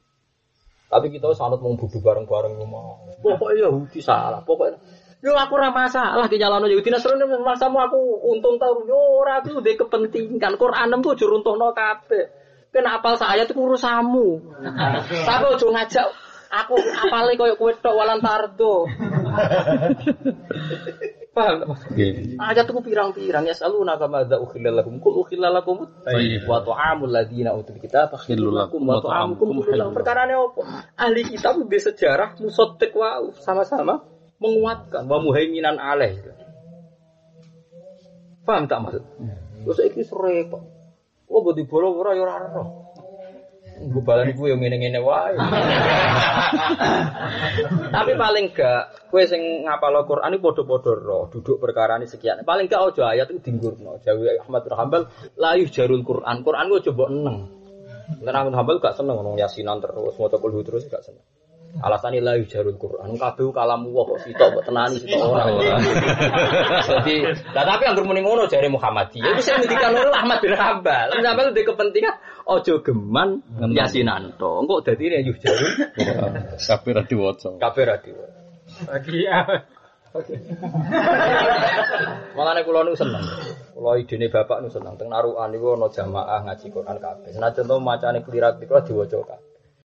Tapi kita sangat mau bareng-bareng rumah. Pokoknya Yahudi salah. Pokoknya Yo aku ora masalah ki nyalano Yahudi Nasrani masamu aku untung tau yo ora aku ndek kepentingan Quran ku aja runtuhno kabeh. Kena apal saya itu urusamu. Tapi ojo ngajak aku apale koyo kowe tok walan tardo. [laughs] Paham Mas? Nggih. Ayat itu pirang-pirang ya selalu naga madza ukhilla lakum kul ukhilla lakum wa ta'amul ladzina utul kitab Khillul lakum wa ta'amukum. Perkarane opo? Ahli kitab di sejarah musaddiq wa sama-sama menguatkan wa muhaiminan alaih. Paham tak maksud? Terus iki repot. Oh, bodi bola ora ya ora ora. Gue balan gue yang ngene-ngene wae. [laughs] Tapi paling gak gue sing ngapal Quran ini podo-podo roh, duduk perkara ini sekian. Paling gak ojo ayat itu dinggurno. Jawi Ahmad bin Hambal layu jarul Quran. Quran gue coba eneng. Karena Ahmad Hambal gak seneng ngomong yasinan terus, mau kulhu terus gak seneng. Alasannya layu jarul Quran. Kabeh kalamu wah kok sitok mbok tenani sitok ora. Jadi, nah, tapi yang muni ngono jare Muhammadiyah. Itu saya ngendikan ngono Ahmad bin Hambal. Ahmad bin Hambal di kepentingan ojo geman yasinan to. Engko dadi layu jarul Kabeh ra diwaca. kabeh ra. Lagi ya. Malah nek kula nu seneng. Kalau idene bapak nu seneng teng narukan niku ana jamaah ngaji Quran kabeh. Senajan to macane klirat iku diwaca kabeh.